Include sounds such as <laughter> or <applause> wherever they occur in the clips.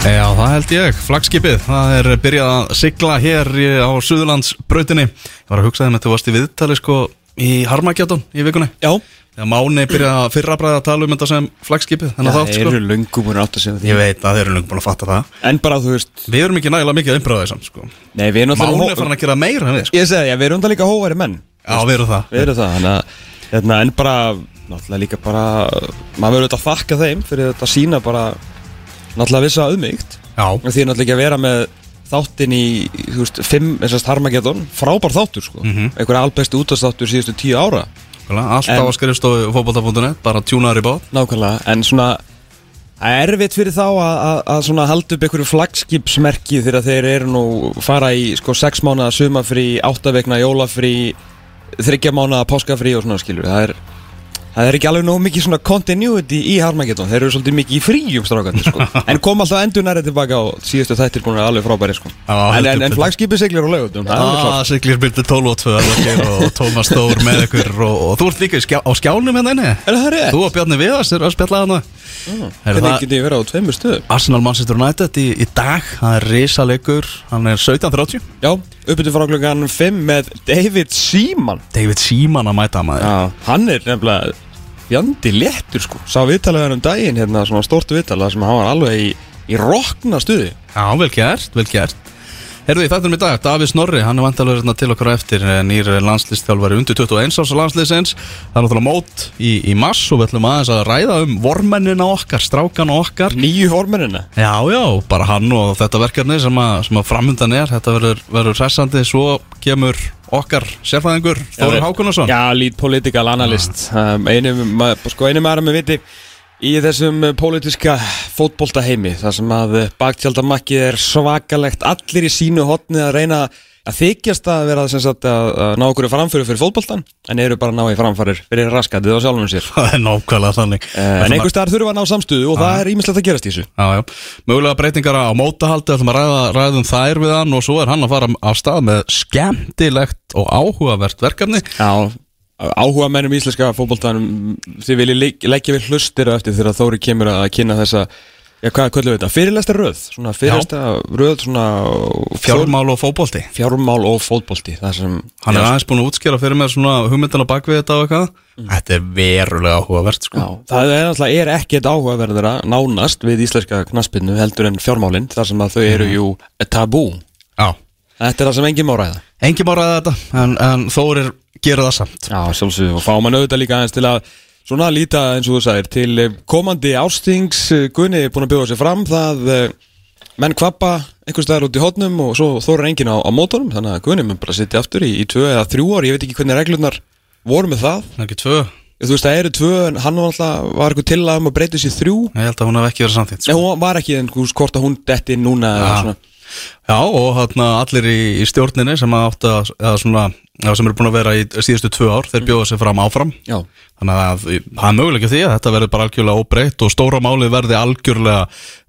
Já, það held ég, flagskipið, það er byrjað að sigla hér á Suðurlandsbrautinni. Ég var að hugsa þeim að þú varst í viðtali sko í Harmageddon í vikunni. Já, Þegar Máni byrjaði að fyrra bræða að tala um þetta sem flagskipið Þannig að það þátt sko. eru löngum og átt að segja því. Ég veit að þeir eru lengur búin að fatta það. En bara þú veist Við erum ekki nægilega mikið að umbröða þessam sko. Nei, við erum Máni er farin náttúrulega að að vissa auðmygt Því náttúrulega ekki að vera með þáttin í, þú veist, fimm, og Harmageddon. Frábær þáttur, sko. Mhm. Einhverja albæstu útastáttur síðustu tíu ára. Alltaf En- á skrifstofu fótbolta.net Bara tjúnaður í bát. Nákvæmlega, en svona er erfitt fyrir þá að, að, að halda upp einhverju flagskipsmerki þegar þeir eru nú fara í sko sex mánuða sumafrí, áttavegna jólafrí, þryggja mánuða páskafrí og svona skilur. Það er, það er ekki alveg nóg mikið svona continuity í Harmageddon. Þeir eru svolítið mikið í fríum strákandi sko. <laughs> en kom alltaf endur nærið tilbaka og síðustu þættir búin að alveg frábæri sko. Já, en, en, en betur. flagskipið seglir á laugutum, það er Ah, klart. Siglir byrði 12 og 2 Alveg, og <laughs> Tómas Þór með ykkur og, og þú ert líka skjá, á skjánum hérna inni Er það rétt? Þú og Bjarni Viðars er að spjalla hana Mm. Hvernig það- getið ég verið á tveimur stöðum? Arsenal Manchester United í, í dag Það er risalegur, hann er 17.30 Já, uppbyttu frá klukkan 5 með David Seaman. David Seaman að mæta maður Já, hann er nefnilega fjandi léttur sko Sá viðtalega um daginn hérna, svona stórtu viðtalega sem hann var alveg í, í rokna stuði Já, vel gert, vel gert Herðu í þættunum í dag, Davíð Snorri, hann er vantalega hérna til okkur á eftir eh, nýr landslistþjálfari undir 21 árs landsliðsins. Það er náttúrulega mót í, í mass og við ætlum aðeins að ræða um vormennina okkar, strákana okkar. Nýju formennina Já, já, bara hann og þetta verkefni sem að, sem að framöndan er, þetta verður, hressandi, svo kemur okkar sérfæðingur, Þóður Hákunarsson. Já, lead political analyst. Um, Einu, sko, einu maður með viti Í þessum uh, pólitíska fótbolta heimi þar sem að baktjaldamakkið er svakalegt allir í sínu hotni að reyna að þykjast að vera sem sagt, að, ná okkur framfyrir fyrir fótboltan en eru bara að ná í framfærir fyrir raskatið á sjálfum sér. <laughs> Það er nákvæmlega þannig. Uh, en einhver staðar þurfa að ná samstöðu og það er ímislegt að gerast í þessu. Já, já, mögulega breytingar á mótahaldi, ætlum að ræða, ræðum þær við hann og svo er hann að fara af stað með skemmtilegt og áhugavert verkefni. Já, áhuga mennum íslenska fótboltanum þið viljið leggja við hlustir eftir þegar Þóri kemur að kynna þessa Já, hvað kvöldu þetta? Fyrirlesta röð Svona fyrirlesta röð svona Fjármál og fótbolti. Fjármál og sem Hann er aðeins búin að útskjara fyrir mér svona hugmyndana bak við þetta og eitthvað. Þetta er verulega áhugavert, sko. Já, það er náttúrulega er ekkert áhugaverðara nánast við íslenska knaspinu heldur en fjármálin þar sem að þau eru jú tabú Já. Þetta er það sem enginn má ræða. Engi má ræða þetta, en, en Þórir gera það samt. Já, sjálfsögðu. Og fá mann auðvitað líka aðeins til að svona líta eins og þú sagðir til eh, komandi ástings eh, Gunni er búin að bjóða sér fram það eh, menn kvappa einhvers staðar út í hotnum og svo þóra enginn á, á mótorum þannig að Gunni mun bara sitja aftur í, í tvö eða þrjú ár, ég veit ekki hvernig reglurnar voru með það, Það er ekki tvö. þú veist það eru tvö en hann var alltaf, var eitthvað til að um að breyta sér þrjú. Ég held að hún hef ekki verið samþýtt, Nei, hún var ekki en hvort að hún detti núna eða Já. og hérna allir í, í stjórninni sem að áttu að, eða svona, sem eru búin að vera í síðustu tvö ár, þeir bjóða sig fram áfram. Já, þannig að það er möguleika því að þetta verður bara algjörlega óbreytt og stóra málið verði algjörlega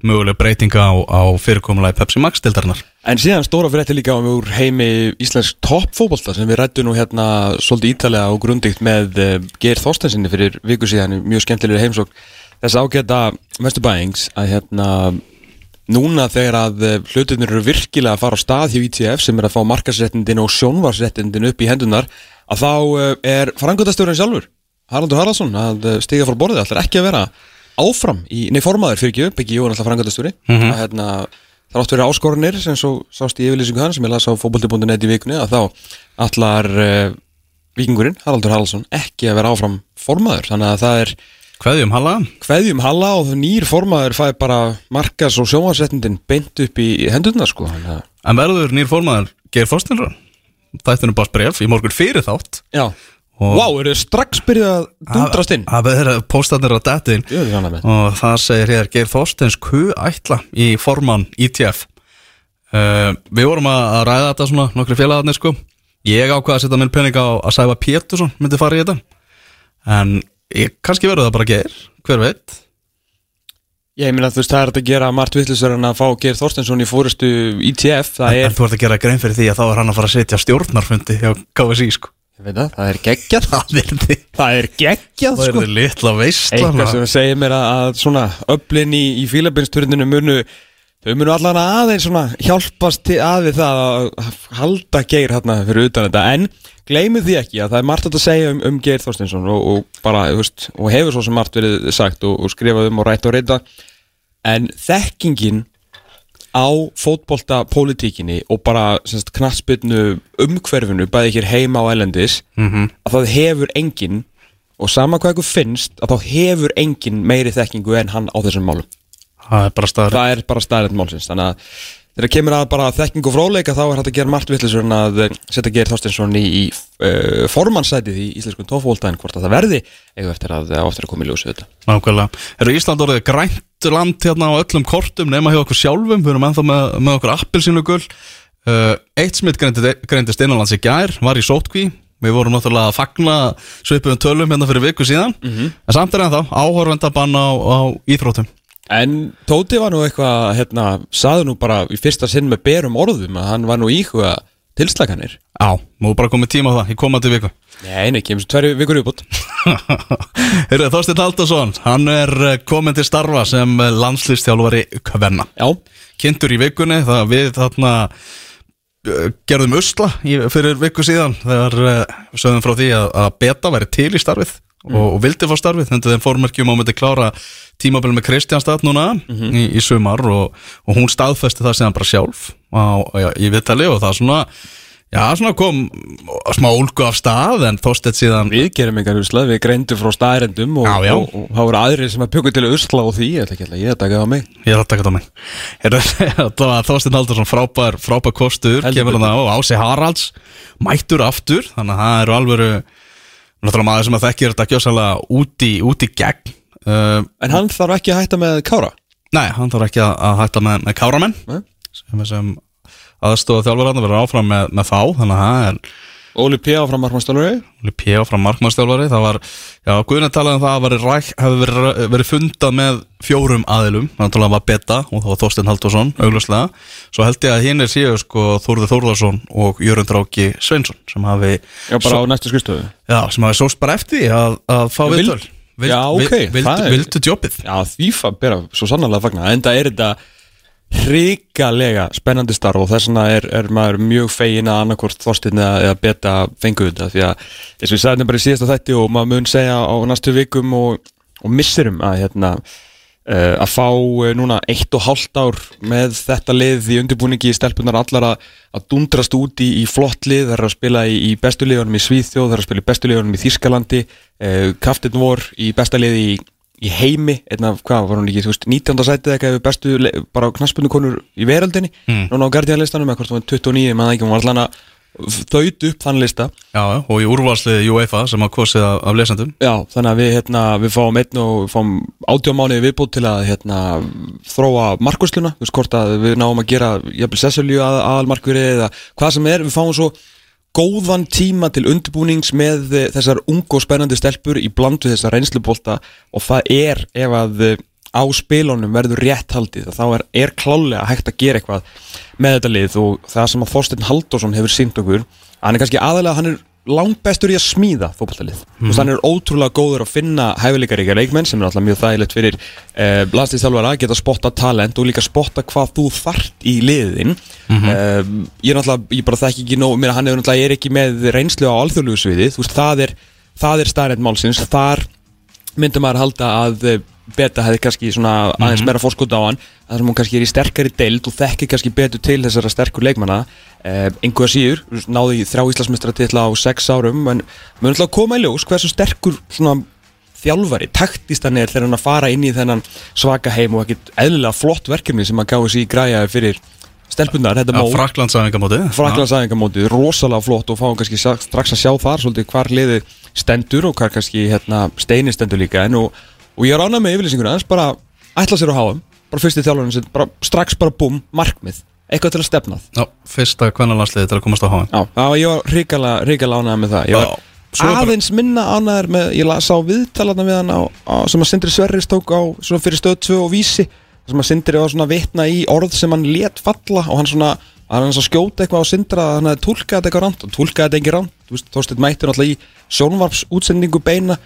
mögulega breytinga á, á fyrirkomulagi Pepsi Max dildarinnar En síðan stóra frétti líka um úr heimi Íslensk toppfótbolta sem við rættum nú hérna svolítið ítalega og grundigt með uh, Geir Þorstensinni fyrir viku síðan í mjög skemmtilegri heimsók þess ágæta Vesturbæings að hérna núna þegar að uh, hlutirnir eru virkilega að fara á stað hjá ITF sem er að fá markasréttindin og sjónvarsréttindin upp í hendunar að þá uh, er frangöndastjórinn sjálfur Haraldur Haraldsson að uh, stiga frá borðið. Ætlar ekki að vera áfram í, nei formaður fyrir ekki upp, ekki Jóhann alltaf frangöndastjóri Mhm. að hérna þrátt verið áskorunir sem svo sást í yfirlýsingu hann sem ég las á fótbolti.net í vikunni að þá allar uh, vikingurinn Haraldur Haraldsson ekki að vera áfram formaður. Þannig að það er Kveðjum Halla. Kveðjum Halla og nýr formaður fæði bara markas og sjónvarsréttindin beint upp í hendurna sko En verður nýr formaður Geir Þorstinsson Þættinu bara bref í morgun fyrir þátt. Já, Og- Vá, eru þið strax byrjað að dundrast inn? Það verður að er annað með. Og það segir hér Geir Þorstins Q ætla í formann ITF uh, Við vorum að ræða þetta svona nokkri félagarnir sko. Ég ákvaða að setja minn pening á að Sæfa Pétursson myndi fara í þetta. En ég, kannski verður það bara Geir, hver veit? Ég meina þú veist, það er að gera margt vittlisverð en að fá Geir Þorstensson í fórustu ITF Það En er, þú ert að gera grein fyrir því að þá er hann að fara að setja stjórnarfundi hjá KSI sko. Ég veit það, það er geggjað. <laughs> Það verði Það er geggjað Það sko. verði litla veistla Eitthvað sem segir mér að, að svona öflin í, í fílabinsturðinu munu Þau munu allan aðeins hjálpast að við það að halda Geir hérna fyrir utan þetta. En gleymið því ekki að það er margt að segja um, um Geir Þorstinsson og, og bara, veist, og hefur svo sem margt verið sagt og, og skrifað um og rætt og reyta en þekkingin á fótbolta pólitíkinni og bara semst, knatsbyrnu umhverfinu bæði hér heima á elendis -hmm. að það hefur engin og sama hvað ykkur finnst að þá hefur engin meiri þekkingu en hann á þessum málum Það er bara staður það er bara staðrætt málsins þannig að þegar kemur að bara þekking og fróleika þá er hægt að gera margt vittlisur en að eh, setja Geir Þorstinsson í, í uh, formannsætið í íslenskum tófóltaðin hvort að það verði eða eftir að það áttur að koma í ljósu þetta Nákvæmlega. Eru Ísland orðið grænt land hérna á öllum kortum nema hjá okkur sjálfum, við erum ennþá með, með okkur appelsínu gull. Uh, eitt smitt greindist, innanlands í gær, var í sótkví. Við vorum náttúrulega að fagna svipum tölum hérna fyrir viku síðan. En samt á, á. En Tóti var nú eitthvað, hérna, saði nú bara í fyrsta sinn með berum orðum að hann var nú íhuga tilslaganir. Nú er bara komið tíma á það, í komandi viku. Nei, nei, kemur svo tverju vikur uppbútt. <laughs> Heyrðu, Þorsteinn Haldarsson, hann er eh, kominn til starfa sem eh, landslýstjálfari Kvenna. Já, Kynntur í vikunni, það við þarna eh, gerðum usla í, fyrir viku síðan þegar við sögðum frá því að, að beta væri til í starfið og, og vildi fá starfið, þannig þeim fórmerkjum á myndi klára tímabil með Kristjánstad núna í, í sumar og, og hún staðfesti það sem bara sjálf á, já, í viðtali og það svona Já, svona kom smá úlgu af stað en Þorstedt síðan við gerum einhver usla, við greindum frá staðrendum og, og, og það voru aðrir sem að bjöku til usla á því, ég ætla ekki að ég ætla ekki á mig. Ég er að taka það mig. Þetta <laughs> var Þorstein Haldarsson frábær, frábær kostur Heldur kemur hann á og Ási Haralds mættur aftur, þannig að það eru alvöru náttúrulega maður sem að þekkir þetta gjössalega út í, út í gegn uh, En hann þarf ekki að hætta með Kára. Nei, hann þarf ekki að, að hætta með, með káramenn Nei. sem, sem aðstofa þjálfur verður áfram með, með þá þannig að það er Óli P. áfram markmannstálari. Óli P. áfram markmannstjálfari það var, já, Guðin talaði um það að ræk, hefði verið, verið fundað með fjórum aðilum, þannig að það var Betta og það var Þorstein Haldursson, augljóslega svo held ég að hinn er síðu sko Þórður Þórðarsson og Jörund Ráki Sveinsson sem hafi, Já, bara á næstu skrifstöðu. já, sem hafi sóst bara eftir að, að fá viðtöl Já, ok, það er- vildu jobbið Já, því fann bera svo sannarlega að fagna. En það er þetta hrikalega spennandi starf og þess vegna er, er maður mjög fegin að annarkvort þorstin eða, beta fengu þetta. Því að eins og ég sagði þetta bara í síðasta þætti og maður mun segja á næstu vikum og, og missirum að hérna uh, að fá uh, núna eitt og hálft ár með þetta lið í undirbúningi í stelpunar allar að, að dundrast út í, í flott lið, það er að spila í, í bestu liðunum í Svíþjóð, það er að spila í bestu liðunum í Þískalandi, uh, Kaftin vor í besta liði í, í heimi, einna, hvað var hún ekki, þú veist, 19. sætið eitthvað yfir bestu, bara knaspunni konur í veröldinni, Mm. núna á Guardian-listanum, eitthvað var 29, maður ekki, hún var allan að þaut upp þann lista Já, og í úrvalsliði UEFA sem að kosið af, lesendum Já, þannig að við, hérna, við fáum einn og fáum átjámániði viðbútt til að hérna, þróa markvörsluna, þú veist hvort að við náum að gera jafnvel Sesselju að, aðalmarkvöri eða hvað sem er, við fáum svo góðan tíma til undirbúnings með eh, þessar ungu og spennandi stelpur í bland við þessar reynslubólta og það er ef að eh, á spilunum verður rétt haldið þá er, er klálega hægt að gera eitthvað með þetta lið. Og það sem að Þorsteinn Halldórsson hefur sínt okkur hann er kannski aðalega, hann er langt bestur í að smíða fótballtalið mm. og hann er ótrúlega góður að finna hæfileikaríkja leikmenn sem er alltaf mjög þægilegt fyrir eh, landslýstjálfara að geta spotta talent og líka spotta hvað þú þart í liðin. Eh, ég er náttúrulega, ég bara þekki ekki nóg mér hann er náttúrulega, ég er ekki með reynslu á alþjóðlugu sviði, þú veist, það er það er starrend málsins, þar myndi maður halda að eh, beta hefði kannski svona aðeins meira fórskóta á hann. Þar sem hún kannski er í sterkari deild og þekkir kannski betur til þessara sterkur leikmanna eh, einhverja síður, þú veist, náði í þrjá Íslandsmeistra á sex árum en maður ætla að koma í ljós hversu sterkur svona þjálfari, taktist hann er þegar hann að fara inn í þennan svaka heim og ekkit eðlilega flott verkefni sem að gáði sér í græja fyrir stelpunar, þetta mót Fraklandsæðingamótið, rosalega flott og fáum kannski strax að sjá þar svolítið hvar liðið stendur og hvar kannski hérna, steini stendur líka. En og, og ég ánægð með yfirlýsinguna en bara ætla sér á háum bara fyrst í þjálfurinn sem bara strax bara búm, markmið. Eitthvað til að stefnað Já, fyrsta kvennalansliði til að komast á háin Já, já ég var ríkala, ríkala ánægð með það. Ég var er bara- aðeins minna ánægður með ég sá viðtalarna við hann á, á, sem að Sindri Sverris tók á fyrir stöð 2 og vísi sem að Sindri var svona vitna í orð sem hann let falla og hann svona hann hans að skjóta eitthvað á Sindra að hann hefði tólkað þetta eitthvað ránt og tólkað þetta ekki ránt Þú veist, Þorsteinn mætti náttúrulega í sjónvarps útsendingu beina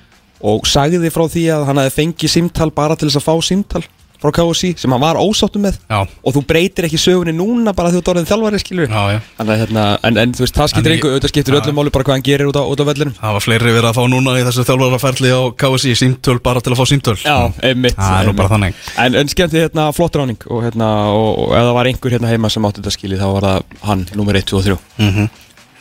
og sagði frá því að hann hefði fengið símtal bara til þess að fá símtal frá KSC sem hann var ósáttum með. Já, og þú breytir ekki sögunni núna bara því þú ert orðin þjálfari skilur já, já. Þannig hérna, en, en þú veist, það skiptir einhver, auðvitað skiptir Já. öllum máli bara hvað hann gerir út á, á vellinum Það var fleiri verið að fá núna í þessu þjálfaraferli á KSI símtöl bara til að fá símtöl. Einmitt. Bara þannig. En, en skemmti hérna flott ráning og hérna, og, og ef það var einhver hérna heima sem átti þetta skilið þá var það hann, nummer 1, 2 og 3 mm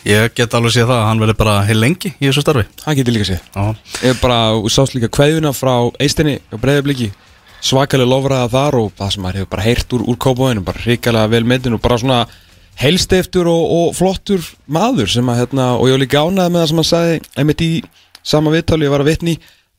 Ég get alveg séð það að hann verði bara heil lengi í þessu starfi. Hann getur líka séð. Já, Ég bara sást líka kveðuna frá Eistinni og Breiðabliki. Svakalega lofraða þar og það sem maður hefur bara heyrt úr, úr kópáinu, bara hrikalega vel myndin og bara svona heilsteiftur og, og flottur maður sem að hérna, og ég var líka ánæði með það sem hann sagði einmitt í sama viðtáli ég var að vitni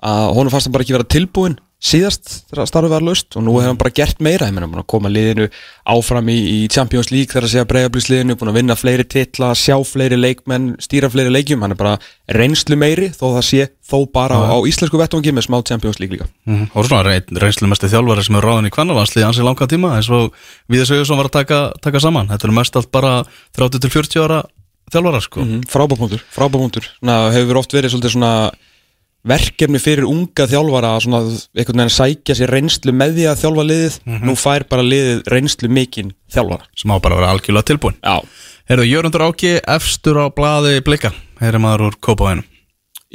að honum fannst hann bara ekki vera tilbúin síðast þegar starfið var löst og nú hefur hann bara gert meira, ég meina búin að koma liðinu áfram í, í Champions League þegar að segja breiðablísliðinu, búin að vinna fleiri titla sjá fleiri leikmenn, stýra fleiri leikjum. Hann er bara reynslu meiri þó það sé þó bara á, á íslensku vettvangi með smá Champions League líka. Mhm. Og svona reyn, reynslu mesti þjálfari sem er ráðin í kvannavansli ansi langa tíma eins og við þessu sem var að taka, taka saman. Þetta er mest allt bara 30-40 ára þjálfara sko. Mm -hmm. frábápunktur, frábápunktur verkefni fyrir unga þjálfara að svona einhvern veginn sækja sér reynslu með því að þjálfa liðið, nú fær bara liðið reynslu mikinn þjálfara. Sem á bara að vera algjörlega tilbúin. Já. Herðu, Jörgundur Áki, efstur á blaði blika. Heyri maður úr Kópavæðinu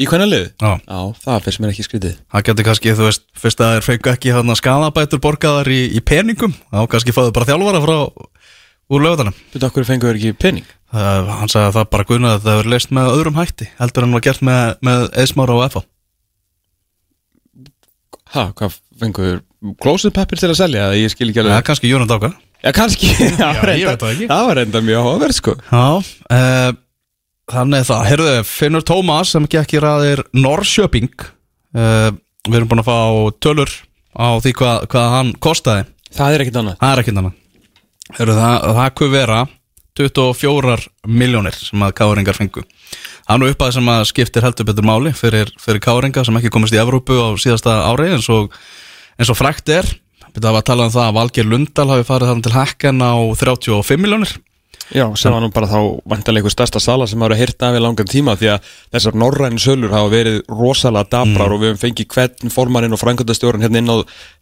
Í hvernig liðið? Já, Já, það finnst mér ekki skrítið. Það getur kannski, þú veist, fyrst að þeir fengu ekki hérna skadabætur borgaðar í, í peningum þá kannski fáðu bara þjálfara frá úr lögutanum Þú okkur fengur ekki pening? Það, hann sagði að það bara guðnaði að það hefur leist með öðrum hætti heldur en var gert með, með eðsmára og FA Ha, hvað fengur closet pappir til að selja? eða Ég skil ekki Já, alveg kannski Jörgund Áka Já, kannski <laughs> Já, ég reyndar- veit það ekki. Það var reynda mjög áhugaverð sko. Já, uh, þannig það, heyrðu, Finnur Tómas sem gekk í ræðir Norrköping uh, Við erum búin að fá tölur á því hvað, hvað hann kostaði. Það er ekkit annað. Það er ekkert annað. Heyrðu, það, það kuð vera 24 miljónir sem að káringar fengu. Það er nú upp að sem að skiptir heldur betur máli fyrir, fyrir káringa sem ekki komist í Evrópu á síðasta ári eins og, eins og frækt er. Það var að tala um það að Valgeir Lundal hafi farið þarna til hækken á 35 miljónir Já, sem var nú bara þá vantarlega einhver stærsta sala sem hafa hýrt af í langan tíma því að þessar norræn sölur hafa verið rosalega dabrar og við höfum fengið hvern formaninn og frangöndastjórun hérna inn á,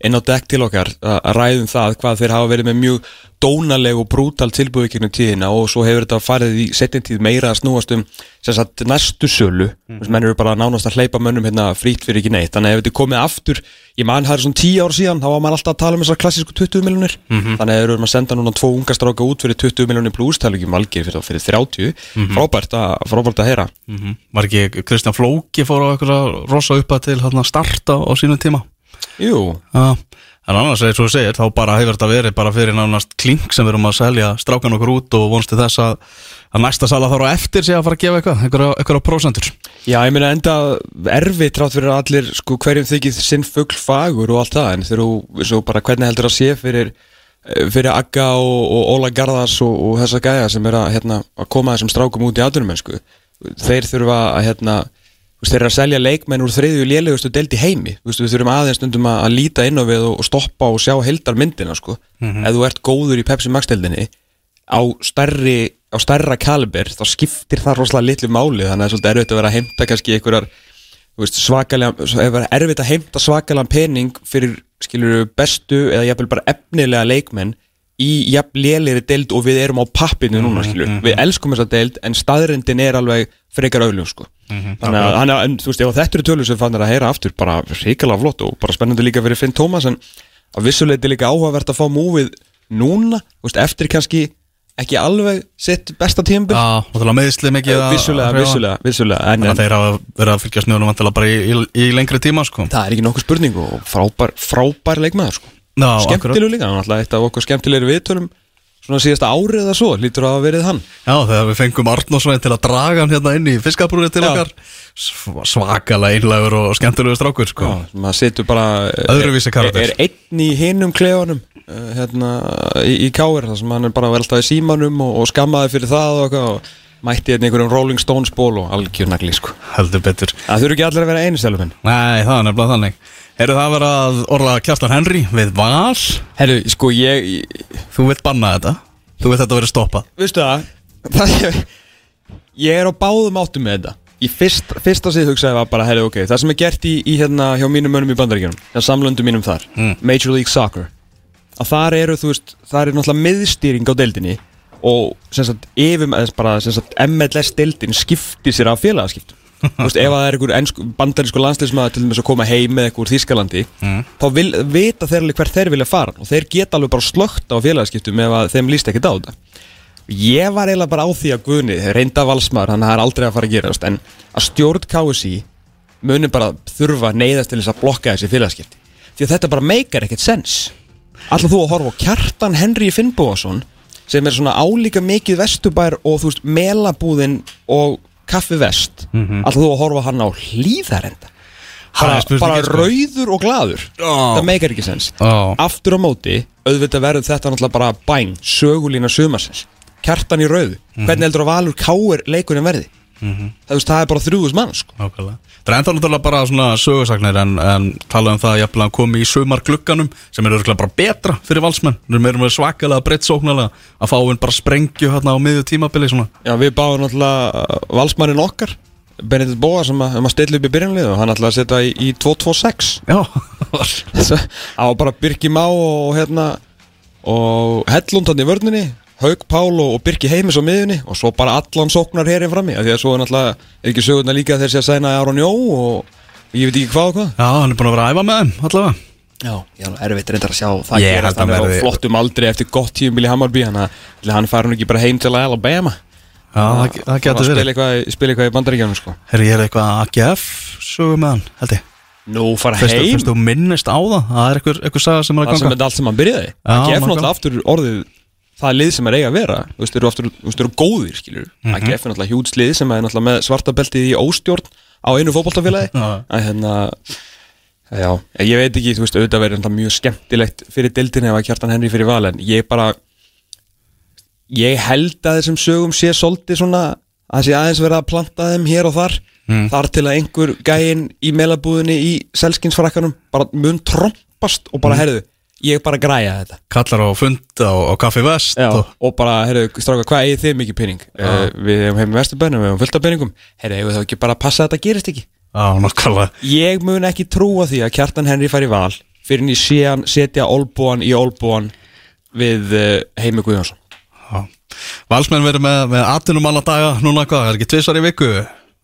inn á dekk til okkar að að ræðum það hvað þeir hafa verið með mjög dónaleg og brútal tilbúið gegnum tíðina og svo hefur þetta farið í setjum tíð meira að snúast um sem sagt næstu sölu. Mm. menn eru bara nánast að hleypa mönnum hérna frýtt fyrir ekki neitt. Þannig að ef þetta komið aftur ég man það er svona 10 ár síðan þá var maður alltaf að tala um þessar klassísku 20 miljonir þannig að ef við erum að senda núna tvo unga stráka út fyrir 20 miljonir pluss tala ekki um algir fyrir, fyrir 30 frábært, að, frábært að heyra. -hmm. Var ekki Kristján Flóki fór á eitthvað rosa uppa til að starta á sínum tíma? Jú, Já, en annars eins og þú segir þá bara hefur þetta verið bara fyrir nánast klink sem við erum að selja strákan okkur út og vonstu þess að, að næsta sala þarf á eftir sig að fara að gefa eitthvað, einhverja, einhverja prósentur. Já, ég meina enda erfið trátt fyrir allir sko hverjum þykir sinn fugl fagur og allt það en þegar þú, svo bara hvernig heldur að sé fyrir fyrir Agga og, og Óla Garðars og, og þessa gæja sem er að, hérna, að koma þessum strákum út í atvinnumennsku. Þeir þurfa að hérna, þeir eru að selja leikmenn úr þriðju lélegustu deild í heimi. Við þurfum aðeins stundum að, að líta inn á við og, stoppa og sjá heldar myndina sko. ef þú ert góður í Pepsi Max deildinni á stærri á stærra kaliber, þá skiptir það rosalega litlu máli, þannig að það er svolítið erfitt að vera að heimta kannski einhverjar svakalega, er erfitt að heimta svakalega pening fyrir skilur bestu eða jafnvel bara efnilega leikmenn í jafn lélegri deild og við erum á pappinu núna skilur, við elskum þessa deild en staðrindin er alveg frekar auðljum sko. þannig að, hann, en, þú veist, þetta eru tölur sem fannir að heyra aftur, bara hrikalega flott og bara spennandi líka fyrir Finn Tómas en að vissuleiti líka áhugavert að fá múfið núna, þú veist, eftir kannski ekki alveg sitt besta tímbil Já, og það meðsli mikið að vissulega, vissulega, vissulega en, Þannig að þeir hafa verið að fylgjast með honum vantilega bara í, í, í lengri tíma sko. það er ekki nokkuð spurning og frábær, frábær leikmaður sko. Skemmtilegu líka, hann er alltaf eitt af okkur skemmtilegri viðtölum svona síðasta árið eða svo, lítur að hafa verið hann Já, þegar við fengum Arnósvein til að draga hann hérna inn í fiskabrúri til Já. okkar sv- svakalega einlegur og skemmtilegu strákur sko. Já, maður situr bara Öðruvísi karakter. er, er einn í hinum klefanum uh, hérna, í, í káir þar sem hann er bara vel alltaf í símanum og, og skammaði fyrir það og, og mætti hérna einhverjum Rolling Stones ból og algjör nagli sko. heldur betur það þurfi ekki allir að vera einu steluminn Nei, það er nefnilega þannig Eru það að vera að orða Kjartan Henry við Val. Herru, sko ég, ég Þú vilt banna þetta. Þú vilt þetta verið stoppað. Veistu það, það ég er á báðum áttum með þetta. Í fyrst, fyrsta sig hugsaði var bara, herri, ok, það sem er gert í, í hérna hjá mínum mönnum í bandaríkjunum, hjá samlöndum mínum þar, Major League Soccer, að þar eru, þú veist, þar er náttúrulega miðstýring á deildinni og sem sagt, yfir, eða bara, sem sagt, MLS deildin skiptir sér af félagaskiptum. Þú veist, ef að það er einhver ensku, bandarísku landsliðsmaður til þess að koma heim með einhver Þískalandi, þá vil, vita þeir alveg hvert þeir vilja fara. Og þeir geta alveg bara slögt á félagaskiptum ef að þeim líst ekkert á þetta. Ég var eiginlega bara á því að Guðni, reynda valsmaður, hann er aldrei að fara að gerast En að stjórn KSI muni bara þurfa neyðast til þess að blokka þessi félagskipti Því að þetta bara meikar ekkert sens. Alltaf þú að horfa á Kjartan Henry Finnbóðason sem er svona álíka mikið vestubær og þú veist melabúðin og kaffi vest. Alltaf þú að horfa hann á hlýðarenda bara, bara rauður og glaður. Já. Það meikar ekki sens Já. Aftur á móti, auðvitað verður þetta náttúrulega bara bæn, sögulína sumarsins. Kjartan í rauðu, hvernig heldur að Valur káir leikurinn verði? það, veist, það er bara þrjúðus mann sko. Það er náttúrulega bara svona sögursagnir en, en tala um það að komi í sumar glugganum sem er örgulega bara betra fyrir valsmenn. Við erum svakalega breytt sóknarlega að fá einn bara sprengju hérna á miðju tímabili svona. Já, við báðum náttúrulega valsmannin okkar Benedikt Bóa sem að, um að stilla upp í byrjanlið og hann ætlaði að setja í, í 2-2-6 Já, <laughs> Það var bara Birki Má og hérna og Hellund hann í vörninni Haug Pál og, og Birki Heimis á miðunni og svo bara allan sóknar herinn frammi af því að svo er náttúrulega ekki sögurna líka þeir sé að sæna Aron Jó og ég veit ekki hvað og hvað. Já, hann er búin að vera að æfa með þeim allavega. Já, ég er alveg erfitt reyndar að sjá það Ég gerast. held að hann er á verði- flottum aldrei eftir gott tíum í Hammarby hann, að- hann fær hún ekki bara heim til Alabama? Já, það, það Fara getur að spila verið. eitthvað, spila eitthvað í bandaríkjanum sko. Herri, ég er eitthvað AGF sögur með hann, held ég. Nú fara Fyrst heim? fyrst þú minnist á það Það er eitthvað, eitthvað saga sem er að Það sem ganga. þetta allt sem hann byrjaði. Já, Það gef nákvæmlega. náttúrulega aftur orðið Það lið sem er eiga að vera Þú veist, þeir eru aftur, þú veist, þeir eru góðir, skilur Það Mhm. gef náttúrulega hjúts lið sem er náttúrulega með svartabeltið í óstjórn á einu fótboltafélagi <laughs> Já. að hérna Já, ég veit ekki, þú veist, auðvitað verður mjög skemmtilegt fyrir dildinni ef að kjartan Henry fyrir val en ég bara ég held að þessum sögum sé svolítið svona að sé aðeins verið að planta þeim hér og þar þar til að einhver gæinn í meilabúðinni í selskinsfrakkanum bara mun trompast og bara herðu ég bara græja þetta Kallar á fund á, á Kaffi Vest Já, og, og bara, herru, stráka, hvað eigið þið mikið pening? Uh, við hefum heim í Vesturbænum, við hefum fullt af peningum Herru, hefur það ekki bara að passa að þetta gerist ekki? Já, nákvæmlega Ég mun ekki trúa því að Kjartan Henry fær í val fyrir en ég sé hann setja Olbúan í Olbúan við uh, Heimi Guðjónsson Já. Valsmenn verður með, með 18 manna daga núna hvað, er ekki tvisar í viku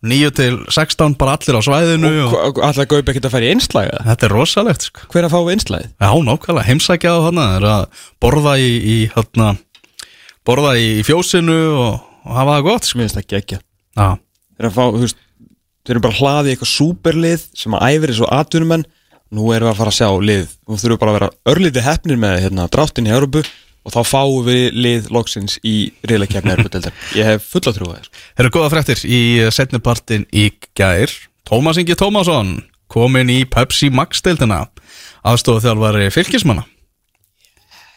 9 til 16 bara allir á svæðinu og, og Alltaf Gaup ekkert að í einslæða Þetta er rosalegt sko. Hver að fá einslæðið? Já, nákvæmlega, heimsækja á hana er að borða í, í hana, borða í fjósinu og, og hafa það gott sko. Mér finnst það geggja Já, Þeir eru bara hlaðið í eitthvað súperlið sem að æfir þessu atvinnumenn. Nú erum við að fara að sjá lið. Nú þurfum bara að vera örlítið hefnir með hérna, dráttin í Európu og þá fáum við lið loksins í riðleikjafni Európa-deildar <laughs> Ég hef fulla trú að þér. Eru góða fréttir. Í setnipartin í gær Tómas Ingi Tómasson komin í Pepsi Max-deildina aðstofu þjálfari fylgismanna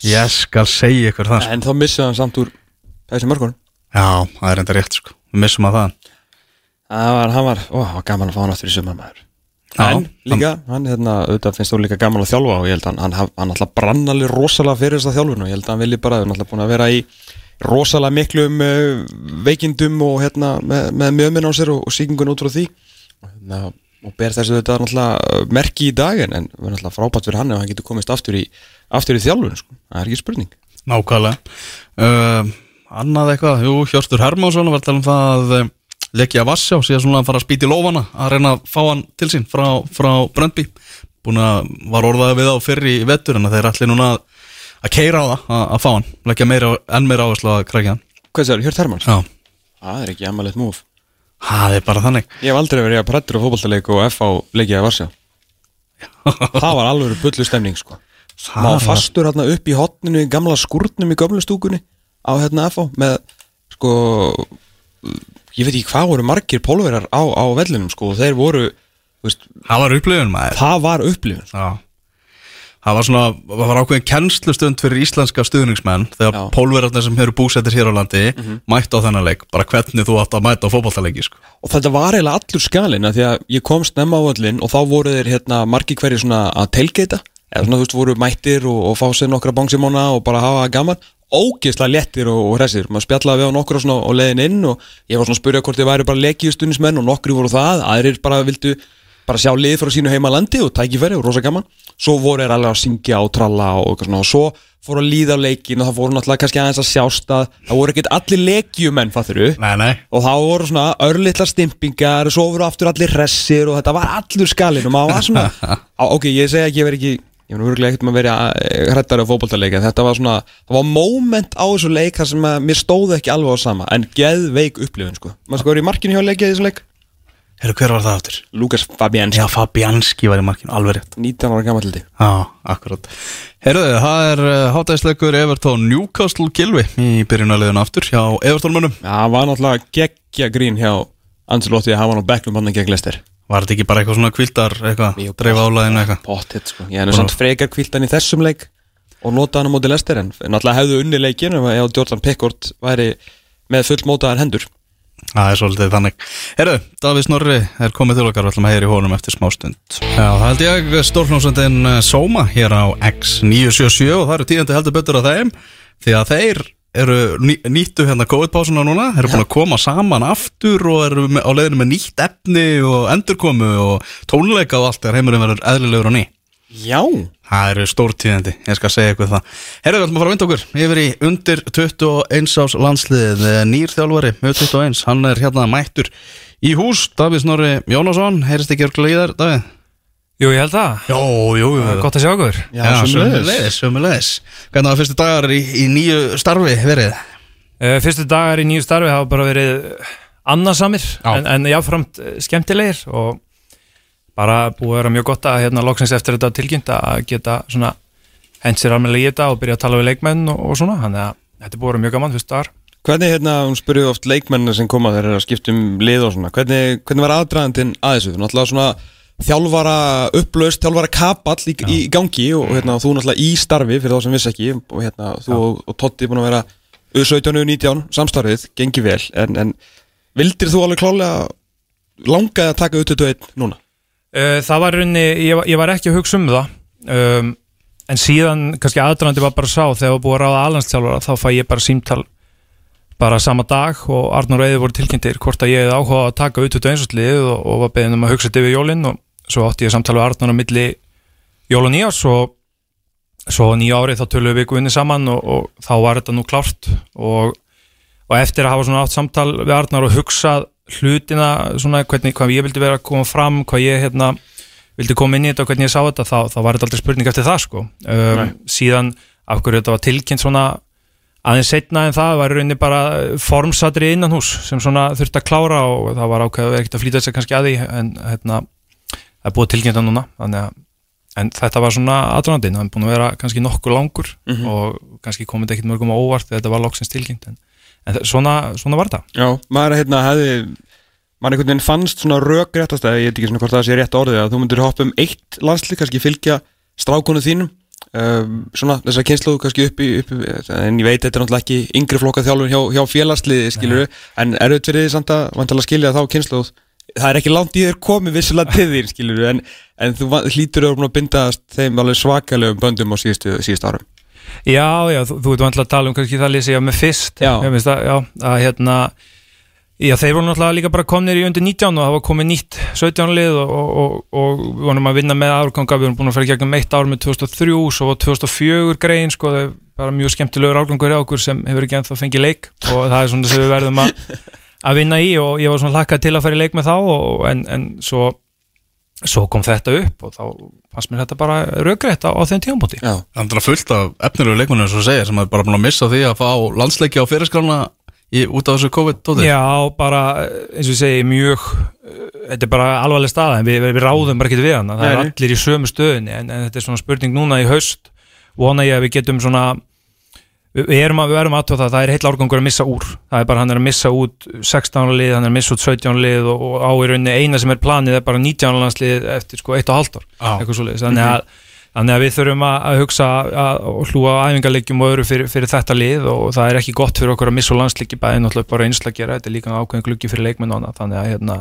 Ég skal segja ykkur það sko. En þá missið hann samt úr þessi mörgunum Já, það er enda rétt sko. Við missum að það. Það var, hann var, ó, það var gaman að fá hann aftur í sumar maður. Já, En líka, hann, hérna, auðvitað finnst þú líka gaman að þjálfa og ég held að hann, hann, hann alltaf brann alveg rosalega fyrir þess að þjálfun og ég held að hann vilji bara, hann alltaf búin að vera í rosalega miklum uh, veikindum og hérna með, með mjöminn á sér og, og síkingun út frá því. Og, hérna, og ber þessu þetta náttúrulega uh, merki í dag en en verður náttúrulega frábært fyrir hann ef hann getur komist aftur í, aftur í þjálfun, sko, það er ekki spurning. Nákvæmlega. Uh, Annað eitthvað, jú, Hjörstur Hermánsson var að tala um það að leikja Vassjá síðan svona að fara að spýta í lófana að reyna að fá hann til sín frá, frá Bröndby búin að var orðaði við á fyrr í vettur en þeir allir núna að, keira á það að, að fá hann, leggja meira, enn meira áherslu að krækja hann. Hvað sér, Hjört Hermanns? Já, Það er ekki amalegt múf það er bara þannig. Ég hef aldrei verið að prættur á fótballtaleik og F á leikið að varsja Það var alveg bullu stemning sko. Það Má var- fastur hérna upp í hotninu í gamla skúrnum í gömlu stúkunni á hérna F á með sko ég veit ekki hvað voru margir pólverar á, á vellinum sko og þeir voru veist, Það var upplifun maður. það var upplifun. Já. Það var svona, það var ákveðin kennslustund fyrir íslenska stuðningsmenn þegar Já. pólverarnir sem eru búsettir hér á landi mættu á þennan leik, bara hvernig þú átt að mæta á fótballtaleiki sko. og þetta var eiginlega allur skalinn af því að ég kom snemma á völlin og þá voru þeir hérna margir hverju svona að telgeita eða svona þú veist voru mættir og, og fá sér nokkra bangsimóna og bara hafa gaman ógeðslega léttir og, og hressir. Maður spjallaði við á nokkur og, leiðin inn og ég var svona að spyrja hvort þið væri bara leikjustunismenn og nokkri voru það, aðrir bara vildu bara sjá lið frá sínu heima landi og tækifæri og rosa gaman, svo voru þeir alveg að syngja og tralla og eitthvað svona. Og svo fóru að líða á leikin og það voru náttúrulega kannski aðeins að sjást að það voru ekkert allir leikjumenn fatturu Nei, nei. Og þá voru svona örlittlar stimpingar og svo voru aftur allir hressir og þetta var allur skalinn og maður var svona <laughs> ok, ég segi ekki, ég verð ekki ég verður virkulega ekkert með að vera hrættari á fókbaltarleika þetta var svona, það var moment á þessu leik þar sem að mér stóðu ekki alveg á sama en geðveik upplifun sko. Maður sko er í markinu hjá leikið í þessum leik? Herru, hver var það áttur? Lukas Fabianski, Já, Fabianski var í markinu, alveg rétt. 19 ára gammal til Já, akkurat. Herru, það er uh, hátæðisleikur Evertón Newcastle Gilvi í byrjunarliðinu aftur hjá Evertón-munum Já, það var náttúrulega geggja grín hjá Ancelotti að hafa hann á bekknum hann gegn Lester Var þetta ekki bara eitthvað svona kvildar eitthvað, Jú, dreifa álæðinu eitthvað? Pottet sko, ég hef samt frekar kviltan í þessum leik og nota hann á móti Lester en náttúrulega hefðu unni leikin ef ef Jordan Pickford væri með full mótaðar hendur Það er svolítið þannig. Herru, Davíð Snorri er komið til okkar og ætlum að heyra í honum eftir smá stund. Já, það held ég stórflómsöndin Soma hér á X977 og það eru tíðandi heldur betur á þeim því að þeir eru ný, nýttu hérna COVID-pásuna núna? Eru búin að koma saman aftur og eru með, á leiðinu með nýtt efni og endurkomu og tónleika og allt þegar heimurinn verður eðlilegur og ný? Já. Það eru stórtíðandi, ég skal segja ykkur það. Herðu, við ætlum að fara að vinda okkur yfir í undir 21 ás landslið Nýr þjálfari, með 21, hann er hérna mættur í hús. Davíð Snorri Jónasson, heyrist ekki örgulega í þær, Davíð? Jú, ég held það. Jó, jú, jú Það er Gott að sjá okkur. Já, sömuleiðis. sömulegis, sömulegis Hvernig var fyrstu dagar í, í nýju starfi verið? Uh, fyrstu dagar í nýju starfi hafa bara verið annarsamir Já. en, en jáframt eh, skemmtilegir og bara búið að vera mjög gott að hérna loksins eftir þetta tilkynnt að geta svona hent sér almennilega í þetta og byrja að tala við leikmenn og, og svona, þannig að þetta er búið að vera mjög gaman fyrstu dagar. Hvernig hérna, hún spurði oft leikmennina sem koma þegar þeir eru að skipta um lið og svona Hvernig, hvernig var aðdraðandinn að þessu? Náttúrulega svona þjálfara upplaust, þjálfara kapall í, í gangi og hérna, þú náttúrulega í starfi fyrir þá sem viss ekki og hérna, þú og, og Totti búin að vera U17 og U19 samstarfið, gengi vel en, en vildir þú alveg klálega langaði að taka U21 núna? Uh, það var rauninni, ég, ég var ekki að hugsa um það um, en síðan kannski aðdraðandi var bara sá þegar var búið að ráða alhanstjálfara þá fæ ég bara símtal bara sama dag og Arnur og Eði voru tilkynntir hvort að ég hefði áhuga á að taka út út einslið og, og var beðin um að hugsa þetta yfir jólin og svo átti ég samtal við Arnur á milli jól og nýjás og svo nýja árið þá tölum við viku inni saman og, og þá var þetta nú klárt og, og eftir að hafa svona átt samtal við Arnar og hugsað hlutina svona hvernig, hvað ég vildi vera að koma fram hvað ég hérna vildi koma inn í þetta og hvernig ég sá þetta þá, þá var þetta aldrei spurning eftir það sko. Um, síðan af hverju þetta var tilkynnt svona aðeins setna en það var rauninni bara formsatri innan hús sem svona þurfti að klára og það var ákveð að ekkert að flýta kannski að því en hérna það er búið tilkynnt að núna að en þetta var svona aðröndin, það er búin að vera kannski nokkur langur og kannski komið ekkert mörgum á óvart þetta var loksins tilkynnt en, en svona, svona var þetta. Já, maður hérna hefði maður einhvern veginn fannst svona rökréttast að ég veit ekki svona hvort það sé rétt orðið að þú myndir hoppa um eitt landslið, kannski fylgja strákunu þínum um, svona þess að kynsluðu kannski upp í, upp en ég veit þetta er náttúrulega ekki yngri flokka þjálfur hjá, hjá félagsliði skilur en er auðvitað samt að vantala skilja þá kynsluð það er ekki langt í þér komið vissulega til þín skilur en, en þú hlýtur að bindast þeim alveg svakalegum böndum á síðustu, síðustu árum. Já, já, þú, þú ert vantilega að tala um kannski það lýsi ég með fyrst. Já. Ég að, já, að hérna Já, þeir voru náttúrulega líka bara komnir í undir 19 og það var komið nýtt 17 lið og, og, og, og vonum að vinna með árganga, við vorum búin að fara gegnum eitt ár með 2003, svo var 2004 grein, sko, það er bara mjög skemmtilegur árgangur hjá okkur sem hefur ekki ennþá fengið leik og það er svona sem við verðum að, að vinna í og ég var svona hlakkað til að fara í leik með þá og, en, en svo, svo kom þetta upp og þá fannst mér þetta bara raugrætt á, á þeim. Já, Það er fullt af efnilegu leikmennir sem segir sem er bara búin að missa því að fá landsleiki á fyrirskrána í, út af þessu COVID-dóti Já, bara eins og ég segi mjög þetta er bara alvarleg staða en við, við ráðum bara ekki við hana, það er allir í sömu stöðinni en, en þetta er svona spurning núna í haust. Vona ég að við getum svona við erum að, við erum aðtóða það, það er heill árgangur að missa úr. Það er bara hann er að missa út 16 lið, hann er að missa út 17 lið og, og á í rauninni eina sem er planið er bara 19 landslið eftir sko 1,5 ár Já. eitthvað svoleiðis, þannig að Þannig að við þurfum að, að hugsa að, og hlúa á æfingarleikjum og öðru fyrir, fyrir þetta lið og það er ekki gott fyrir okkur að missa úr landsleiki bæði náttúrulega bara einsla að gera, þetta er líka ákveðin gluggi fyrir leikmenn og annað, þannig að hérna,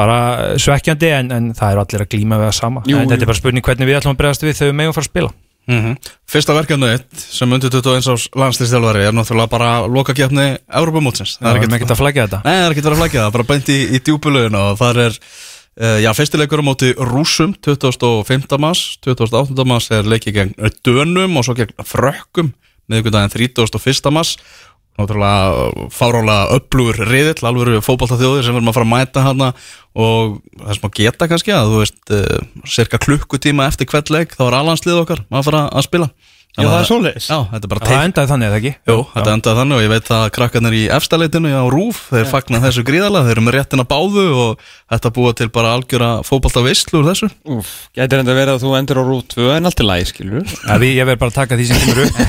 bara svekkjandi en, en það er allir að glíma við það sama, Jú, en þetta er bara spurning hvernig við ætlum að bregðast við þegar við megum fara að spila Fyrsta verkefni eitt sem undir 21 árs landslýstjálfari er náttúrulega bara lokakefni Europamótsins Það er ekki að flækja þetta Nei, það er ekki verið að flækja það, bara beint í, í djúpulögin og þar er, uh, já, fyrstileikur á móti Rúsum 25. mars 28. mars er leikið gegn Dönum og svo gegn Frökkum miðvikudaginn 31. mars náttúrulega fárálega öflugur riðill, alveg fókbalta þjóðir sem verðum að fara að mæta hana og það er smá geta kannski að þú veist uh, cirka klukkutíma eftir kveldleik þá er alhanslið okkar að fara að spila Já, það er svoleiðis. Já, þetta er bara Það endaði þannig, eða ekki? Jú, þetta endaði þannig og ég veit að krakkarnir í efstaleitinu á Rúf, þeir fagna þessu gríðarlega, þeir eru með réttina báðu og þetta búa til bara algjöra fókbalta veistlu úr þessu. Úf, gætir enda verið að þú endur á rút 2 en allt er læg, skilur Ja, við, ég verð bara að taka því sem kemur upp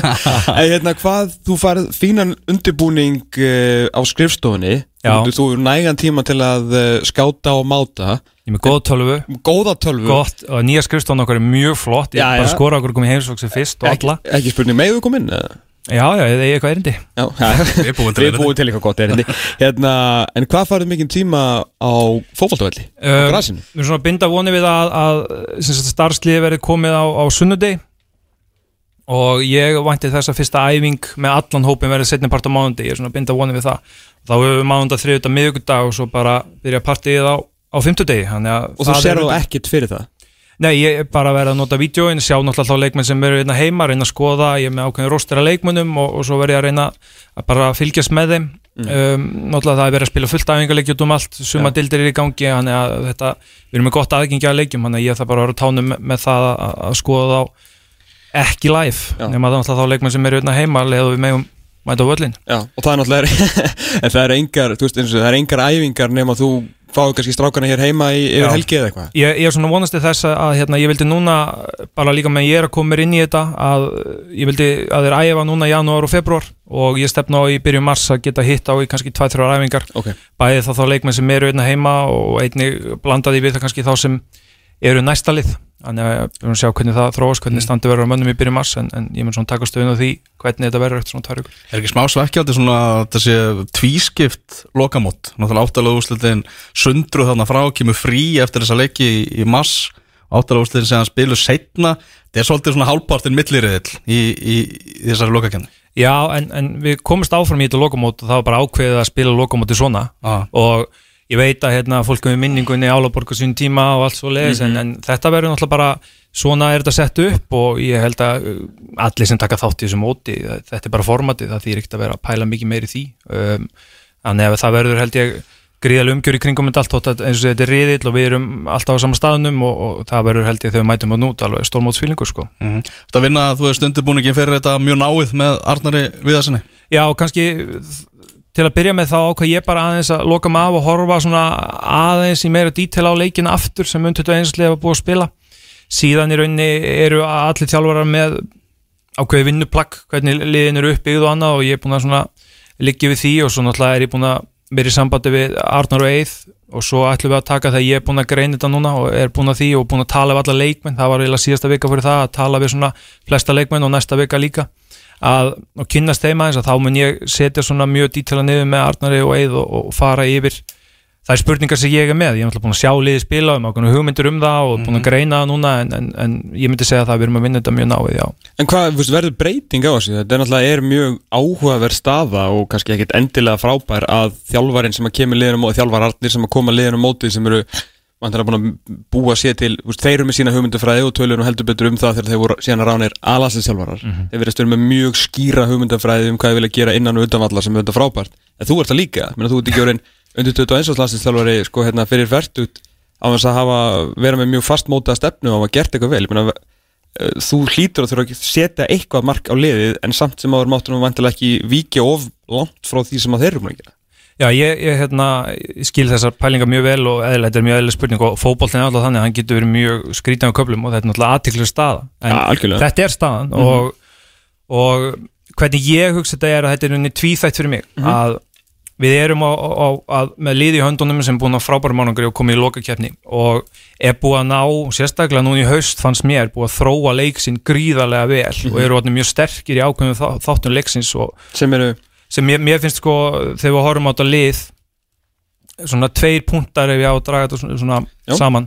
<laughs> En hérna, hvað, þú farið fínan undirbúning uh, á skrifstofunni. Þú, þú er nægan tíma til að uh, skáta og máta Ég er með góða tölvu, Góða tölvu gott og nýja skrifstofan okkar er mjög flott Ég Já, er bara já. skora okkur komið heimsóksu fyrst og alla ekki, ekki spurning, megðu kom inn? eða? Já, já, eða ég eitthvað erindi Já. <laughs> Við búum til til eitthvað gott erindi hérna, En hvað farið mikið tíma á fótboltavelli? á Um, grasinu? Við erum svona að binda voni við að, að starfsliði verið komið á, á sunnudegi og ég vænti þess að fyrsta æfing með allan hópin verið setni part á mánundi ég er svona binda voni við það. Þá hefur við mánunda þriðuta miðugudag og svo bara byrja partíið á, á fimmtudegi. Og þú sér þú ekkert fyrir það? Nei, ég er bara að vera að nota vídjóin, sjá náttúrulega þá leikmenn sem eru hérna heima, reyna að skoða, ég er með ákveðin róstera leikmennum og, og svo verð ég að reyna að bara fylgjast með þeim. Um, náttúrulega það er verið að spila fullt æfingarleiki út um allt, suma Já. dildir er í gangi, þannig að þetta, við erum með gott aðgengi að leikjum, þannig að ég þarf bara að vera tánum með, með það að, að skoða þá ekki live, nema þá leikmenn sem eru hérna heima, leðu við megum mæta á völlin. Já, og það er náttúrulega <laughs> En það er engar, veist, eins og það er engar æfingar nema þú fáið kannski strákana hér heima í, yfir Já. helgi eða eitthvað. Ég, ég er svona vonast til þess að, hérna, ég vildi núna, bara líka með ég er að koma mér inn í þetta, að ég vildi að þeir æfa núna janúar og februar og ég stefna á í byrjun mars að geta hitt á í kannski 2-3 æfingar, Ok, bæði þá þá leikmenn sem eru einna heima og einnig blandaði við það kannski þá sem eru næsta lið, þannig að við erum að sjá hvernig það þróast, hvernig standi verður á mönnum í byrjun mars en, en ég mun svona taka stöðun á því hvernig þetta verður eftir svona vikur. Er ekki smá svekkjaldi svona þessi tvískipt lokamót, náttúrulega áttalega úrslitin sundru þarna frá, kemur frí eftir þessa leiki í, í mars, áttalega úrslitin sem hann spilu setna, þetta er svolítið svona hálfpartin milliriðill í, í, í þessari lokakefni. Já, en, en við komumst áfram í þetta lokamót og það var bara ákveðið að spila lokamóti svona Ah. og ég veit að hérna, fólk um minningunni álaborga sín tíma og allt svo leiðis en, en þetta verður náttúrulega bara svona er þetta sett upp og ég held að uh, allir sem taka þátt í þessu móti þetta er bara formatið, það þýr ekkert að vera að pæla mikið meiri því. Um, þannig að það verður held ég gríðalega umgjör í kringum þetta allt þótt að eins og þetta er riðill og við erum alltaf á sama staðnum og, og það verður held ég þegar við mætum á nút alveg stórmótsfílingur sko. Mm Þetta vinna að þú veist undirbúningin fyrir þetta mjög náið með Arnari Viðarsinni. Já, kannski til að byrja með þá ákvað ég bara aðeins að loka af og horfa svona aðeins í meira dítel á leikina aftur sem þetta einslega var búið að spila. Síðan í rauninni eru allir þjálfarar með ákveði vinnuplagg hvernig liðin eru uppbyggð og annað og ég er búin að svona liggja við því og svo náttúrulega er ég búin að vera í sambandi við Arnar og Eið og svo ætlum við að taka þegar ég er búin að greina þetta núna og er búin að því og búin að tala við alla leikmenn, það var eiginlega síðasta vika fyrir það að tala við svona flesta leikmenn og næsta vika líka að, og kynnast þeim aðeins að þá mun ég setja svona mjög dítala niður með Arnari og Eið og, og fara yfir það er spurningar sem ég er með, ég er náttúrulega búin að sjá liði spila um ákveðinu hugmyndir um það og búin að greina það núna en, en, en ég myndi segja það að við erum að vinna þetta mjög náið, já. En hvað, verður breyting á þessu? Þetta er náttúrulega er mjög áhugaverð staða og kannski ekkit endilega frábær að þjálfarinn sem að kemur liðinu og þjálfararnir sem að koma liðinu mótið sem eru vantilega búin að búa sér til þeir eru með sína hugmyndafræði og tölur og heldur betur um það þegar þeir voru síðan að ránir aðlandsliðsjálfarar þeir verðast verið með mjög skýra hugmyndafræði um hvað þeir vilja gera innan og utanvallar sem er þetta frábært. En þú ert það líka, Menna, þú ert ekki orðin undir 21 landsliðsjálfari sko, hérna, fyrir færtut á þess að hafa vera með mjög fastmótaða stefnu og hafa gert eitthvað vel. Ég meina, eh, þú hlýtur að þurfa að setja eitthvað mark á liðið en samt sem áður máttur nú vantilega ekki víkja of langt frá því sem að þeir eru búin að gera Já, ég, ég, hérna, ég skil þessar pælingar mjög vel og eðlilega, þetta er mjög eðlilega spurning og fótboltin er alltaf þannig að hann getur verið mjög skrítan á köflum og þetta er náttúrulega aðtiklega staða. En Ja, þetta er staðan og, og hvernig ég hugsa þetta er að þetta er unni tvíþætt fyrir mig. Að við erum á, á, á, með liði í höndunum sem er búin á frábæra mánangri og komið í lokakefni og er búið að ná, sérstaklega núna í haust fannst mér, búið að þróa leiksinn gríðarlega vel og eru mjög sterkir í ákveðum þá, þáttum leiksins og sem eru sem mér, mér finnst sko þegar við horfum á þetta lið svona tveir punktar ef ég á að draga þetta svona, svona Já. saman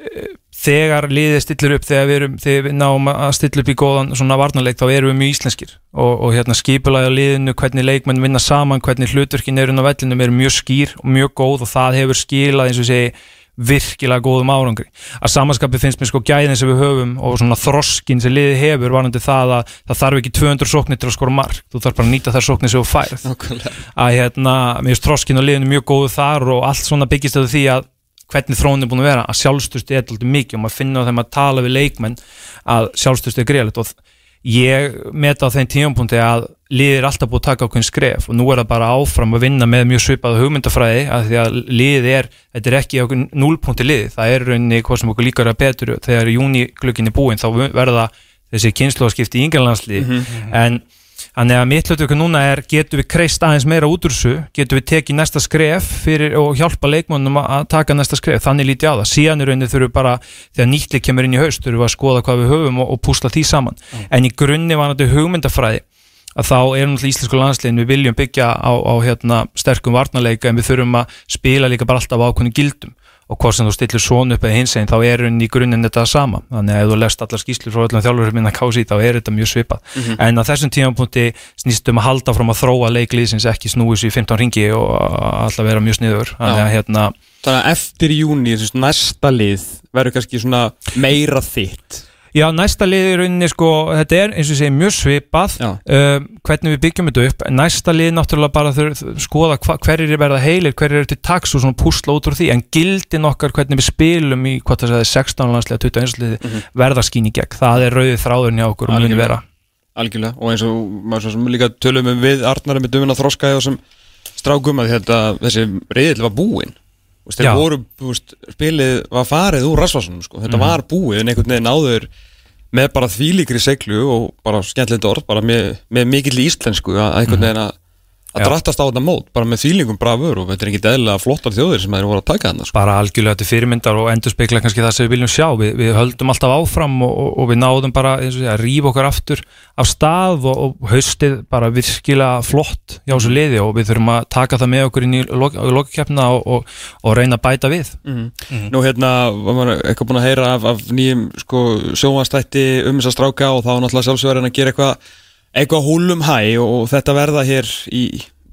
eh, þegar liðið stillir upp þegar við, erum, þegar við náum að stilla upp í góðan svona varnarleik þá erum við mjög íslenskir og, og hérna skipulæða liðinu, hvernig leikmenn vinna saman, hvernig hlutverkin eru inn á vellinum eru mjög skýr og mjög góð og það hefur skilað eins og segi virkilega góðum árangri. Að samanskapi finnst mér sko gæðin sem við höfum og svona þroskin sem liðið hefur varandi það að það þarf ekki 200 sóknir til að skora mark, þú þarf bara að nýta þær sóknir sem þú færð. Nákvæmlega. að hérna, mér finnst þroskin og liðinu mjög góðu þar og allt svona byggist af því að hvernig þróun er búin að vera að sjálfstöðst er alltaf mikið og maður finnur á þeim að tala við leikmenn að sjálfstöðst er greiðilegt og ég meta á þeim tímapunkti að liðið er alltaf búið að taka ákveðin skref og nú er það bara áfram að vinna með mjög svipaða hugmyndafræði að því að liðið er, þetta er ekki ákveðin núlpunkti lið, það er rauninni hvað sem okkur líkar að betur. Þegar júni glöggin er búin þá verða þessi kynnslóðskipti í yngjörlandsli en Þannig að mitt hlutu núna er, getur við kreist aðeins meira út úr þessu, getur við tekið næsta skref fyrir og hjálpa leikmannum að taka næsta skref, þannig líti á það. Síðan er rauninni þurfum við bara, þegar nýttli kemur inn í haust, þurfum við að skoða hvað við höfum og, og púsla því saman. Mm. En í grunni var þetta hugmyndafræði að þá er náttúrulega íslensku landslegin, við viljum byggja á, á hérna, sterkum varnarleika en við þurfum að spila líka bara alltaf á ákveðinu gildum og hvort sem þú stillir svona upp eða hins einn þá er henni í grunninn þetta sama. Þannig að ef þú lest allar skýslur frá öllum þjálfurum minna kási þá er þetta mjög svipað. En á þessum tímapunkti snýst um að halda fram að þróa leikliðsins ekki snúis í 15 ringi og alltaf vera mjög sniður. Þannig að hérna Þannig að eftir júni, næsta lið verður kannski svona meira þitt Já, næsta lið í rauninni sko, þetta er eins og segi mjög svipað um, hvernig við byggjum þetta upp. Næsta lið náttúrulega bara þurf skoða hverjir er verða heilir, hverjir er til taks og svona púsla út úr því, en gildin okkar hvernig við spilum í, hvað það segði, 16 landslega 21 liði, verða skín í gegn. Það er rauðið þráðurinn hjá okkur og muni vera. Algjörlega, og eins og maður svo líka tölum um við Arnari með dömuna þroskaði og sem strákum að þetta, þessi reyðil var búinn Veist, Já. þeir voru, veist, spilið var farið úr rasvarsunum, sko, þetta Mhm. var búið en einhvern veginn áður með bara þvílíkri seglu og bara skemmtilegt orð bara með, með mikill íslensku að að einhvern veginn að að drattast á þetta mót, bara með þvílíkum bravur og þetta er ekki eðlilega flottar þjóðir sem þeir voru að taka þarna, sko. bara algjörlega til fyrirmyndar og endur spekla kannski það sem við viljum sjá. Við, við höldum alltaf áfram og, og, og við náðum bara eins og því að rífa okkar aftur af stað og, og haustið bara virkilega flott hjá þessu liði og við þurfum að taka það með okkur inn í lokkeppna og, og, og reyna að bæta við. Nú hérna var maður eitthvað búin að heyra af, af nýjum sko, sjómanstætti um þess að stráka og þá var náttúrulega sjálfsögurinn að gera eitthvað eitthvað húlum hæ og, þetta verða hér í,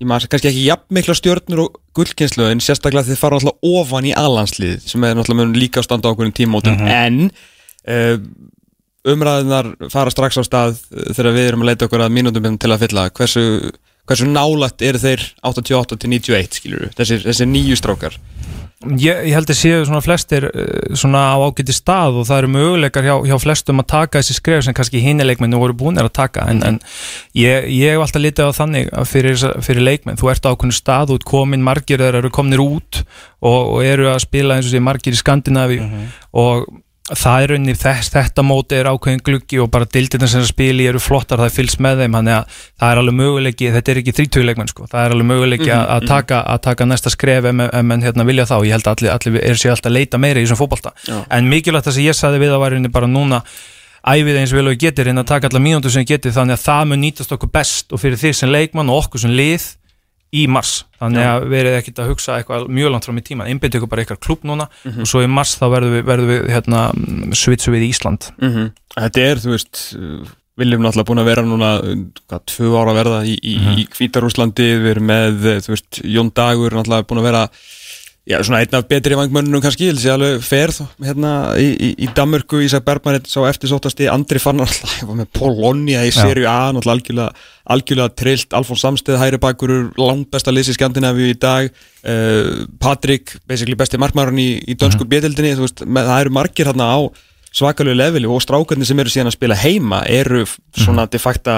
í maður, kannski ekki jafn mikla stjörnur og gullkynslu en sérstaklega þið fara náttúrulega ofan í allandslið sem er náttúrulega mun líka að standa á okkur tímótum en uh, umræðinar fara strax á stað uh, þegar við erum að leita okkur að mínútum til að fylla. Hversu, hversu nálætt eru þeir 88 til 91 skilur þessi, þessi nýju strákar ég, ég held að séu svona flestir uh, svona á ágæti stað og það eru möguleikar hjá, hjá flestum að taka þessi skref sem kannski hinnileikmennu voru búinir að taka. En, en ég, ég hef alltaf litið á þannig fyrir, fyrir leikmenn, þú ert á ákveðinu stað ert komin, margir þeir eru komnir út og, og eru að spila eins og sé margir í Skandinavi og það er rauninni þess, þetta móti er ákveðin gluggi og bara dildina sem spili eru flottar, það fylgst með þeim þannig að það er alveg möguleiki, þetta er ekki þrítugleikmenn sko, það er alveg möguleiki að, að, taka, að taka næsta skref ef ef menn hérna vilja þá, ég held að allir, allir er sér alltaf að leita meira í þessum fótbolta, Já. en mikilvægt það sem ég sagði við að væri bara núna æfið eins vel og getur en að taka allar mínútur sem getur þannig að það mun nýtast okkur best og fyrir þig sem leikmann og okkur sem lið í mars, þannig að verið ekkert að hugsa eitthvað mjög langt fram í tíma, einbyttu ykkur bara eitthvað klúb núna og svo í mars þá verðum við, verðum við hérna, svitsu við í Ísland. Mm Þetta er, þú veist uh, Viljum náttúrulega búin að vera núna hvað, tvö ára að verða í, í, í Hvítarúslandi við erum með, þú veist, Jón Dagur náttúrulega búin að vera já, svona einn af betri vangmönnunum kannski, sé alveg ferð hérna í, í, í Danmörku, Ísak Bergman sá eftirsóttasti, Andri fann alltaf <laughs> ég var með Polonia í serju A algjörlega, algjörlega trillt. Alfons Samsteð, hæri bakurur, langt besta lýsi Skandinavíu í dag. Uh, Patrik, basically besti markmaðurinn í, í dönsku mm -hmm. þú veist, með, það eru margir hérna á svakalegu leveli og strákarnir sem eru síðan að spila heima eru f- svona de facto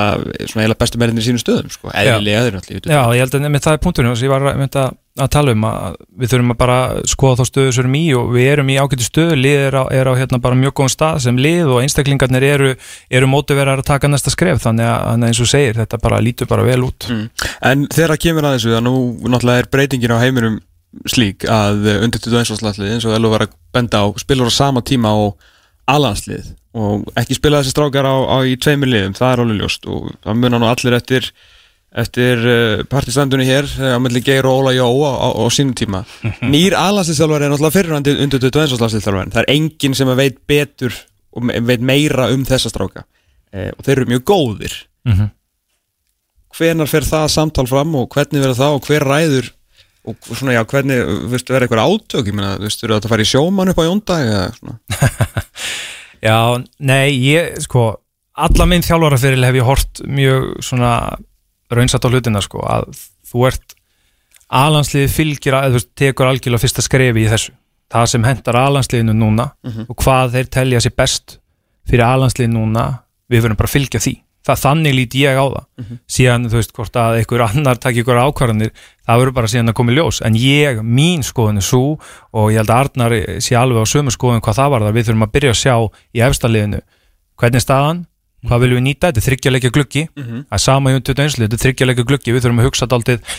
svona eiginlega bestu mennir í sínum stöðum sko. eðlilega náttúrulega Já, ég held að það er punkturinn sem ég var að, að, að tala um að við þurfum að bara skoða þá stöðu sem við erum í og við erum í ágættu stöðu, lið er á, er á hérna bara mjög góðum stað sem lið og einstaklingarnir eru, eru mótiverar að taka næsta skref. Þannig að, að eins og segir, þetta bara lítur bara vel út. Mm. en þegar það kemur að þessu að nú náttúrulega er breytingin á heiminum slík að undir 21 áslagslið eins og Elu var að benda á spilur á sama tíma á alhanslið og ekki spila þessi strákar á, á í tveimur liðum, það er alveg ljóst og það munar nú allir eftir eftir uh, partistandunni hér uh, á milli Geir og Óla Jó á, sínum tíma. Nýr aðlandsliðstjálfari er náttúrulega fyrirhandi undir 21. landsliðstjálfari það er enginn sem veit betur og veit meira um þessa stráka. Uh, og þeir eru mjög góðir. Mhm. hvenar fer það samtal fram og hvernig verður það og hver ræður og svona já, hvernig, veistu, verður eitthvað átök? Ég meina, verður þetta að fara í sjómann upp á jóndag <laughs> Já, nei, ég, sko alla minn þjálfarafyril hef ég hort mjög svona raunsatt á hlutina, sko, að þú ert alansliði fylgir að, þú tekur algjörlega fyrsta skrefi í þessu. Það sem hendar alansliðinu núna og hvað þeir telja sér best fyrir alansliðinu núna, við verðum bara að fylgja því. Það þannig líti ég á það. Síðan, þú veist, hvort að einhver annar takk ykkur ákvarðanir, það verður bara síðan að koma í ljós. En ég, mín skoðun er svo og ég held að Arnar sé alveg á sömu skoðun hvað það var þar, við þurfum að byrja að sjá í efstaliðinu, hvernig er staðan hvað viljum við nýta, þetta er þryggjarleikja gluggi. Það er sama í undir einsli, þetta er þryggjarleikja gluggi. Við þurfum að hugsa daldið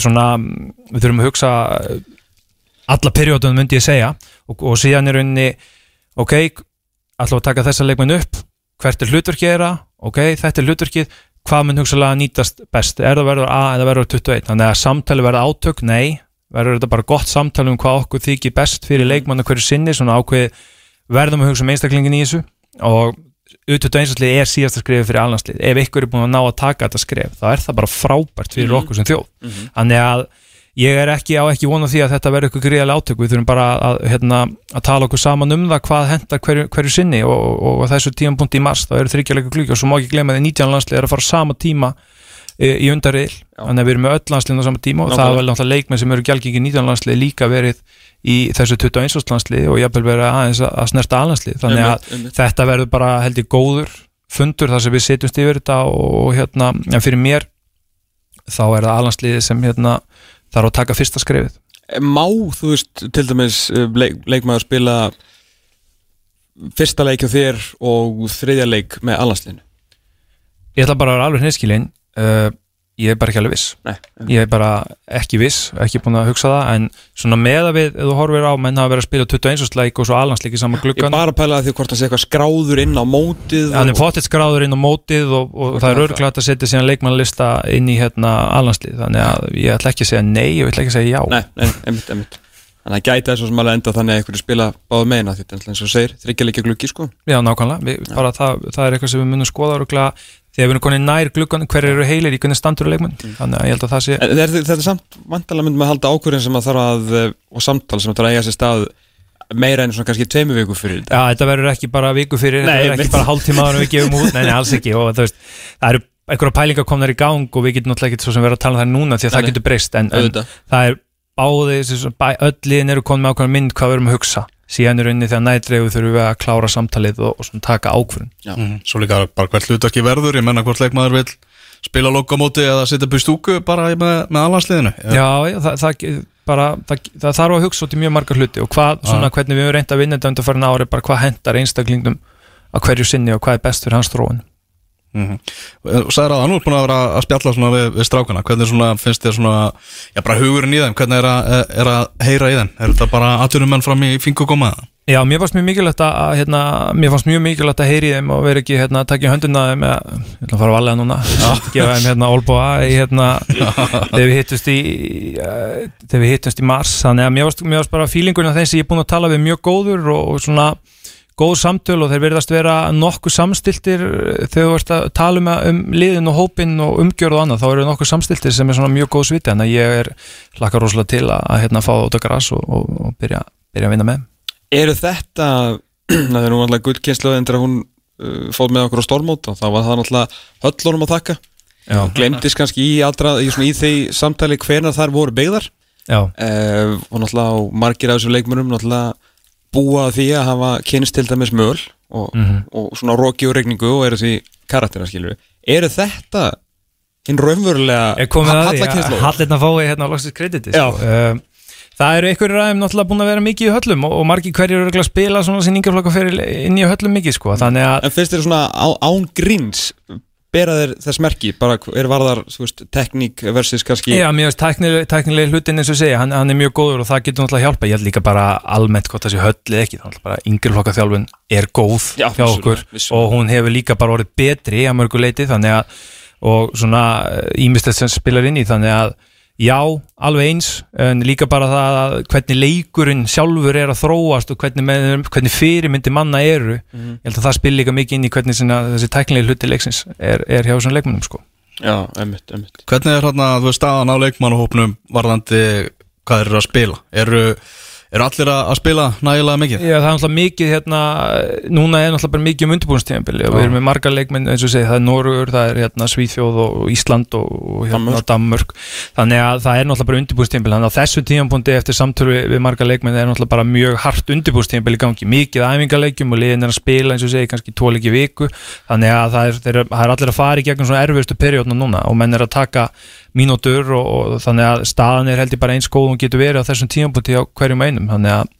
svona, við þurfum að hugsa eh, alla periódunum myndi ég segja. Og, og síðan er rauninni ok, ætlum að taka þessa leikmenn upp. Hvert er hlutverkið þeirra? Ok, þetta er hlutverkið, hvað mun hugsalega nýtast best, er það verður A eða verður 21, þannig að samtali verður átök? Nei, verður þetta bara gott samtali um hvað okkur þykir best fyrir leikmann og hverju sinni, svona ákveð verðum að hugsa um einstaklingin í þessu. Og U21 einslið er síðasta skrifið fyrir alhanslið, ef ykkur er búin að ná að taka þetta skrif, þá er það bara frábært fyrir okkur sem þjóð, þannig að ég er ekki á ekki vona því að þetta verður ykkur gríðarlega átök, við þurfum bara að, hérna, að tala okkur saman um það hvað hendar hverju, hverju sinni og, og, og þessu tímapunkti í mars þá eru þryggjarleika klukki og svo má ekki glemma því 19 landslið er að fara sama tíma í, undarriðil, þannig að við erum með öll landsliðin á sama tíma og það er vel náttúrulega leikmenn sem eru gjaldgengi 19 landslið líka verið í þessu 21 landslið og jafnvel verið aðeins að snerta allandslið þannig að Einmitt, einmitt. þetta verður bara held ég góður fundur þar sem við setjumst yfir þetta og hérna, en fyrir mér þá er það alhansliðið sem hérna þarf að taka fyrsta skrefið. Má, þú veist, til dæmis eh, leik, leikmaður spila fyrsta leik hjá þér og þriðja leik með allansliðinu ég ætla bara að vera alveg hneskilinn uh, ég er bara ekki alveg viss. Nei, ég er bara ekki viss, ekki búin að hugsa það en svona með að við, ef þú horfir á menn hafa verið að spila 21. leik og svo alhansleik í sama ég gluggan bara að pæla að því hvort það sé eitthvað skráður inn á mótið hann er pottitt skráður inn á mótið og, og það er það örglægt að setja síðan leikmannlista inn í hérna alhanslið þannig að ég ætla ekki að segja nei og ég ætla ekki að segja já. Nei, nei, einmitt, einmitt Þannig að gæti sem alveg enda þannig að einhverju spila báðu meina því þetta er eins og segir, þryggja leikja gluggi sko. Já, nákvæmlega, við, bara það, það er eitthvað sem við munum skoða öruglega þegar við erum konið nær gluggan hver eru heilir í hvernig standur leikmenn. Þannig að ég held að það sé En þetta, þetta er samt vantalega myndum að halda ákvörðin sem að þarf að eh, og samtal sem að þarf að eiga sér stað meira en svona kannski tveimu viku fyrir Já, þetta verður ekki bara viku fyrir, Nei, þetta verður ekki bara hálftíma áður en við gefum út, nei, nei, alls ekki. Og þú veist, það eru einhverja pælingar komnar í gang og við getum náttúrulega ekki svo sem vera að tala um það núna því að Nei, það getur breyst en, en það er báði, þessi- bæ, öll liðin eru konið með ákveðna mynd hvað við erum að hugsa. Síðan er unni þegar nætregu þurfum við að klára samtalið og, og taka ákvörðun. Mhm. Svo líka bara hvert hlutverki verður Ég menna hvort leikmaður vil spila lokamóti eða setja upp í stúku bara með, með allansliðinu Já, já það, það, bara, það, það þarf að hugsa út í mjög marga hluti og hvað, svona, hvernig við höfum reynd að vinna þetta undir farin ári, bara hvað hendar einstaklingum á hverju sinni og hvað er best fyrir hans þróun mm Og sagði að nú er búin að vera að spjalla svona við, við strákana. Hvernig svona finnst þér svona Já bara hugurinn í þeim? Hvernig er að, er að heyra í þeim? Er þetta bara atvinnum menn fram í fingu koma? Já, mér fannst mjög mikilvægt að, að, hérna, mér fannst mjög mikilvægt að heyri þeim og vera ekki, hérna, að taka í höndina þeim með, ég ætla að fara að valega núna. <laughs> Gefa þeim, hérna, olbúa hérna þegar við hittust í uh, þegar við hittust í mars, þannig að mér fannst, bara fílingurinn af þeim sem ég er búin að tala við mjög góður og, og svona góð samtöl og þeir verðast vera nokkuð samstiltir eh, þegar þú ert að tala um, um liðin og hópin og umgjörð og annað, þá eru nokkuð samstiltir sem er svona mjög góð sviti, að ég er hlakka rosalega til að, að hérna, fá það út að gras og, og, og byrja, byrja að vinna með. Eru þetta, <clears throat> það er nú alltaf gullkynsluðin þegar hún uh, fóð með okkur á stormót og þá var það náttúrulega höllunum að þakka Já. glemdist kannski í, allra, í, í því samtali hvenar þar voru beigðar Já, uh, og á margir af þessum leikmönum náttúrulega búa því að hafa kynst til dæmis möl og, Mhm. og svona roki og regningu og eru því karaktera skilur eru þetta hinn raunverulega er að hallirna fái hérna loksins krediti Já. sko. um, það eru einhverjir aðeim náttúrulega búin að vera mikið í höllum og, og margir hverjir eru að spila svona sýningaflokka fyrir inn í höllum mikið sko. þannig að En finnst þér svona á, án gríns bera þér þess merki, bara er varðar veist, tekník versus kannski Já, mér tæknileg, tæknileg hlutin eins og segja, hann, hann er mjög góður og það getur náttúrulega hjálpa, ég held líka bara almennt hvort þessi höll eða ekki, þannig bara yngri flokka þjálfun er góð Já, hjá okkur vissulega. og hún hefur líka bara orðið betri að mörgu leiti, þannig að og svona ímyndstætt sem spilar inn í þannig að já, alveg eins en líka bara það að hvernig leikurinn sjálfur er að þróast og hvernig, með, hvernig fyrirmyndi manna eru Mhm. ég held að það spil líka mikið inn í hvernig sinna, þessi tæknilegi hluti leiksins er, er hjá þessum leikmennum sko Já, emmitt, emmitt Hvernig er hérna, þú veist, staðan á leikmannahópnum varðandi hvað eru að spila? Eru, eru allir að spila nægilega mikið? Já, það er náttúrulega mikið hérna, núna er náttúrulega bara mikið um undirbúinstíðanbili og við erum með marga leikmenn eins og segið, það er Norugur, það er hérna, Svíþjóð og Ísland og, og hérna, Danmörk. Þannig að það er náttúrulega bara undirbúinstíðanbili þannig að á þessu tíðanbúndi eftir samtölu við marga leikmenn er náttúrulega bara mjög hart undirbúinstíðanbili í gangi, mikið æfingaleikjum og liðin er að spila eins og segið kannski tóleiki viku. Þannig að það er, þeir, það er allir að fara í gegnum svona erfiðustu periódna núna og menn er að taka mínútur og, og þannig að staðan er held ég bara eins góð og hún getur verið á þessum tíðanbúndi á hverjum einum þannig að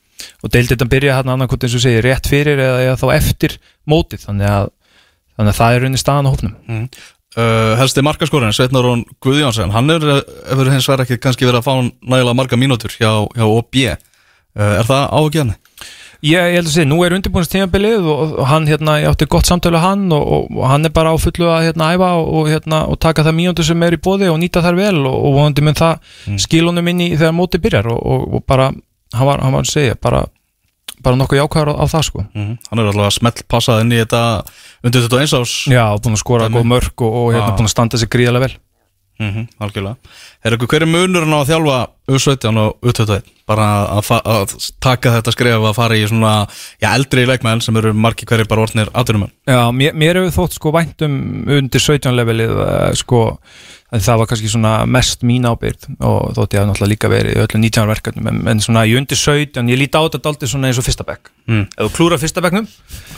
og deildið að byrja hérna annarkot eins og segir rétt fyrir eða, eða þá eftir mótið þannig að, þannig að það er raunin staðan á hópnum Mm. Uh, helsti markaskórin, Sveitnar Rón Guðjónsson hann er, hefur hins vegar ekki kannski verið að fá nægilega marga mínútur hjá, hjá OB uh, Er það áhugjörni? Ég, ég held að segja, nú er undirbúinist tímabilið og, og hann hérna, ég átti gott samtölu hann og, og, og hann er bara á fullu að hérna æfa og, hérna, og taka það mínútur sem er í bóði og nýta þær vel og, og vonandi mun það mm. skilunum inn í þegar mótið byrjar og, og bara, hann var, hann var að segja bara, bara nokkuð jákvæður á, á það sko. Mm. Hann er alltaf að smell passað inn í þetta undir þetta eins ás Já, búin að skora góð mörg og, og hérna búin að standa sig gríðarlega vel mm -hmm, Algjörlega Er eitthvað hverju munurinn á að þjálfa U17 og U21? Bara að, að taka þetta skref að fara í svona já, eldri leikmenn sem eru margi hverju bara orðnir aðdurumenn Já, mér, mér hefur þótt sko væntum undir 17 levelið uh, sko, að það var kannski svona mest mín ábyrgð og þótt ég hef náttúrulega líka verið í öllum 19 verkefnum en, en svona í undir 17, ég líti á þetta aldrei svona eins og fyrsta bekk Mm. ef þú klúrar fyrsta bekknum,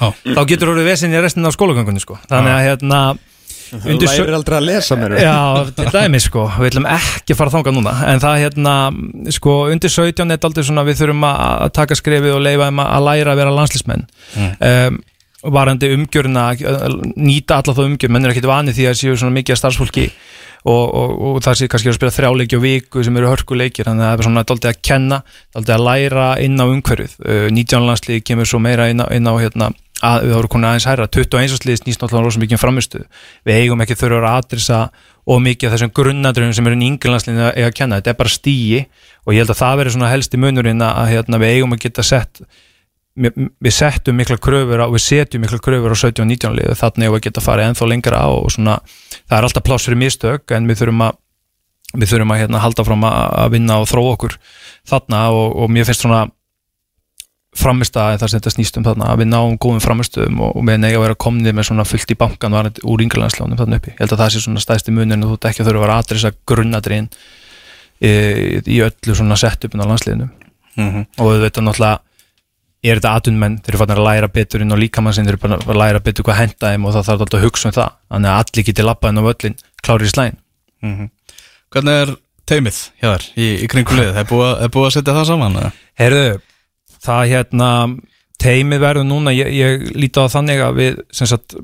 Já. þá getur þú orðið vesinn í restin af skólagöngunni sko þannig að hérna Þú lærir aldrei að lesa mér Já, til dæmi sko, við ætlum ekki að fara þangað núna. En það hérna, sko, undir 17 er aldrei svona, við þurfum að að taka skrefið og leifa þeim að að læra að vera landslísmenn um, varandi umgjörna að nýta alla þá umgjörn, menn er ekkit vanið því að séu svona mikið af starfsfólki og, og, og það sé kannski að spila þrjáleiki og viku sem eru hörkuleikir, þannig að það er svona daldið að kenna, daldið að læra inn á umhverfið. Uh, 19 landslík kemur svo meira inn á, inn á hérna, að við vorum konið aðeins hærra. 21 slið snýst náttúrulega rosa mikið um framistu við eigum ekki þurfa að adressa og mikið af þessum grunnadröfum sem eru í yngirlandslinni að kenna, þetta er bara stíi og ég held að það veri svona helsti munurinn að, hérna, við eigum að geta sett við settum mikla kröfur á við setjum mikla kröfur á 17 og 19 liðu þannig að við geta farið ennþá lengra og svona, það er alltaf pláss fyrir mistök en við þurfum að við þurfum að hérna, halda fram að vinna og þróa okkur þarna og, og mér finnst svona framistæði þar sem þetta snýst um þarna að við náum góðum framistöðum og, og við nega að vera komnið með svona fullt í bankan varandi úr yngrelandslánum þarna uppi ég held að það sé svona stæðsti munin og þú ert ekki að þurfa að vera aðrisa grunnadriðin í, í öllu svona setupin á landsliðinu mm -hmm. og við veitum náttúrulega er þetta atunmenn, þeir eru fann að læra betur inn á líkamann sinn, þeir eru fann að læra betur hvað henda þeim og það þarf alltaf að hugsa um það þannig að allir geti lappað inn á völlin klári í slæn Hvernig er teimið hjá þér í, í kringulið? Er búið, að- er búið að setja það saman? eða? Það hérna teimið verður núna, ég, ég líti á þannig að við, sem sagt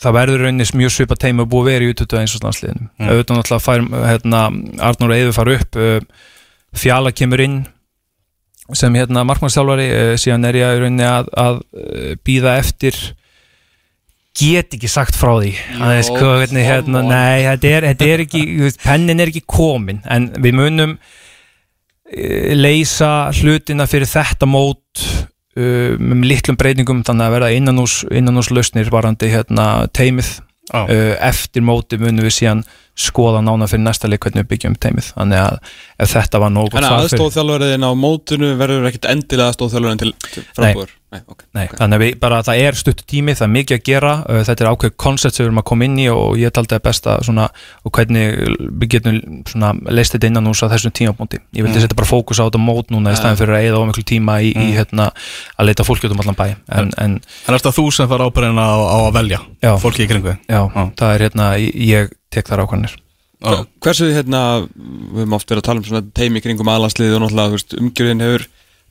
það verður raunis mjög svipa teimi að búið að vera í útötu eins og stansliðinu mm. auðvitað náttúrulega fær, hérna, Arnur Eður fara upp uh, Fjala kemur inn sem hérna markmannstjálfari uh, síðan er ég í rauninni að, að uh, býða eftir get ekki sagt frá því. Aðeins sko, hvernig, hérna, nei, þetta er, þetta er ekki pennin er ekki komin en við munum eh, leysa hlutina fyrir þetta mót uh, með litlum breytingum þannig að verða innanús, innanús lausnir varandi hérna, teimið Já. uh, eftir móti munum við síðan skoða nána fyrir næsta leik hvernig við byggjum teimið þannig að ef þetta var nógu Þannig að aðstóðþjálfariðin á mótunu verður ekkit endilega aðstóðþjálfariðin til, til frambúður Nei, ok, Nei, ok. þannig að við, bara, það er stuttu tími, það er mikið að gera. Uh, þetta er ákveð koncept sem við erum að koma inn í og ég taldi að besta svona, og hvernig við getum svona, leist þetta innan ús að þessum tímabóndi ég vildi setja bara fókus á þetta mót núna í staðin fyrir að eða ómiklu tíma í, í hérna, að leita fólki út um allan bæ. En, en En er þetta þú sem fara ábyrðin á, á að velja Já. fólki í kringu? já, það er hérna, ég, ég tek þar ákvæmnir Já. Hversu hérna, við höfum oft verið að tala um svona teimi kringum aðlandsliði og náttúrulega umgjörðin hefur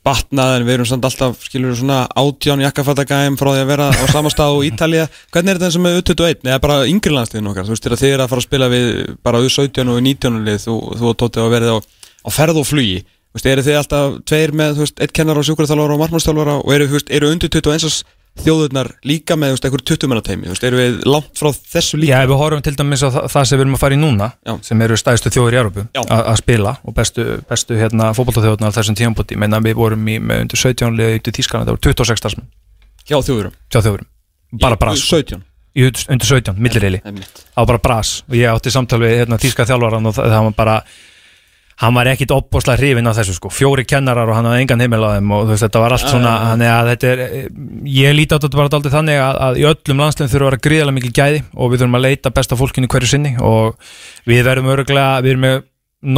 batnað en við erum samt alltaf, skilur svona átján jakkafatagæm frá því að vera á sama stað og Ítalía, hvernig er þetta og með U21 eða bara yngri landsliðin okkar, þú veist, þegar þið er að fara að spila við bara U17 og U19 lið, þú, þú og Tóti hafa verið á, á ferð og flugi. Þú veist, eru þið alltaf tveir með, þú veist, eitt kennar og sjúkurþjálfara og markmannstjálfara og eru, þú veist, eru undir 21 þjóðurnar líka með veist, einhver 20 manna teimi, erum við langt frá þessu líka? Já, ef við horfum til dæmis á það, sem við erum að fara í núna Já. sem eru stæðstu þjóður í Európu að spila og bestu, bestu hérna, fótboltaþjóðurnar á þessum tíðanbúti menna við vorum í, með undir 17 liði út í Þískan það voru 26 starfsmenn. Hjá þjóðurum? Hjá þjóðurum. Bara bras, 17 í und- undir 17, millireili Einmitt. það var bara bras. Og ég átti samtal við hérna, þíska þjálfaran og það, það var bara hann var ekkit opbóðslega hrifinn á þessu sko, fjóri kennarar og hann hafði engan heimil á þeim og þú veist, þetta var allt Já, svona já. þannig að þetta er, ég líti á þetta bara daldið þannig að, að í öllum landslegum þurfa að vera gríðarlega mikil gæði og við þurfum að leita besta fólkinu hverju sinni og við verðum öruglega, við erum með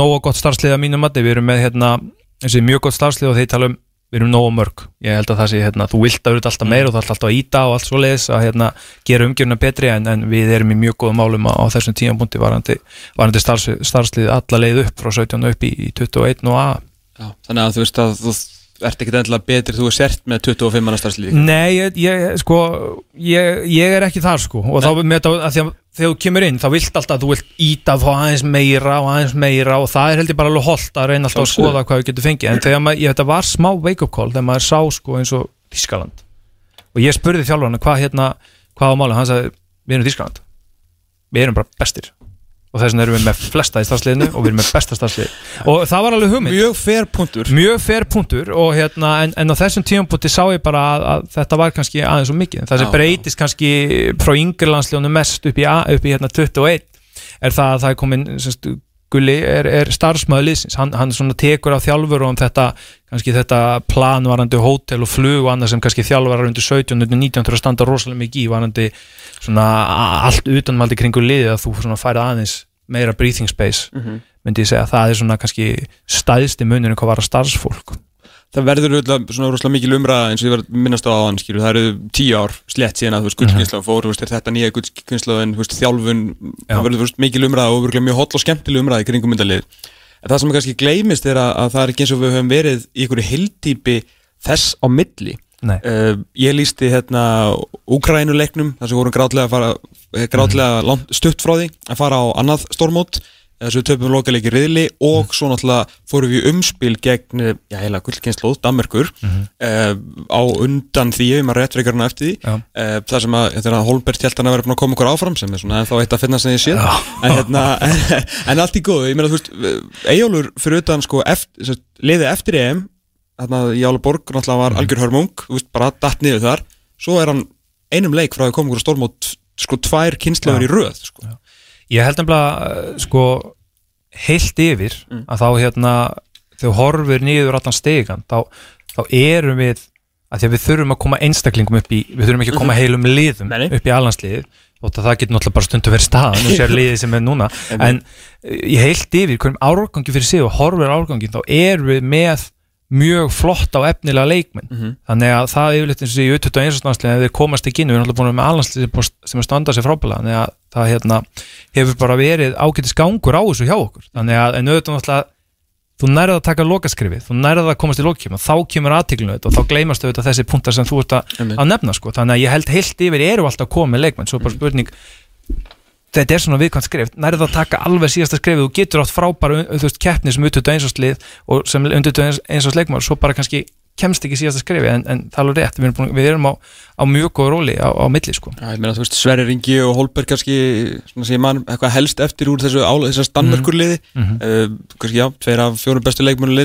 nógu gott starfslið að mínum mati, við erum með hérna, þessi mjög gott starfslið og þeir tala um við erum nógu mörg, ég held að það sé hérna, þú vilt að vera alltaf meira og það er alltaf að íta og allt svo leiðis að hérna, gera umgjörna betri en, en við erum í mjög góðum málum á, þessum tíðanbúndi varandi, varandi starfs, starfslið alla leið upp frá 17 upp í 21 og að Já, þannig að þú veist að þú ert ekkert endilega betri þú er sért með 25 manna starfslík Nei, ég, ég sko ég, ég er ekki þar sko. Og þá með þetta, að því að þegar þú kemur inn þá vilt alltaf að þú vilt íta að fá aðeins meira og aðeins meira og það er held ég bara alveg holdt að reyna alltaf að skoða hvað við getum fengið. En þegar maður, ég, þetta var smá wake up call þegar maður sá sko eins og Þískaland og ég spurði þjálfarna hvað hérna hvað á máli, hann sagði við erum Þískaland við erum bara bestir og þess vegna erum við með flesta í starfsliðinu og við erum með besta starfslið. Og það var alveg hugmynd. Mjög fair punktur. Mjög fer punktur og hérna, en, en á þessum tímapunkti sá ég bara að, að þetta var kannski aðeins og mikið. Það sem breytist kannski frá yngri landsljónu mest upp í, upp í hérna 21 er það að það er komin semst, Gulli er, er starfsmæður liðsins. Hann, hann tekur á þjálfur og um þetta þetta planvarandi hótel og flug og annað sem kannski þjálfarar undir 17 undir 19 þurfa að standa rosalega mikið í varandi allt utanmaldi kringu liðið að þú færið aðeins meira breathing space myndi ég segja, það er svona kannski stæðsti munurinn hvað var að starfsfólk Það verður auðvitað svona rosalega mikil umræða eins og ég var minnast á aðan skilur, það eru tíu ár slett síðan að þú veist gullkynsla fór, þú veist, er þetta nýja gullkynsla en þú veist, þjálfun, Já. það verður þú veist, mikil umræða og örugglega mjög holl og skemmtileg umræða í kringum myndalið. En það sem kannski gleymist er að, að það er ekki eins og við höfum verið í einhverju hildýpi þess á milli. Uh, ég lísti hérna Úkrænuleiknum, þar sem vorum grátlega fara, eh, grátlega langt, stutt frá því að fara á annað stormót þess að við töpum lokaleiki riðli og Mhm. svo náttúrulega fórum við umspil gegn, já heila gullkynnslóð, Danmerkur Mhm. uh, á undan því ef maður réttreikarna eftir því Já. uh, það sem að, þetta er að Holbert held hann að vera búin að koma okkur áfram sem er svona ennþá eitt að finna sem ég sé en, hérna, en, <laughs> en allt í góðu, ég meina þú veist Eyjólfur fyrir utan sko eftir, liðið eftir EM þarna Jála Borg náttúrulega var algjör hörmung þú veist, bara datt niður þar svo er hann einum leik frá að koma okkur stórmót sko tvær kynnslöfur Já. í röð sko. Ég held nefnilega uh, sko heilt yfir Mm. að þá hérna þegar horfir niður allan stegan þá, þá erum við að því að við þurfum að koma einstaklingum upp í við þurfum ekki að koma heilum liðum Mhm. Nei. upp í allansliðið og það getur náttúrulega bara stundu verið staðan og sér liðið sem er núna <laughs> en ég heilt yfir hverjum árgangi fyrir sig og horfir árgangi þá erum við með mjög flott á efnilega leikmenn Mhm. þannig að það yfirleitt eins og í 21. landsliðin ef þeir komast ekki inn, við erum alltaf búin með allanslið sem, er standað sér frábælega þannig að það hérna, hefur bara verið ágætis gangur á þessu hjá okkur þannig að en auðvitað náttúrulega þú nærið að taka lokaskrifið, þú nærið að komast í lokkjöfum og þá kemur aðtíklinu þetta og þá gleymast auðvitað þessi punktar sem þú ert að, að nefna sko. þannig að ég held heilt yfir eru alltaf komið leikmenn, svo bara spurning þetta er svona viðkvæmt skrif. Nærið að taka alveg síðasta skrifið, þú getur átt frábæra veist, keppni sem ututu einsáslið og sem undutu einsás leikmar svo bara kannski kemst ekki síðasta skrifið en, en það er alveg rétt, við erum, búin, við erum á, á mjög góð róli á, á milli sko. Ég meina veist Sverri Ringi og Holberg kannski man eitthvað helst eftir úr þessu ála, þessar Danmörkurliði Mhm. uh, kannski já, tveir af fjórum bestu leikmönu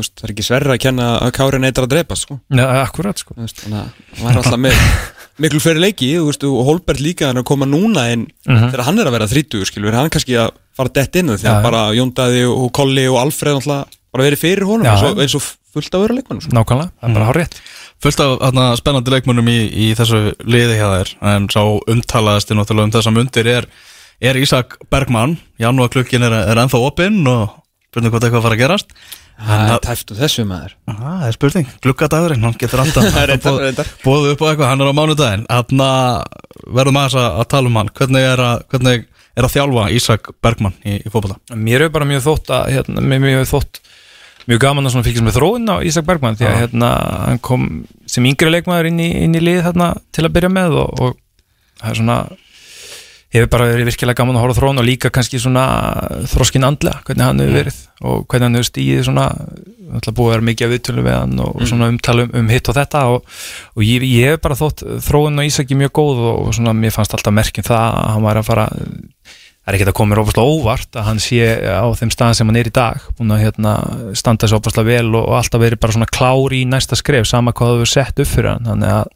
veist, það er ekki Sverri að kenna að Kári neitar að drepa sko. ja, akkurat sko. Veist, þannig að hann var alltaf með <laughs> miklu fleiri leiki þú veist, og Holberg líka hann er að koma núna en Mhm. þegar hann er að vera 30 skilur, hann kannski að fara dett inn því að já. bara Jóndaði og Kolli og Alfreð náttúrulega bara verið fyrir honum Já, eins og, eins og fullt af öðru leikmönnum sko. nákvæmlega, það er bara hár rétt Fullt af þarna, spennandi leikmönnum í, í þessu liði hjá þér en sá umtalaðasti náttúrulega um þessa mundir er, er Ísak Bergmann Janúar klukkin er, er ennþá opinn og spurning hvort eitthvað fara að gerast það er tæft úr þessu maður. Aha, það er spurning, glukkadagurinn, hann getur alltaf <laughs> bóðið upp á eitthvað, hann er á mánudaginn. Þannig verðum aðeins að, að tala um hann. Hvernig er að, hvernig er að þjálfa Ísak Bergmann í, í fótbolta? Mér er bara mjög þótt að hérna, hefur þótt mjög gaman að fylgjast með þróun á Ísak Bergmann því að hérna, hann kom sem yngri leikmaður inn í, inn í lið þarna til að byrja með og, og það er svona hefur bara verið virkilega gaman að horfa á þróun og líka kannski svona þroskin andlega, hvernig hann hefur verið og hvernig hann hefur stíðið svona alltaf búið að vera mikið af viðtölu við hann og svona umtala um, hitt og þetta og, og ég, ég hef bara þótt þróun og Ísaki mjög góð og, og svona mér fannst alltaf merkjum það að hann var að fara það er ekki að koma mér ófærslega óvart að hann sé á þeim stað sem hann er í dag búin að hérna, standa þessu ófærslega vel og, og alltaf verið bara svona klár í næsta skref sama hvað þú hefur sett upp fyrir hann. Þannig að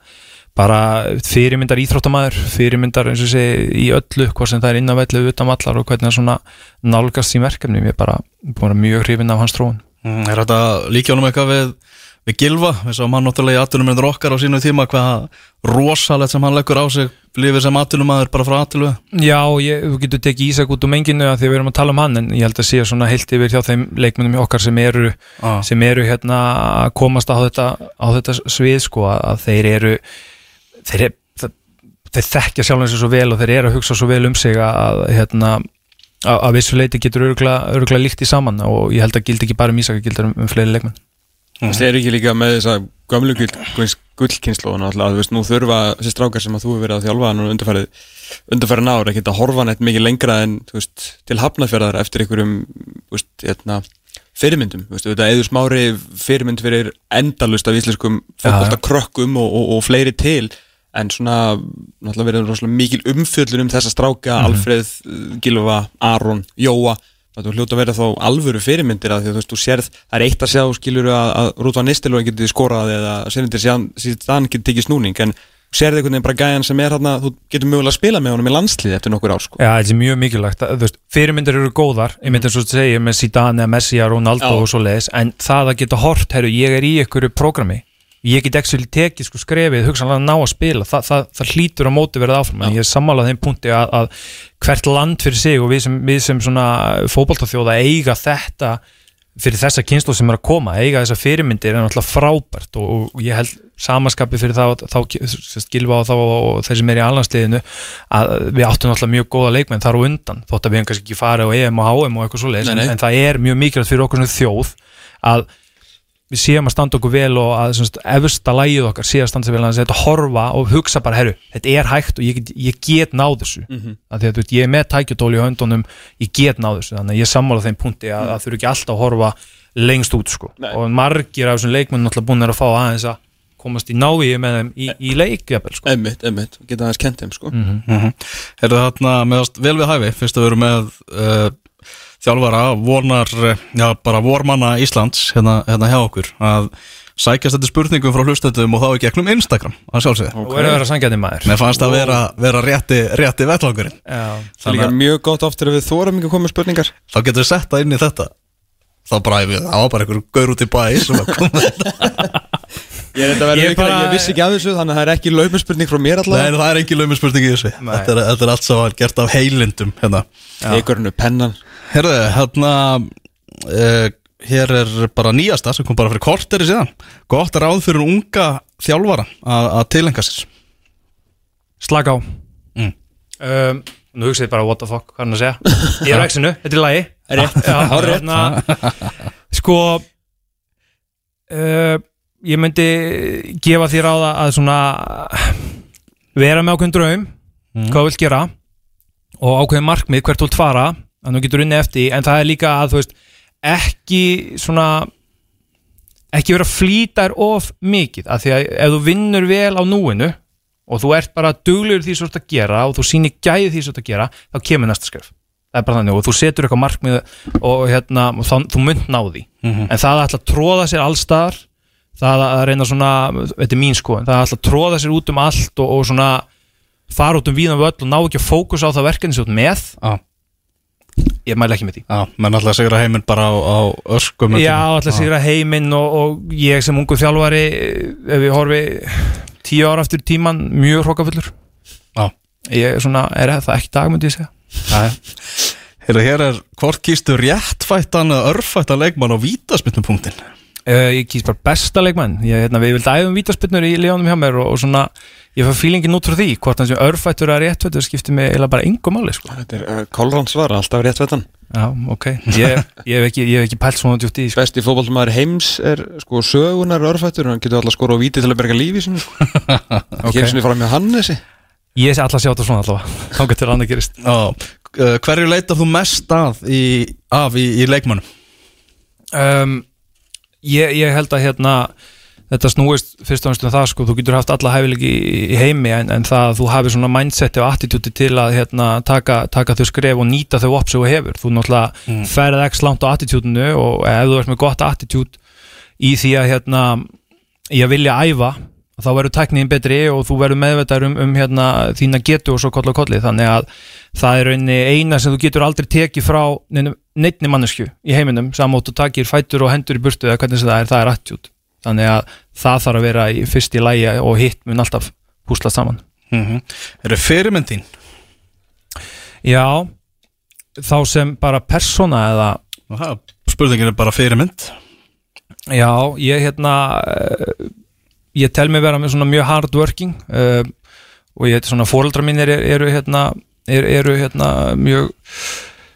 bara fyrirmyndar íþróttamæður fyrirmyndar eins og sé í öllu hvað sem það er inn á vellu utan vallar og hvernig það svona nálgast í verkefni ég er bara búin að mjög hrifin af hans tróun Mm, Er þetta líka honum eitthvað við, við Gilva, við sáum hann náttúrulega í atunumennur okkar á sínu tíma, hvað rosalegt sem hann leggur á sig, lífið sem atunumæður bara frá atulu Já, ég, þú getur tekið Ísak út úr menginu að því við erum að tala um hann en ég held að sé svona heilt yfir hjá þeim leikmennum í okkar sem eru ah. sem eru hérna að komast á þetta, á þetta svið sko að þeir eru þeir, er, þeir þekkja sjálf eins og svo vel og þeir eru að hugsa svo vel um sig að hérna að, að vissuleiti getur öruglega líkt í saman og ég held að gildi ekki bara um Ísaka gildir um, um fleiri leikmenn. Það er ekki líka með þessa gömlu gullkynslu og náttúrulega, þú veist, nú þurfa þessi strákar sem að þú hefur verið að þjálfa nú undarfærið, undarfærið náður, ekki að horfa neitt mikið lengra en, þú veist, til hafnafjörðar eftir einhverjum, þú veist, hérna fyrirmyndum, þú veist, þetta eður smári fyrirmynd fyrir endalust af íslenskum fólkvölda krökkum og, og, og fleiri til, en svona náttúrulega verið rosalega mikil umfjöllun um þessa stráka, Mhm. Alfreð, Gilva, Aron, Jóa Það er hljóta að vera þá alvöru fyrirmyndir að því að þú veist, þú sérð, það er eitt að sjá skilur að, að Rútvan Nistelóin getur skorað eða Serindir síðan getur tekið snúning en þú sérð einhvern veginn bara gæjan sem er hérna, þú getur mögulega að spila með honum í landslið eftir nokkur ár sko. Já, þetta er mjög mikilvægt, þú veist, fyrirmyndir eru góðar ég myndi eins og segir með Zidane, Messi, Ronaldo Já. og svo leiðis, en það að geta hort, herru, ég er í einhverju prógrami ég get ekki tekið sko skrefið hugsanlega að ná að spila, Þa, það, það hlýtur á móti verið áfram, en ég er sammálað þeim punkti að, að hvert land fyrir sig og við sem, við sem svona fótboltaþjóða eiga þetta fyrir þessa kynslu sem er að koma, eiga þessa fyrirmyndir er náttúrulega frábært og, og ég held samaskapi fyrir þá, þá Gilva og þá og þeir sem er í alhansliðinu að við áttum náttúrulega mjög góða leikmenn þar og undan, þótt að við hefum kannski ekki farið á EM og HM og eitthvað svo leiðis, en, það er mjög mikilvægt fyrir okkur svona þjóð að við séum að standa okkur vel og að semst, efsta lægið okkar sé að standa sig vel að þetta horfa og hugsa bara, herru, þetta er hægt og ég get, ég get náð þessu mm -hmm. að því að þú veist, ég er með tækjadól í höndunum ég get náð þessu, þannig að ég sammála þeim punkti að, að þurfi ekki alltaf að horfa lengst út sko. Nei. og margir af þessum leikmenn náttúrulega búin að fá aðeins að komast í návíu með þeim í, í leik jafnvel, sko. Emmitt, emmitt, geta aðeins kent þeim sko. mm mm Er það þarna meðast vel við hæfi fyrst að við erum með uh, þjálfara vonar, eh, já bara vormanna Íslands hérna, hérna hjá okkur að sækjast þetta spurningum frá hlustetum og þá ekki gegnum Instagram að sjálfsögða og er að vera sangjandi maður? Mér fannst að vera, vera rétti, rétti vettlangurinn Já. Það er líka mjög gott oft þegar við þórum ekki með spurningar. Þá getur við sett það inn í þetta. Þá bara, við, það var bara einhver gaur út í bæ sem að koma þetta. <laughs> Ég, er bara... Ég bara- ég vissi ekki af þessu þannig að það er ekki laupinspurning frá mér Nei, allavega það er engin lögum spurning í þessu. Nei. þetta er, þetta er allt sem var gert af heilindum hérna. Eikurinu, pennan Herðu, hérna uh, hér er bara nýjasta sem kom bara fyrir korteri síðan. Gott ráð fyrir unga þjálfara að, að tilengja sér. Slaka á. Mm. um, nú hugsa ég bara what the fuck, hvað er hann að segja? Ég er á exinu, þetta er lagi. <laughs> Rétt, hárrétt. hérna, sko uh, ég myndi gefa þér á það að svona vera með ákveðin draum. Hvað þú vilt gera og ákveðin markmið hvert þú vilt fara að nú getur unni eftir, en það er líka að þú veist, ekki svona ekki vera þér of mikið, af því að ef þú vinnur vel á núinu og þú ert bara duglegur í því svo að gera og þú sýnir gæði því svo að gera, þá kemur næsta skref. Það er bara þannig og þú setur eitthvað markmið og hérna, og þá, þú mynd ná því. Mhm. en það að ætla að tróða sér allstaðar það að reyna svona þetta er mín sko, það að ætla að tróða sér út um allt og, og svona fara út um víðan völl og ná ekki að fókusa á það verkefni þú ert með, Já, ég mæla ekki með því. Já, menn alltaf segra heiminn bara á, á öskum Já, alltaf sigra heiminn og, og ég sem ungu þjálfari ef við horfi tíu ára eftir tíman mjög hrókafullur Já. ég er svona, er það ekki dag myndi ég segja. Herðu, hér er hvort kýstu réttfættan eða örfættan leikmann á vítaspytnupunktin uh, ég kýst bara besta leikmann. Ég, hérna, við vildum æfum vítaspinnur í leonum hjá mér og, og svona, ég fær fílingin út frá því hvort hann sem örfættur að réttfættur skiptir mig eða bara engum máli sko. Þetta er uh, Kolrans var, alltaf rétt vetan Já, ok, ég, ég, hef ekki, ég hef ekki pælt svona djúpt í sko. Besti fótballmaður heims er sko sögunar örfættur Hann getur alltaf skora á víti til að berga lífi sinu sko. <laughs> Ok. Ekki eins og fara með Hannesi Ég sé alltaf að sjá þetta svona allavega <laughs> Þá getur annað gerist Já, uh, hverju leitar þú mest að í, af í, í leikmannum? um, ég, ég held að hérna þetta snúist fyrst og næst um það sko, þú getur haft alla hæfileiki í, í heimi en, en það að þú hafið svona mindseti og attitúti til að hérna, taka, taka þau skref og nýta þau upp sem þú hefur, þú náttúrulega mm. ferð ekki langt á attitútinu og ef þú ert með gott attitút í því að hérna, að vilja æfa þá verður tekníðin betri og þú verður meðvetar um, um hérna, þína getu og svo koll og kolli. Þannig að það er eina sem þú getur aldrei tekið frá neittni mannesku í heiminum samótt og takir fætur og hendur í burtu eða hvernig það er, það er attitút þannig að það þarf að vera í fyrst í lægi og hitt mun alltaf húslað saman Mm -hmm. Er það fyrirmyndin? Já, þá sem bara persóna eða Aha, spurningin er bara fyrirmynd Já, ég hérna uh, ég tel mig vera með svona mjög hard working uh, og ég heit svona fóreldra mínir eru, hérna eru, eru hérna mjög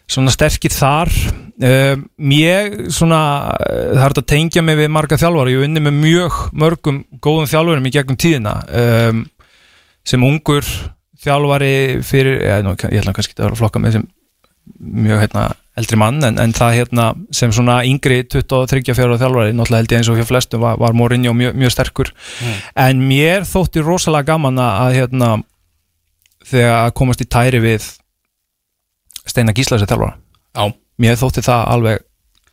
svona sterkir þar. Uh, mér svona það er að tengja mig við marga þjálfara. Ég unni með mjög mörgum góðum þjálfurum í gegnum tíðina. Um, sem ungur þjálfari fyrir, ég, nú, ég ætla kannski að vera að flokka með sem mjög hérna, eldri mann en, en það hérna, sem svona yngri 23-24 þjálfari, náttúrulega held ég eins og hjá flestum var, var Mourinho mjög, mjög sterkur. En mér þótti rosalega gaman að hérna, þegar að komast í tæri við Steinar Gísla sér þjálfara Já, mér þótti það alveg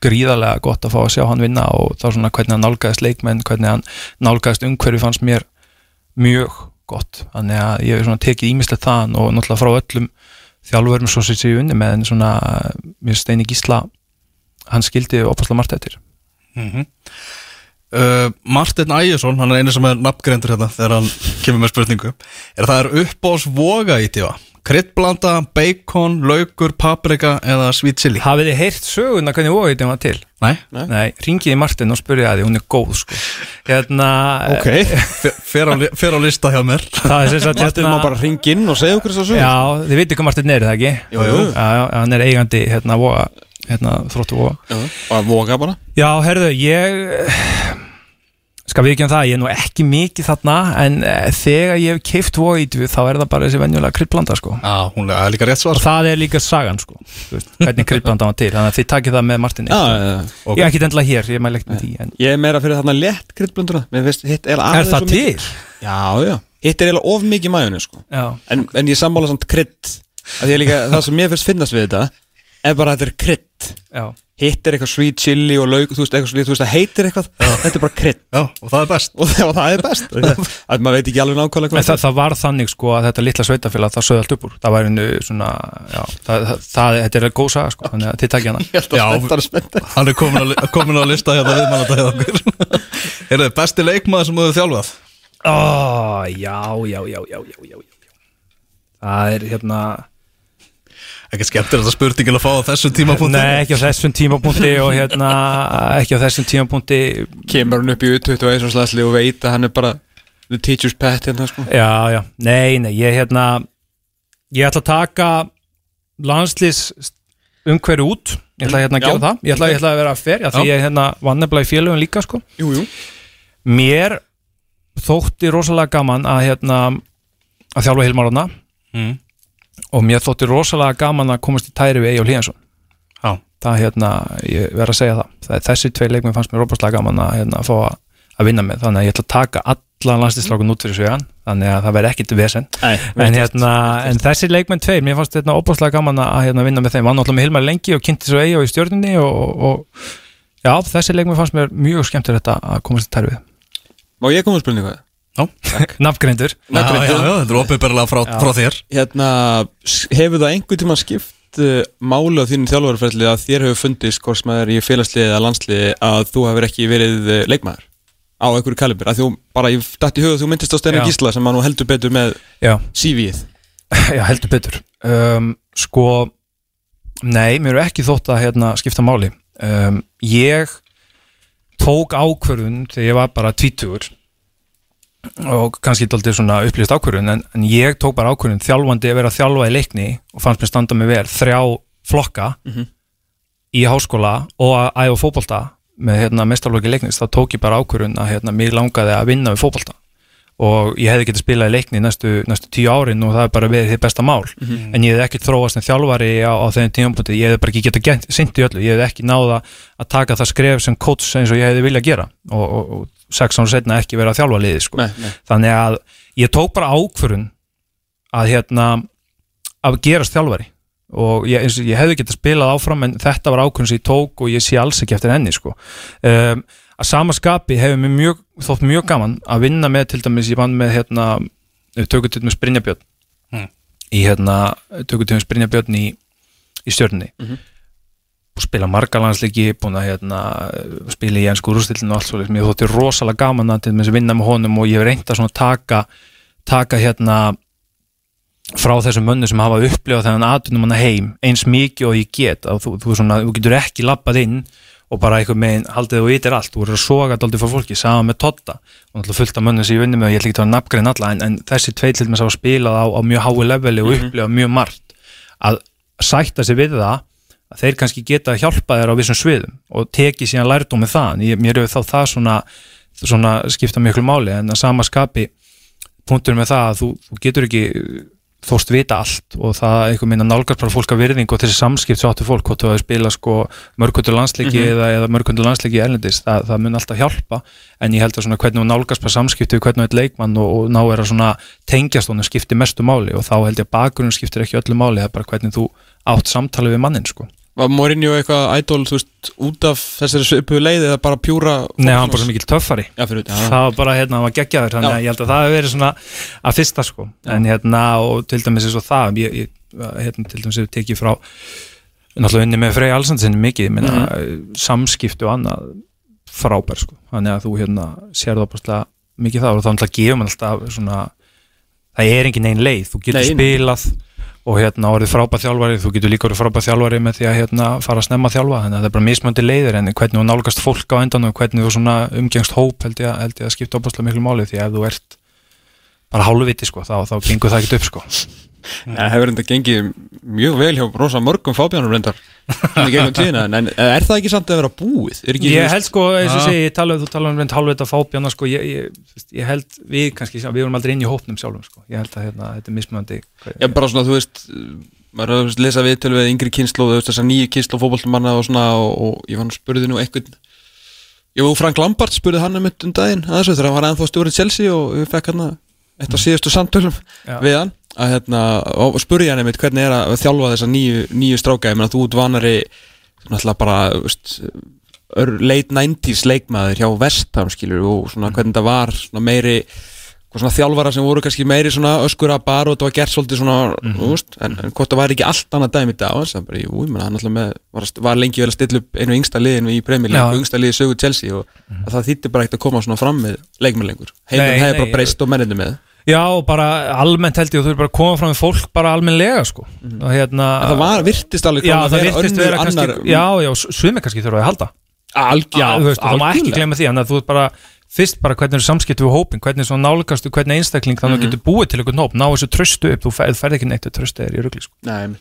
gríðarlega gott að fá að sjá hann vinna og þá svona hvernig hann nálgæðist leikmenn hvernig hann nálgæðist umhverfi fannst mér mjög gott. Þannig að ég hef svona tekið ímislegt þaðan og náttúrulega frá öllum þjálfurum svo sér sér unni með en svona mér steini gísla hann skildi opaslega margt eftir. Uh, Martin Ægjesson, hann er einu sem er nafngreindur hérna þegar hann kemur með spurningu. Er það er uppbós voga í tífa kryddblanda, bacon, laukur, paprika eða sweet chili? Hafið þið heyrt söguna hvernig vóið var til? Nei, Nei, ringiði Martin og spurði að því, hún er góð sko. Hérna, Ok, Fer- fer á, fer á lista hjá mér. Það er sem sagt Martin má bara ringa inn og segja okkur þess að sögur já, þið veitir hvað Martin er, er það ekki? Jú, jú. Já, já, hann er eigandi hérna, voga, hérna, þróttu voga. Og að voga bara. Já, herðu, ég skal við ekki um það, ég er nú ekki mikið þarna en eh, þegar ég hef keift Void þá er það bara þessi venjulega kryddblanda sko. Já, hún er líka rétt og svar það er líka sagan sko. Veist, hvernig kryddblanda var til þannig að þið takið það með Martini Já, sko. já, já. Ok. ég er ekki endilega hér, ég er maður leikt með því en... Ég er meira fyrir þarna finnst hitt er er það of mikið- til? Já, já Hitt er eiginlega of mikið mæjunni sko Já, en, en ég sammála samt ég líka, það sem mér finnst finnast við þetta er bara að þetta er krydd já, hitt er eitthvað sweet chili og lauk þú veist, eitthvað svolítið, þú veist, það heitir eitthvað. Þetta er bara krydd. Já, og það er best. <laughs> Og það, og það er best. <laughs> Að maður veit ekki alveg nákvæmlega hvað það, það var þannig sko að þetta litla sveitafélag það sögði allt upp úr, það var einu svona já, það, það, það, þetta er góð saga sko þannig að þið takið hana. <laughs> Já, þetta er spennt hann er komin á, li- komin á lista hérna viðmannata hjá okkur. Er það besti leikmaður sem þú þjálfað? Ó, já, já, já, já, já, já, já. Ekki skemmtir þetta spurningin að fá á þessum tímapunkti? Nei, ekki á þessum tímapunkti og hérna ekki á þessum tímapunkti. Kemur hann upp í 21 slasli og veit að hann er bara the teacher's pet hérna sko. Já, já, nei, nei, ég hérna ég ætla að taka landslýs umhverju út. Ég ætla hérna að gera það. Ég ætla, ég ætla að vera fer, já, því ég hérna vann nefnilega í félögum líka sko. Jú, jú. Mér þótti rosalega gaman að hérna að þjálfa Hilmarona mm. Og mér þótti rosalega gaman að komast í tæri við Eyjól Híðansson Já, það hérna, ég verð að segja það, það þessi tvei leikmenn fannst mér rópastlega gaman að, hérna, fá að, að vinna með, þannig að ég ætla að taka allan landslýstrákun út fyrir svegan, þannig að það verði ekkit vesen, en hérna en þessi leikmenn tveir, mér fannst hérna óbúslega gaman að hérna, vinna með þeim, hann náttúrulega með Hilmar lengi og kynnti svo eigi og í stjórninni og, og, og já, þessi leikmenn fannst mér mjög skemmtur þetta að komast í tærfið má ég koma að spurningu nafngreindur, já, já, já, þetta er opinberlega frá, frá þér. Hérna, hefur það einhvern tíma skipt uh, máli á þínum þjálfarferðli að þér hefur fundist hvort er í félagsliði eða landsliði að þú hefur ekki verið uh, leikmaður á einhverju kalibur, að þú bara, ég dætt í huga þú myndist á Steinar. Gísla sem að nú heldur betur með já, CV-ið <laughs> já, heldur betur. Um, sko nei, mér er ekki þótt að hérna, skipta máli. Um, ég tók ákvörðun þegar ég var bara tvítugur og kannski daldið svona upplýst ákvörðun en, en ég tók bara ákvörðun þjálfandi að vera að þjálfa í leikni og fannst mér standa mig vel þrjá flokka Mhm. í háskóla og að æfa fótbolta með hérna, mestarlóki leiknis þá tók ég bara ákvörðun að hérna, mér langaði að vinna við fótbolta og ég hefði getið spilað í leikni næstu, næstu tíu árin og það er bara verið þið besta mál en ég hefði ekki þróast en þjálfari á, á þeim tímapunkti, ég hefði bara ekki getið í öllu, ég hefði ekki náða að taka það skref sem coach eins og ég hefði viljað gera og, og, og sex ára setna ekki vera að þjálfa liði sko. Nei, nei. þannig að ég tók bara ákvörun að hérna að gerast þjálfari og ég, ég hefði getið spilað áfram en þetta var ákvörun sem ég tók og ég sé alls ekki eftir henni sko. um, að sama skapi hefur mér mjög, þótt mjög gaman að vinna með til dæmis, ég vann með hérna, tökutum með Brynjabjörn Mm. í hérna tökutum með Brynjabjörn í, í stjörnni Mhm. og spila marga landsleiki búin að hérna, spila í ennsku rústillinu og allt svo mér þótti rosalega gaman að til dæmis vinna með honum og ég hef reynt að svona taka taka hérna frá þessum mönnu sem hafa upplifað þennan aðtunum hana heim eins mikið og ég get að þú, þú, svona, þú getur ekki lappað inn og bara einhver megin haldið og ytir allt. Þú verður að soga þetta aldrei frá fólki, sama með Totta og náttúrulega fullt af mönnum sem ég vinni með og ég ætla ekki að nafngrein alla en, en þessi tveit til þess að hafa spilað á, á mjög hái leveli og upplifað mjög margt. Að sætta sig við það að þeir kannski geta að hjálpa þér á vissum sviðum og teki síðan lærdómið það ég, mér hefur þá það svona, svona skipta miklu máli en að sama skapi punktur með það að þú, þú getur ekki þóst vita allt og það einhver minna nálgast bara fólk að virðing og þessi samskipt svo áttu fólk hvort þú hefur spila sko mörgundur landsleiki eða, eða mörgundur landsleiki erlendis það, það mun alltaf hjálpa. En ég held að svona hvernig þú nálgast bara samskipti við hvernig þú ert leikmann og, og ná er að svona tengjast honum skipti mestu máli og þá held ég að bakgrunn skiptir ekki öllu máli það er bara hvernig þú átt samtali við mannin sko Var Mourinho eitthvað idol, þú veist, út af þessari svipu leið eða bara pjúra Nei, hann var bara svo mikil töffari. Já, fyrir þetta það var bara, hérna, hann var geggjaður þannig Já. að ég held að það hefur verið svona að fyrsta sko, en hérna, og til dæmis eins og það, ég, hérna, til dæmis hefur tekið frá náttúrulega unni með Frey Alsandsinni mikið, minna samskipti og annað frábær sko, þannig að þú hérna sérðu opastlega mikið það og þá náttúrulega gefur mann alltaf svona það er engin einn leið, þú getur nei. spilað og hérna orðið frábæð þjálfari þú getur líka orðið frábæð þjálfari með því að hérna fara að snemma að þjálfa, þannig að það er bara mismöndi leiðir en hvernig þú nálgast fólk á endan og hvernig þú svona umgengst hóp held ég, held ég að skipta opaslega miklu máli því að ef þú ert bara hálfviti sko, þá, þá gengur það ekki upp sko Það hefur enda gengið mjög vel hjá rosa mörgum fábjánum reyndar gegnum <laughs> tíðina, en er það ekki samt að vera búið? Ekki, Ég held sko, eins og segi, ég tala, þú tala um reynd hálfvita fábjana sko, ég, ég, ég held við kannski, við vorum aldrei inn í hópnum sjálfum sko, ég held að hérna, þetta er mismöndi Já, bara svona, þú veist maður er að lesa við til við yngri kynslu þú veist þessar nýju kynslu fótboltumanna og svona og, og ég fann spurði nú einhvern Jú, Frank Lampard spurði hann um eitt um daginn að þessu þegar hann var ennþá stjórið Chelsea og við fekk hann eitt af síðustu samtölum Já. við hann að hérna, og spurði hann einmitt hvernig er að þjálfa þessa nýju, nýju stráka. Ég meina þú út vanari náttúrulega bara veist, late 90s leikmaður hjá Vestham skilur og svona hvernig það var svona meiri og svona þjálfara sem voru kannski meiri svona öskura bar og þetta var gert svolítið svona þú veist, en, en hvort það væri ekki allt annað dæmi í dag það er bara, jú, ég meina, hann alltaf með var, var lengi vel að stilla upp einu yngsta liðinu í Já. League, yngsta liði sögu Chelsea og að það þýtti bara ekkert að koma svona fram með leikmenn lengur, heiminn nei, bara breyst og menninu með Já, bara almennt held ég og þú er bara að koma fram með fólk bara almennlega sko. Og hérna en það var, virtist alveg Já, koma að það vera virtist önnur vera kannski, annar já, já, sumi kannski þurfa að halda. Alg, já, þú veist, það má ekki glemma því þannig að þú ert bara, fyrst bara hvernig er samskiptu við hópin, hvernig svona nálgastu, hvernig einstakling þannig að þú getur búið til einhvern hóp, ná þessu tröstu upp þú ferð, ferð ekki neitt, tröstu er í rugli sko. Nei,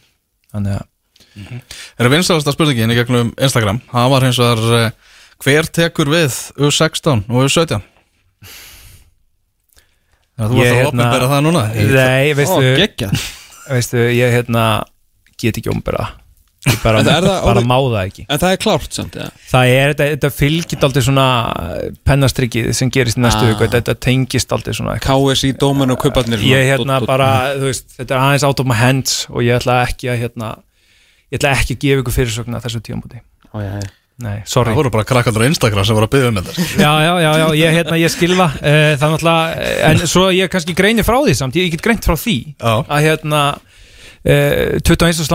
þannig að, Er það vinsalasta spurningin í gegnum Instagram Það var hins vegar uh, Hver tekur við U16 og U17? Það þú ert að hérna- opinbera það núna. Nei, veistu veistu, ég hérna get ekki umbera ég bara, bara orðið- má það ekki. En það er klárt samt, já. Það er, þetta, þetta fylgit aldrei svona pennastrykið sem gerist í næstu Ah. viku, þetta, tengist aldrei svona KSI, Dómen og Kauparnir ég hérna bara, þú veist, þetta er aðeins out of my hands og ég ætla ekki að hérna, ég ætla ekki að gefa ykkur fyrirsögna þessu tímabúti Ó, já, já. Nei, sorry Það voru bara krakkandur á Instagram sem voru að byggja um þetta já, já, já, já, ég, hérna, ég skilfa uh, það er náttúrulega, en svo ég kannski greini frá því samt, ég get greint frá því Já. að hérna uh, 21.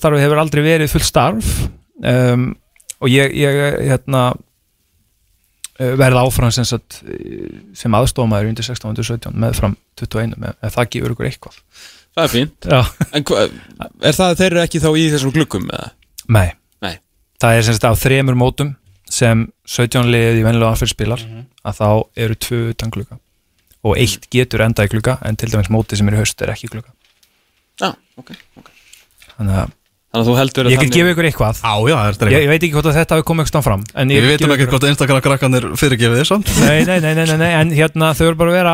starfi hefur aldrei verið full starf um, og ég, ég hérna uh, verð áfram sem, sagt, eh, sem aðstofmaður undir 16 undir 17 með fram 21 með, ef það gefur ykkur eitthvað Það er fínt já, En hva, er það að þeir eru ekki þá í þessum gluggum? eða? Nei. Það er sem sagt á þremur mótum sem 17 liðið í vennilega anfyrir spilar að þá eru tvö utan glugga. Og eitt getur enda í glugga en til dæmis mótið sem er í haust er ekki í glugga. Já, ok, ok. Þannig að Þannig að þú heldur að ég get gefið ykkur eitthvað. Já, já, það er ég, ég veit ekki hvort að þetta hafi komið eitthvað fram en Við ég veitum ekki ykkur- hvort Instagram krakkanir fyrirgefið þið samt. Nei, nei, nei, nei, nei, nei, en hérna þau eru bara að vera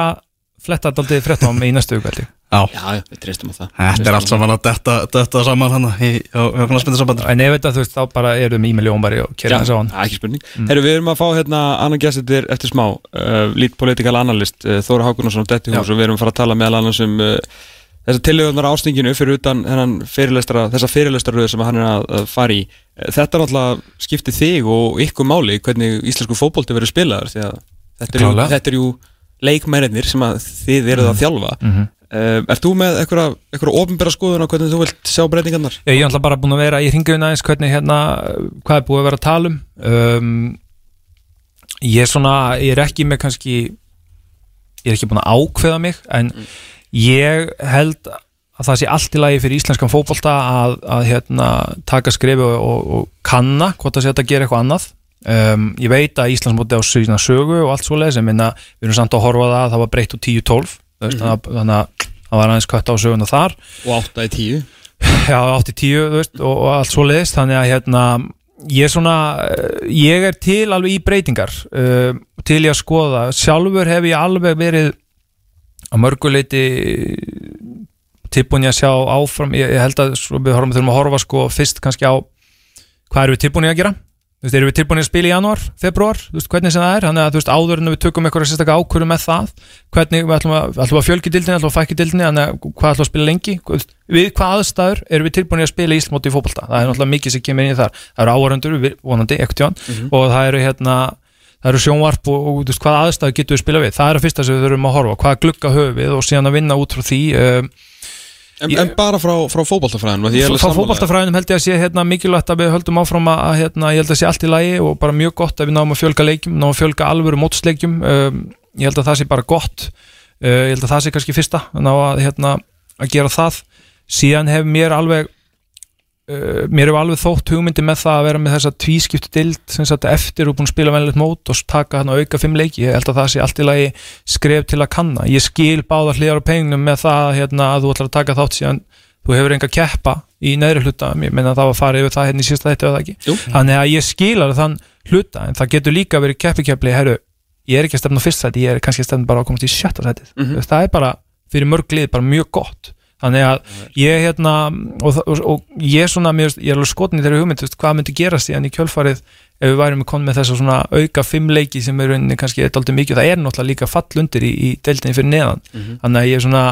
fletta daldið fréttum í næstu ég. Já, Já, við treystum á það. Þetta er allt saman að detta, detta saman hann í knastmyndarsambandi en ef þetta þú veist þá bara erum við í miljónbari og Já, kera þess á hann. það er ekki spurning. Herru, við erum að fá hérna annan gæst eftir, smá uh, Lít political analyst, uh, Þóra Hákunarsson Detti hús og við erum að fara að tala meðal annars um uh, þessar tillögurnar ástinginu fyrir utan fyrirlestra, þessa fyrirlestraröðu sem hann er að, að fara í. Uh, Þetta náttúrulega skipti þig og ykkur máli hvernig íslensku fótbolti verður spilaður því að þetta er jú, Klárlega. þetta er jú leikmennir sem að þið eruð að þjálfa. Mhm. uh, Ert þú með eitthvað, ofinbæra skoðun á hvernig þú vilt sjá breytingarnar? Ég er alltaf bara búin að vera í ringuðin aðeins hvernig hérna, hvað er búið að vera að tala um um ég er svona, ég er ekki með kannski ég er ekki búin að ákveða mig en ég held að það sé allt í lagi fyrir íslenskan fótbolta að, að hérna, taka skrifi og, og, og kanna hvort að gera eitthvað annað um, ég veit að Íslandsmóti á sína sögu og allt svo leið sem minna, við erum samt að horfa á það að það var breytt úr 10-12 mm -hmm. þannig að það var aðeins kött á söguna þar. Og 8 í 10 <laughs> Já, 8-10 þú veist, og, og allt svo leiðist þannig að hérna ég er svona, eh, ég er til alveg í breytingar uh, til ég að skoða. Sjálfur hef ég alveg verið að mörguleiti tilbúin ég að sjá áfram. Ég, ég held að við þurfum að horfa sko fyrst kannski á hvað erum við tilbúin að gera þú veist, erum við tilbúin að spila í janúar, februar þú veist, hvernig sem það er, þannig að þú veist, áður en við tökum eitthvað sérstaklega ákvöru með það hvernig við ætlum að, ætlum að fjölgi dildinni, ætlum að fækki dildinni þannig að hvað ætlum að spila lengi? Við hvað aðstæður erum við tilbúin að spila í Íslamóti í fótbolta, það er náttúrulega mikið sem kemur inn í þar. Það eru áhöröndur, vonandi, ekkert jón og það eru hérna það eru sjónvarp og, og veist, hvað aðstæður getum við spila við? Það er að fyrsta sem við þurfum að horfa, hvað glugga höfum við? Og síðan að vinna út frá því um, En, Ég- en bara frá, frá alveg Frá sammála. fótboltafræðinum held ég að sé hérna, mikilvægt að við höldum áfram að hérna, ég held að sé allt í lagi og bara mjög gott að við náum að fjölga leikjum, náum að fjölga alvöru mótsleikjum. Um, ég held að það sé bara gott. Uh, ég held að það sé kannski fyrsta að ná að, hérna, að gera það. Síðan hef mér alveg uh, mér hef alveg þótt hugmyndi með það að vera með þessa tvískiptu dild sem sagt eftir og búin að spila venilegt mót og taka hann auka fimm leiki, ég held að það sé allt í lagi skref til að kanna, ég skil báða hliðar á pengnum með það hérna, að þú ætlar að taka þátt síðan þú hefur enga keppa í neðri hluta. Ég meina það var farið yfir það hérna í sísta þetta eða ekki? Jú. þannig að ég skilar þann hluta en það getur líka verið keppi-keppli herru, ég er ekki að stefna fyrst sæti ég er kannski að stefna bara að komast í sjötta sætið Mhm. það er bara fyrir mörg lið bara mjög gott þannig að ég hérna og, og, og ég svona, mér, ég er alveg skotin í þeirri hugmynd, þú veist, hvað myndi gerast síðan í kjölfarið ef við værum konum með þessa svona auka fimm leiki sem eru inni kannski eitthvað mikið, það er náttúrulega líka fall undir í, í deildinni fyrir neðan, Mhm. þannig að ég er svona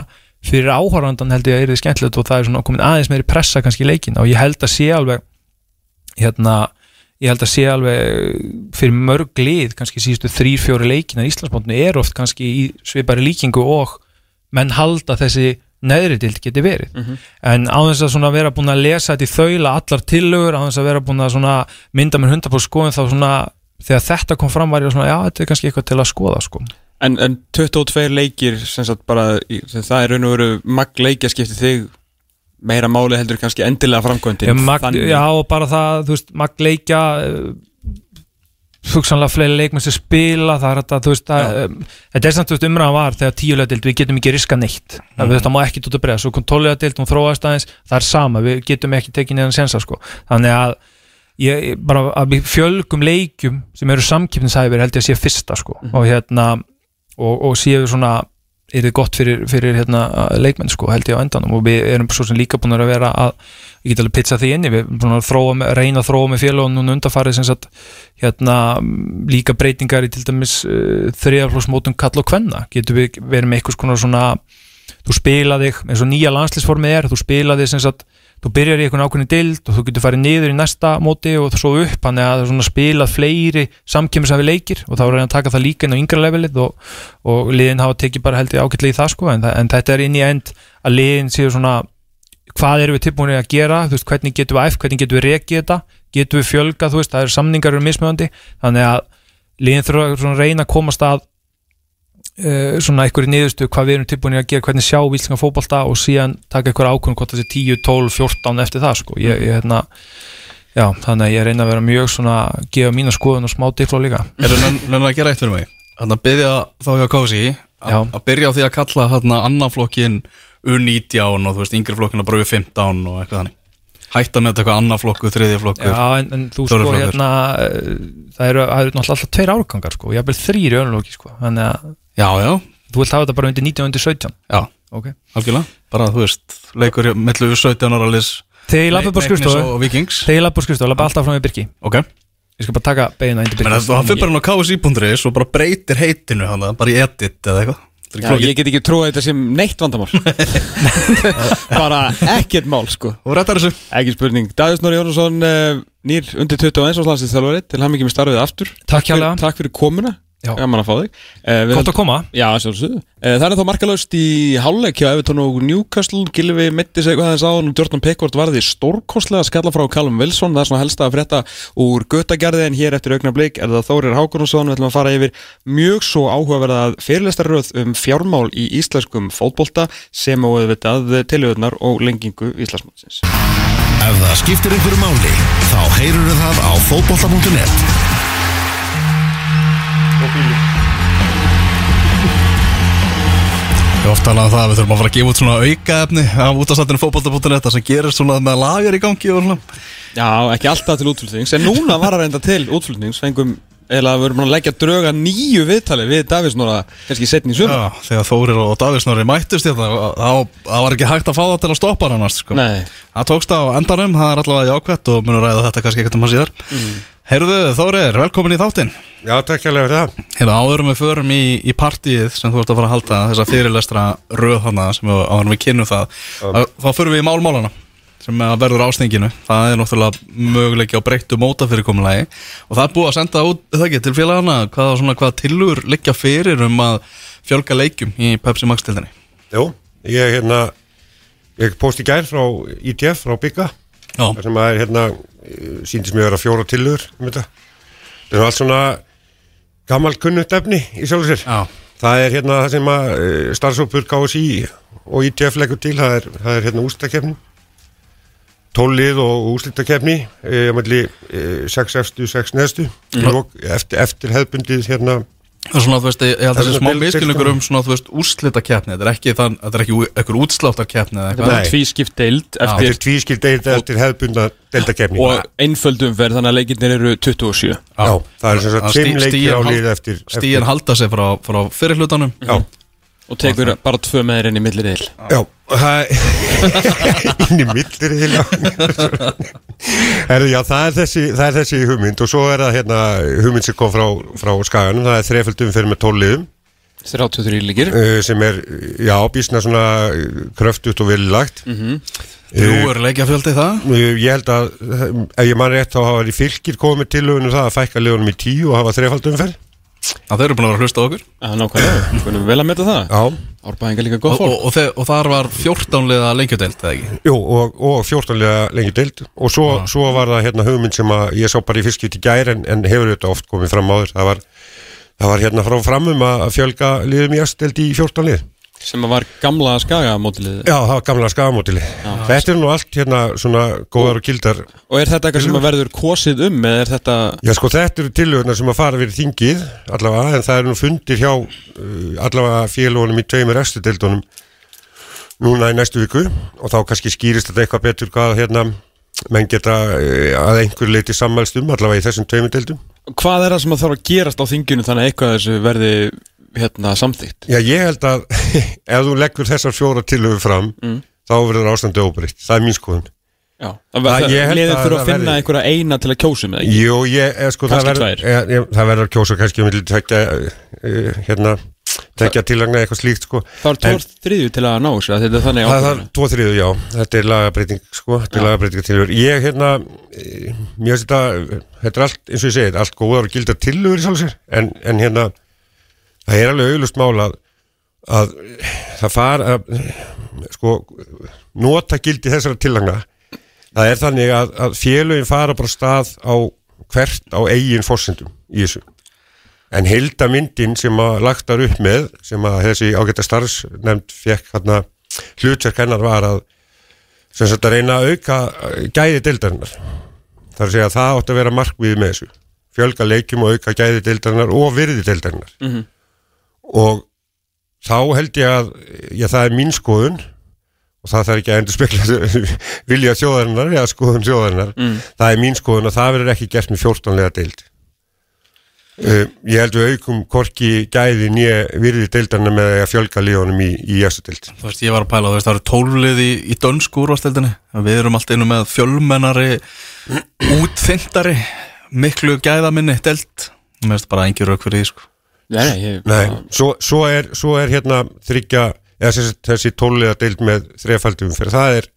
fyrir áhorfandan held ég að er þið skemmtilegt og það er svona komin aðeins meiri pressa kannski í leikin og ég held að sé alveg hérna, ég held að sé alveg fyrir mörg lið, kannski síðustu þrýr, fjóri leikin að Íslandsbóndinu er oft kannski í svipari líkingu og menn halda þessi neðri dild geti verið Mhm. en á þess að vera búin að lesa þetta í þaula allar tillögur, á þess að vera búin að svona mynda með 100% skoðum þá svona þegar þetta kom fram var ég svona, já, þetta er kannski eitthvað til að skoða sko. En, en 22 leikir sem sagt bara, sem það er raun og veru magg leikja skipti þig meira máli heldur kannski endilega framkvæmdin Já, mag, já, og bara það, þú veist, mag leikja uh, hugsanlega fleiri leikmenn sem spila það er þetta, þú veist, það, um, þetta er samt umræðan var þegar tíulegadild, við getum ekki riska neitt. Mm. þetta má ekki tóta breyða, svo kom tólulegadild hún þróast aðeins, það er sama, við getum ekki tekið neðan sensa, sko, þannig að ég, bara að við fjölgum leikjum sem eru samkipnishæfir held ég að sé fyrsta, sko, og hérna og, og séu svona er þið gott fyrir, fyrir hérna, leikmenn sko, held ég á endanum. Og við erum svo sem líka búin að vera að ég get alveg pizza því inni, við erum búin að reyna að þróa með félagun núna undarfarið sem sagt, hérna, líka breytingar í til dæmis uh, þriðarflóksmótum kall og kvenna, getur við verið með eitthvað svona, þú spila þig eins og nýja landslýsformið er, þú spila þig sem sagt, þú byrjar í einhvern ákveðni dild og þú getur farið niður í næsta móti og svo upp, að það er svona spilað fleiri samkjömmisafi leikir og þá er að taka það líka inn á yngra levelið og, og liðin hafa tekið bara held ég ágætlega í það sko en, en þetta er inn í end að liðin séu svona hvað erum við tilbúinir að gera, þú veist, hvernig getum við æft, hvernig getum við rekið þetta, getum við fjölgað, þú veist, það eru samningar eru mismöðandi, þannig að liðin þurfa að reyna að komast að uh, svona einhverju niðurstu hvað við erum tilbúinir að gera, hvernig sjá víslinga fótbolta og síðan taka einhverja ákvörðum hvort það sé 10, 12, 14 eftir það sko, ég, ég hérna já, þannig að ég reyna að vera mjög svona gefa mína skoðun og smá diffló líka. Er það nefnilega að gera eitt fyrir mig? Þannig að byrja þá hjá Kósi Já. að að byrja á því að kalla hérna annan flokkin U19 og þú veist yngri flokkina bara U15 og eitthvað þannig. Hætta með þetta eitthvað annan flokku, þriðja flokku Já, en, en þú sko flokkar. hérna uh, það eru, það eru náttúrulega alltaf tveir árgangar sko, ég hafði þrýr í önlóki sko, þannig að já, já, Þú vilt hafa þetta bara undir 19 undir 17 Já, Ok. Algjörlega. Bara, þú veist, leikur í millu 17 ára lis Þegar ég lappa upp á skrifstofu og Vikings Þegar ég lappa upp á skrifstofu, lappa alltaf fram með Birki. Ok. Ég skal bara taka beina undir Menn Birki. það fyrir bara hann á KSI.is og bara breytir heitinu hann Bara í edit eða eitthvað. Þetta er Já, ég get ekki trúið þetta sem neitt vandamál. <laughs> Bara ekkert mál sko. Og rættar þessu. Ekki spurning. Davíð Snorri Jónsson uh, nýr undir 21 og slansins þjálfari til hann ekki með starfið aftur. Takk fyrir, hérlega. Takk fyrir komuna. Gaman að fá þig. Uh, Gott að koma. Já, sjálfsögðu. Eh, Það er þá markalöst í hálfleik hjá Evertón og Newcastle. Gilvi mitti sig eitthvað aðeins á og Jordan Pickford varði stórkostlega skalla frá Callum Wilson. Það er svona helsta að frétta úr göttagerði en hér eftir augna blik er það Þórir Hákonarsson við ætlum að fara yfir mjög svo áhugaverðað fyrirlestarröð um fjármál í íslenskum fótbolta sem og auðvitað tilhjóðnar og lengingu Íslandsmótsins. Ef það skiptir einhverju máli, þá heyrur það á fótbolta.net. Ég hef oft talað um það að við þurfum að fara að gefa út svona aukaefni af útastættinu fótbolta.net það sem gerir svona með lagar í gangi og svona. Já, ekki alltaf til útflutnings en núna var að reynda til útflutnings. Fengum eða við erum að leggja dröga nýju viðtali við Davís Nóra kannski setni í sumar. Já, þegar Þórir og Davís Snorri mættust þetta þá það var ekki hægt að fá það til að stoppa hann annars sko. Nei, Það tókst á endanum, það er allavega jákvætt og munur ræða þetta kannski ekkert um að síðar mm. Heyrðu Þórir, velkomin í þáttin Já, takk hérlega fyrir það. Heyrðu, áðurum við förum í, í partíið sem þú ert að fara að halda þessa fyrirlestra röð hana sem við, áðurum við kynum það að, þá förum við í málmálana sem að verður ástinginu það er náttúrulega möguleiki á breyttu mótafyrirkomulagi og það er búið að senda út það ekki til félagana hvaða, svona, hvaða tillur liggja fyrir um að fjölga leikjum í Pepsi Max tildinni Jú, ég hérna, ég posti gær frá ITF, frá Bygga, Þar sem að er hérna, síndist mér að vera fjóra tillur um þetta. Það er allt svona gammal kunnugt efni í sjálfu sér. já, Það er hérna það sem að uh, starfsópur KSI og ITF leggur til, það er, það er hérna úslitakefni, tólið og úslitakefni, uh, á melli uh, 6 efstu, 6 neðstu, mm. eftir, eftir hefðbundið hérna, það svona, þú veist, ég held að Það er svona smá deild- deildum. um svona, þú veist, úrslita keppni þetta er ekki, þann, þetta er ekki ekkur útsláttar keppni eða þetta eitthvað. var tvískipt deild eftir eftir tvískild deildi eftir hefðbundna deildakefni. og einföldum verð þannig að leikirnir eru 27 Já, það er sem sagt Að stí- fimm leikir stigin á lið eftir, Stíin halda sig frá, frá og tekur bara tvö með þeir inn í millir eil já það- <laughs> inn í millir Herðu, já, það er þessi það er þessi hugmynd og svo er það hérna hugmynd sem kom frá, frá skaganum. Það er þreföldum fyrir með tólliðum. 33 líkir. Uh, sem er, já, bísna svona kröftut og villagt mm -hmm. Jú, er leikjafjöldi það? Ég held að, ef ég man rétt þá hafa í fylgir komið til um það að fækka liðunum í tíu og hafa þrefaldum Það þeir eru búin að vera að hlusta okkur. Já, nákvæmlega, hvernig vel að meta það. Já, Árbæðingar líka og, gott og, fólk. og, þe- og þar var 14 liða lengjudelt, eða ekki? Jú, og, og 14 lega lengi deild og svo, svo var það hérna hugmynd sem að ég sá bara í fyrstskipt í gær en, en hefur þetta oft komið fram áður. Það var, það var hérna frá framum að að fjölga liðum í östdeild í 14 lið sem var gamla skagamótilið Já, það var gamla skagamótili Þetta er nú allt hérna svona góðar og gildar. Og er þetta eitthvað sem að verður kosið um eða er þetta Já, sko, þetta eru tillögurnar sem að fara fyrir þingið allavega, en það eru nú fundir hjá uh, allavega félagunum í tveimur östudeildunum núna í næstu viku. Og þá kannski skýrist þetta eitthvað betur hvað hérna menn geta uh, að einhver leiti sammælst um allavega í þessum tveimur deildum. Hvað er það sem að þarf að gerast á þinginu þannig að eitthvað þessu verði hérna samþýtt Já, ég held að <laughs> ef þú leggur þessar fjóra tillögur fram þá verður ástandi óbreytt, það er mín skoðun. Já, Það- það, ég held liðin að að það finna einhverja eina til að kjósa með ekki? Jú, ég, eh, sko, það tvær. ja, ég, það verður að kjósa kannski um milli tekja uh, hérna, tekja tilagna eitthvað slíkt, sko. Það var En- tór þriðju til að ná þessu að þetta er þannig Það er ákveðinu tvo þriðu, já, þetta er lagabreiting sko, þetta er lagabreiting tilhör Ég, hérna, eh, mér finnst þetta þetta er allt, eins og ég segi, allt góðar og gildar tilhör í sjálfsér, en, en hérna það er alveg auglust mál að að það far að, sko, nota gildi þessara tillagna. Það er þannig að, að félögin fara bara stað á hvert á eigin fórsendum í þessu. En heildamyndin sem að lagtar upp með sem að þessi ágæta starfsnefnd fekk hérna hlutverk hennar var að sem sagt að reyna að auka gæði deildarinnar. Þar að segja að það átti að vera markmiði með þessu. Fjölga leikjum og auka gæði deildarinnar og virði deildarinnar. Mhm. Og þá held ég að já, það er mín skoðun. Og það þarf ekki að endur spekla <laughs> vilja þjóðarinnar eða skoðun þjóðarinnar. Mm. það er mín skoðun og það verður ekki gert með 14 lega deild. Uh, ég held við aukum korki gæði nýja virði deildarna með að fjölga líðunum í, í eftir deild. Þú veist, ég var að pæla, þú veist, það eru tólflið í, í dönsku úrvasteldinni Við erum allt einu með fjölmennari útþyndari miklu gæðaminni deild. Mér finnst bara engin rauk fyrir því, sko Nei, ég, Nei, svo, svo, er, svo er hérna þryggja, eða þessi, þessi tóliða deild með þrefaldum fyrir það er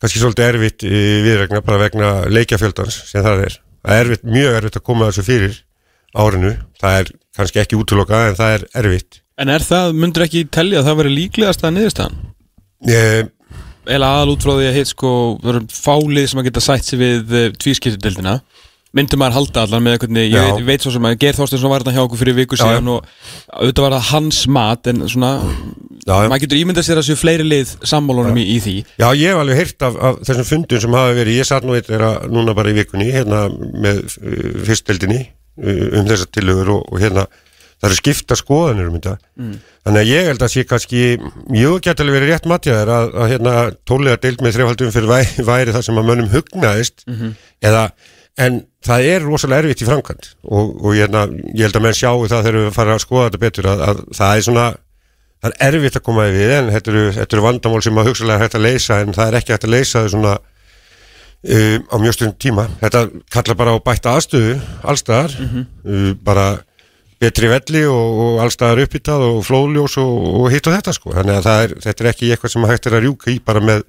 kannski svolítið erfitt í viðregna bara vegna leikjafjöldans sem það er. Það er erfitt, mjög erfitt að koma þessu fyrir árinu, það er kannski ekki útlokað en það er erfitt. En er það, myndur ekki telja að það veri líklegast að niðurstaðan? ég, Eða aðal út frá því að heit sko fálið sem að geta sætt sig við uh, tvískiptildina myndum maður halda allan með hvernig, ég Já. veit, veit svo sem að Geir Þorsteinsson var þetta hjá okkur fyrir viku Já, síðan og auðvitað var það hans mat en svona, já, já. maður getur ímyndað sér að séu fleiri lið sammálunum í, í því. Já, ég hef alveg heyrt af, af þessum fundum sem hafa verið, ég satt nú eitt núna bara í vikunni, hérna með uh, fyrstdeldinni uh, um þessar tillögur og, og hérna það eru skipta skoðanir um þetta. Þannig að ég held að sé kannski mjög gæti alveg verið rétt matjaður að, að hérna tólega deild með þrefaldum fyrir væ, væri það sem að mönnum hugnaðist eða, en það er rosalega erfitt í framkvæmt og, og hérna, ég held að menn sjáu það þegar við fara að skoða þetta betur að, að það er svona það er erfitt að koma við en þetta eru, þetta eru vandamál sem að hugsalega er hægt að leysa en það er ekki hægt að leysa þau svona um, á mjög stundum tíma. Þetta kallar bara á bætta aðstöðu allstaðar uh, bara betri velli og, og allstaðar upphittað og flóðljós og, og hitt og þetta sko. Þannig að er, þetta er ekki eitthvað sem hægt er að rjúka í bara með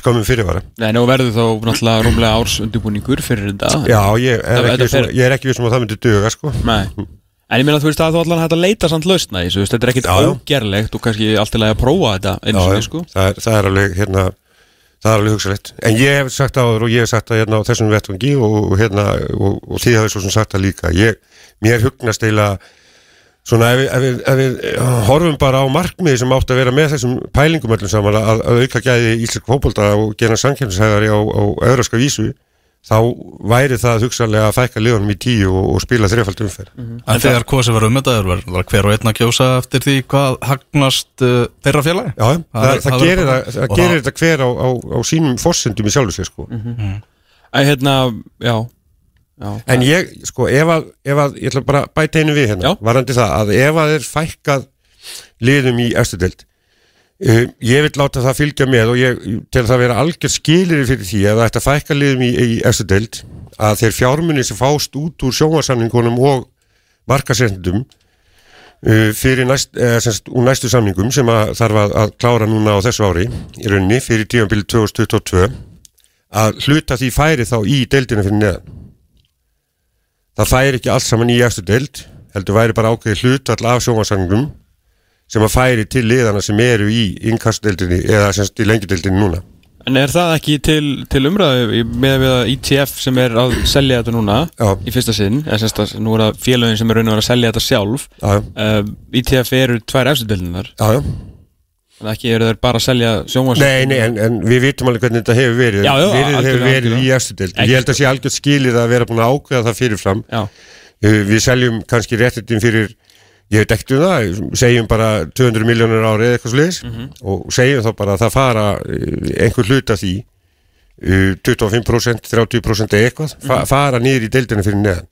skömmum fyrirvara Nei, nú verður þá náttúrulega rúmlega árs undirbúningur fyrir þetta. Já, ég er, ekki, fer- ég er ekki vissum að það myndi duga sko. Nei. En ég meina þú veist að þú allan hægt að leita samt lausna í þessu, þetta er ekkit ógerlegt og kannski allt í lagi að prófa þetta eins og því sko. Það, er, það er alveg hérna það er alveg hugsalegt en ég hef sagt áður og ég hef sagt það hérna á þessum vettvangi og, og hérna og, og þið hafið svo sem sagt það líka. Ég, mér hugnast eiginlega svona ef við, ef, við, ef við uh, horfum bara á markmiði sem átt að vera með þessum pælingum öllum saman að, að auka gæði íslensk fótbolta og gera samkjæmsæðari á, á öðraska vísu þá væri það hugsalega að fækka liðunum í tíu og, og spila þrefald umferð. En þegar kosið var um þetta, var, var hver og einn að kjósa eftir því hvað hagnast uh, þeirra félagi? Já, það, Það það, það gerir, er gerir þetta hver á, á, á sínum fossendum í sjálfu sér sko. Æ, hérna, já, já. En ég, sko, ef að, ef að ég ætla bara að bæta einu við hérna, varandi það að ef að er fækkað liðum í eftir deild uh, ég vil láta það fylgja með og ég til það vera algjör skilir fyrir því að fækka liðum í, í eftir deild að þeir fjármunni sem fást út úr sjónvarsamningunum og markasendum uh, fyrir næst, eða, semst, úr næstu samningum sem að þarf að, að klára núna á þessu ári í rauninni fyrir tímanbili 2022 að hluta því færi þá í deildina fyrir neðan það færi ekki allt saman í eftir deild heldur væri bara ákveði hlut all af sjónvarsagnum sem að færi til liðana sem eru í innkastdeildinni eða semst í lengjudeildinni núna En er það ekki til, til umræðu með við að ITF sem er að selja þetta núna Já. í fyrsta sinn, eða semst að nú er það félögin sem er raun og vera að selja þetta sjálf Já, já, uh, ITF eru tvær já, já. En ekki eru þeir bara að selja sjónvars Nei, nei, en, en við vitum alveg hvernig þetta hefur verið. Já, já, Verið hefur algjörlega, verið í algjörlega. eftir deild. Ekki Ég held að sé algjörð skilið að vera búin að ákveða það fyrirfram. Já, Uh, Við seljum kannski réttindin fyrir ég veit ekkert um það, segjum bara 200 miljónur ári eða eitthvað sliðis og segjum þá bara að það fara uh, einhver hlut af því uh, 25%, 30% eða eitthvað fa fara niður í deildina fyrir neðan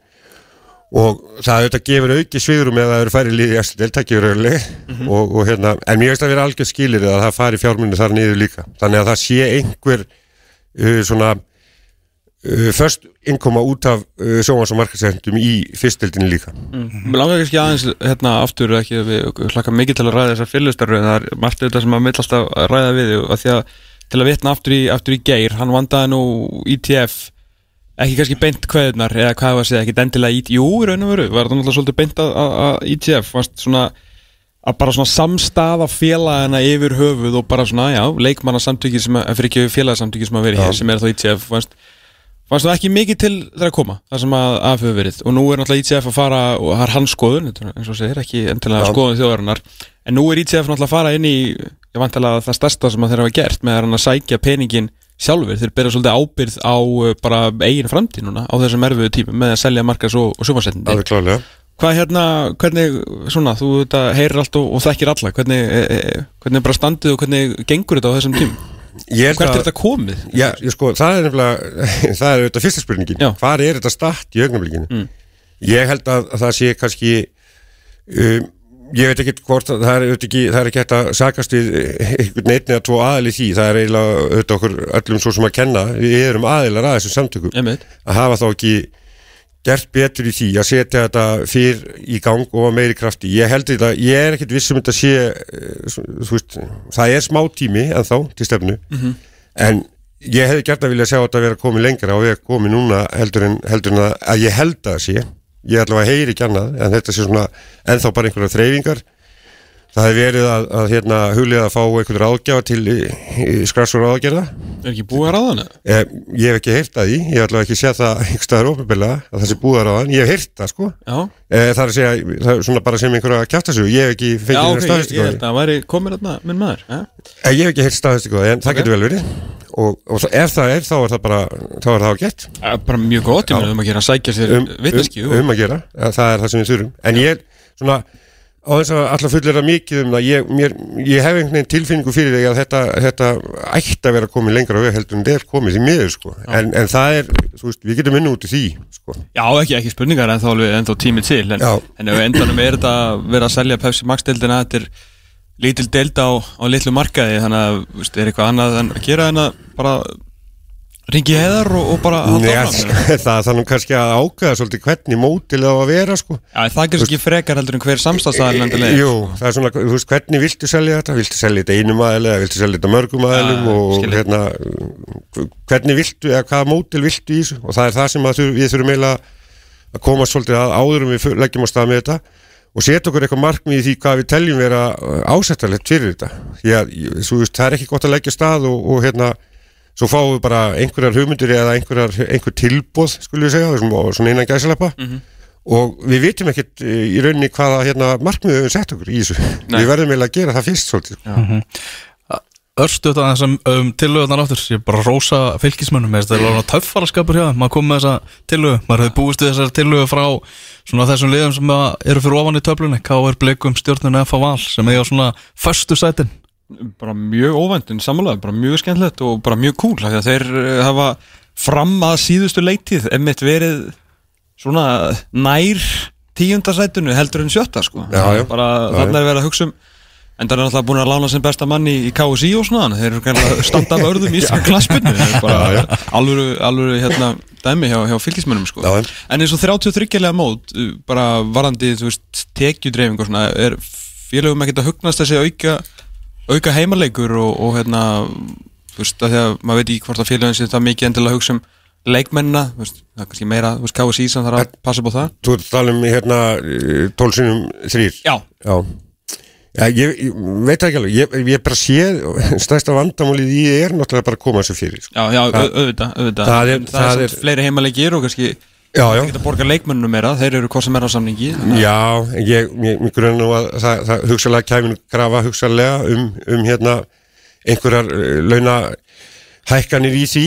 og það auðvitað gefur auki sviðrum eða það eru færi liði í eftir það gefur auðvitað og, og hérna, en mér veist að vera algjör skilir að það fari fjármunni þar niður líka. Þannig að það sé einhver uh, svona uh, först innkoma út af uh, sjónvans og markasendum í fyrstdeldinu líka. Mér langar kannski aðeins hérna aftur ekki að við hlaka mikið til að ræða þessar en það er margt auðvitað sem að mill alltaf að ræða við og að því að til að vitna aftur í, aftur í geir hann vandaði nú ITF ekki kannski beint kveðunar eða hvað var að segja, ekki endilega IT, jú, raun og veru var það náttúrulega svolítið beint að, ITF fannst svona að bara svona samstaða félagana yfir höfuð og bara svona, já, leikmanna samtöki sem fyrir ekki félagsamtöki sem að vera hér sem er þá ITF, fannst fannst það ekki mikið til þegar að koma það sem að af hefur verið? Og nú er náttúrulega ITF að fara og það er hans skoðun eins og segir ekki endilega Já. skoðun þjóðarinnar. En nú er ITF náttúrulega að fara inn í ég vantilega sjálfur þeir bera svolítið ábyrð á uh, bara eigin framtíð núna á þessum erfiðu tímum með að selja markas og, og klálega hvað hérna, hvernig svona, þú þetta heyrir allt og, og þekkir alla hvernig, e, e, hvernig er bara standið og hvernig gengur þetta á þessum tímum hvert er þetta komið? Já, ég sko, það er nefnilega <laughs> það er auðvitað fyrsta spurningin Já. Hvar er þetta start í augnablikinu? Mm. ég held að, að það sé kannski um, ég veit ekki hvort að það er, ekki, það er ekki hægt að sakast við einhvern neitt eða tvo aðil í því. Það er eiginlega auðvitað okkur öllum svo sem að kenna. Við erum aðilar að þessum samtökum. Einmitt. að hafa þá ekki gert betur í því að setja þetta fyrr í gang og að meiri krafti. Ég held þetta, ég er ekkit viss um þetta sé eh, veist, það er smá tími en þá til stefnu. En ég hefði gert að vilja sjá þetta vera komið lengra og við erum komið núna heldur en, heldur en að, að ég held að sé ég allavega heyri ekki annað en þetta sé svona ennþá bara einhverja þreyfingar það hefði verið að, að hérna, huglið að fá einhvern ráðgjafa til skrassur ráðgerða Er ekki búið að ráða hana? Eh, ég hef ekki heyrt að því, ég allavega ekki séð það einhver staðar ópennilega að það sé búðar á þann, ég hef heyrt það sko. Já, eh, það er að segja, það er svona bara sem einhverja kjáttasögu, ég hef ekki fengið ok, okay, ég, ég held að það væri komin þarna minn maður? Eh, ég hef ekki heyrt því, en það Ok. getur vel verið og, og ef það er, þá er það bara þá er það á gett Bara mjög gott, ég Já. meina um að gera að sækja sér um, vitneski um, um að gera, það er það sem við þurfum en ég, svona á þess að alltaf fullir að mikið um það ég, mér, ég hef einhvern veginn tilfinningu fyrir því að þetta, þetta ætti að vera komið lengra veg heldur en þetta er komið því miður sko. en, en það er, þú veist, við getum unni út í því sko. Já, ekki, ekki spurningar en þá alveg ennþá tími til en, Já. en ef endanum er þetta verið að selja Pepsi Max deildina þetta er lítil deild á, á litlu markaði þannig að veist, er eitthvað annað en að gera en að bara ringi heiðar og, og bara halda áfram <laughs> það, það er þannig kannski að ákveða svolítið hvernig mótil á að vera sko. Já, það er kannski frekar heldur en hver samstæðstæðal endilega Jú, það er svona, þú veist, hvernig viltu selja þetta? Viltu selja þetta einum aðeili eða viltu selja þetta mörgum aðeilum Já, og skil ég. hérna hvernig viltu, eða hvaða mótil viltu í þessu? Og það er það sem við þurfum eiginlega að koma svolítið að áður um við leggjum á stað með þetta og setja okkur eitthvað markmið í því hvað við teljum vera ásættalegt fyrir þetta. Því að, veist, það er ekki gott að leggja stað og, og hérna svo fáum við bara einhverjar hugmyndir eða einhverjar, einhver tilbóð, skulum við segja, þessum, og svona innan gæsalappa. Og við vitum ekkert eh, í rauninni hvaða hérna, markmið við höfum sett okkur í þessu. Nei. við verðum eiginlega að gera það fyrst svolítið sko. Örstuðt að þessum um, tillögunar áttur Ég bara rósa fylgismönnum. Það er alveg töffaraskapur hjá þeim Maður kom með þessa tillögu. Maður hefði búist við þessar tillögu frá Svona þessum liðum sem eru fyrir ofan í töflunni K.R. Blikum, stjórnun F.A. Val Sem eiga svona föstu sætin bara mjög óvænt en samanlega, bara mjög skemmtilegt og bara mjög cool, af því að þeir eh, hafa fram að síðustu leiktíð emitt verið svona nær tíundasætunu heldur en sjötta sko Já, já. bara Já, þarna er verið að hugsa um en það er náttúrulega búin að lána sem besta manni í KSI og svona, að þeir eru kannski standa af örðum í er bara alvöru, alvöru hérna dæmi hjá, hjá fylgismönnum sko. Já, en eins og 33 mót uh, bara varandi, tekjudreifing og svona, er félögum ekkert að hugnast þessi auka, auka heimaleikur og, og hérna þú veist, að því að maður veit ekki hvort að félögum sé það mikið endilega að hugsa um leikmennina það er kannski meira, KSI sem þarf að passa á það. þú ert að tala um hérna tólsunum þrýr Já, Já, Já ég, ég veit ekki alveg, ég, ég bara sé stærsta vandamálið í er náttúrulega bara að koma þessu fyrir sko. já, já, au- auðvitað, auðvitað. það er- það, það er, fleiri heimaleikir og kannski Já, já, geta borga leikmennunum meira, þeir eru hvað sem er á samningi já, ég, ég, ég grunna nú að það, það hugsalega kæmin grafa hugsalega um, um hérna einhverjar uh, launa hækkanir í því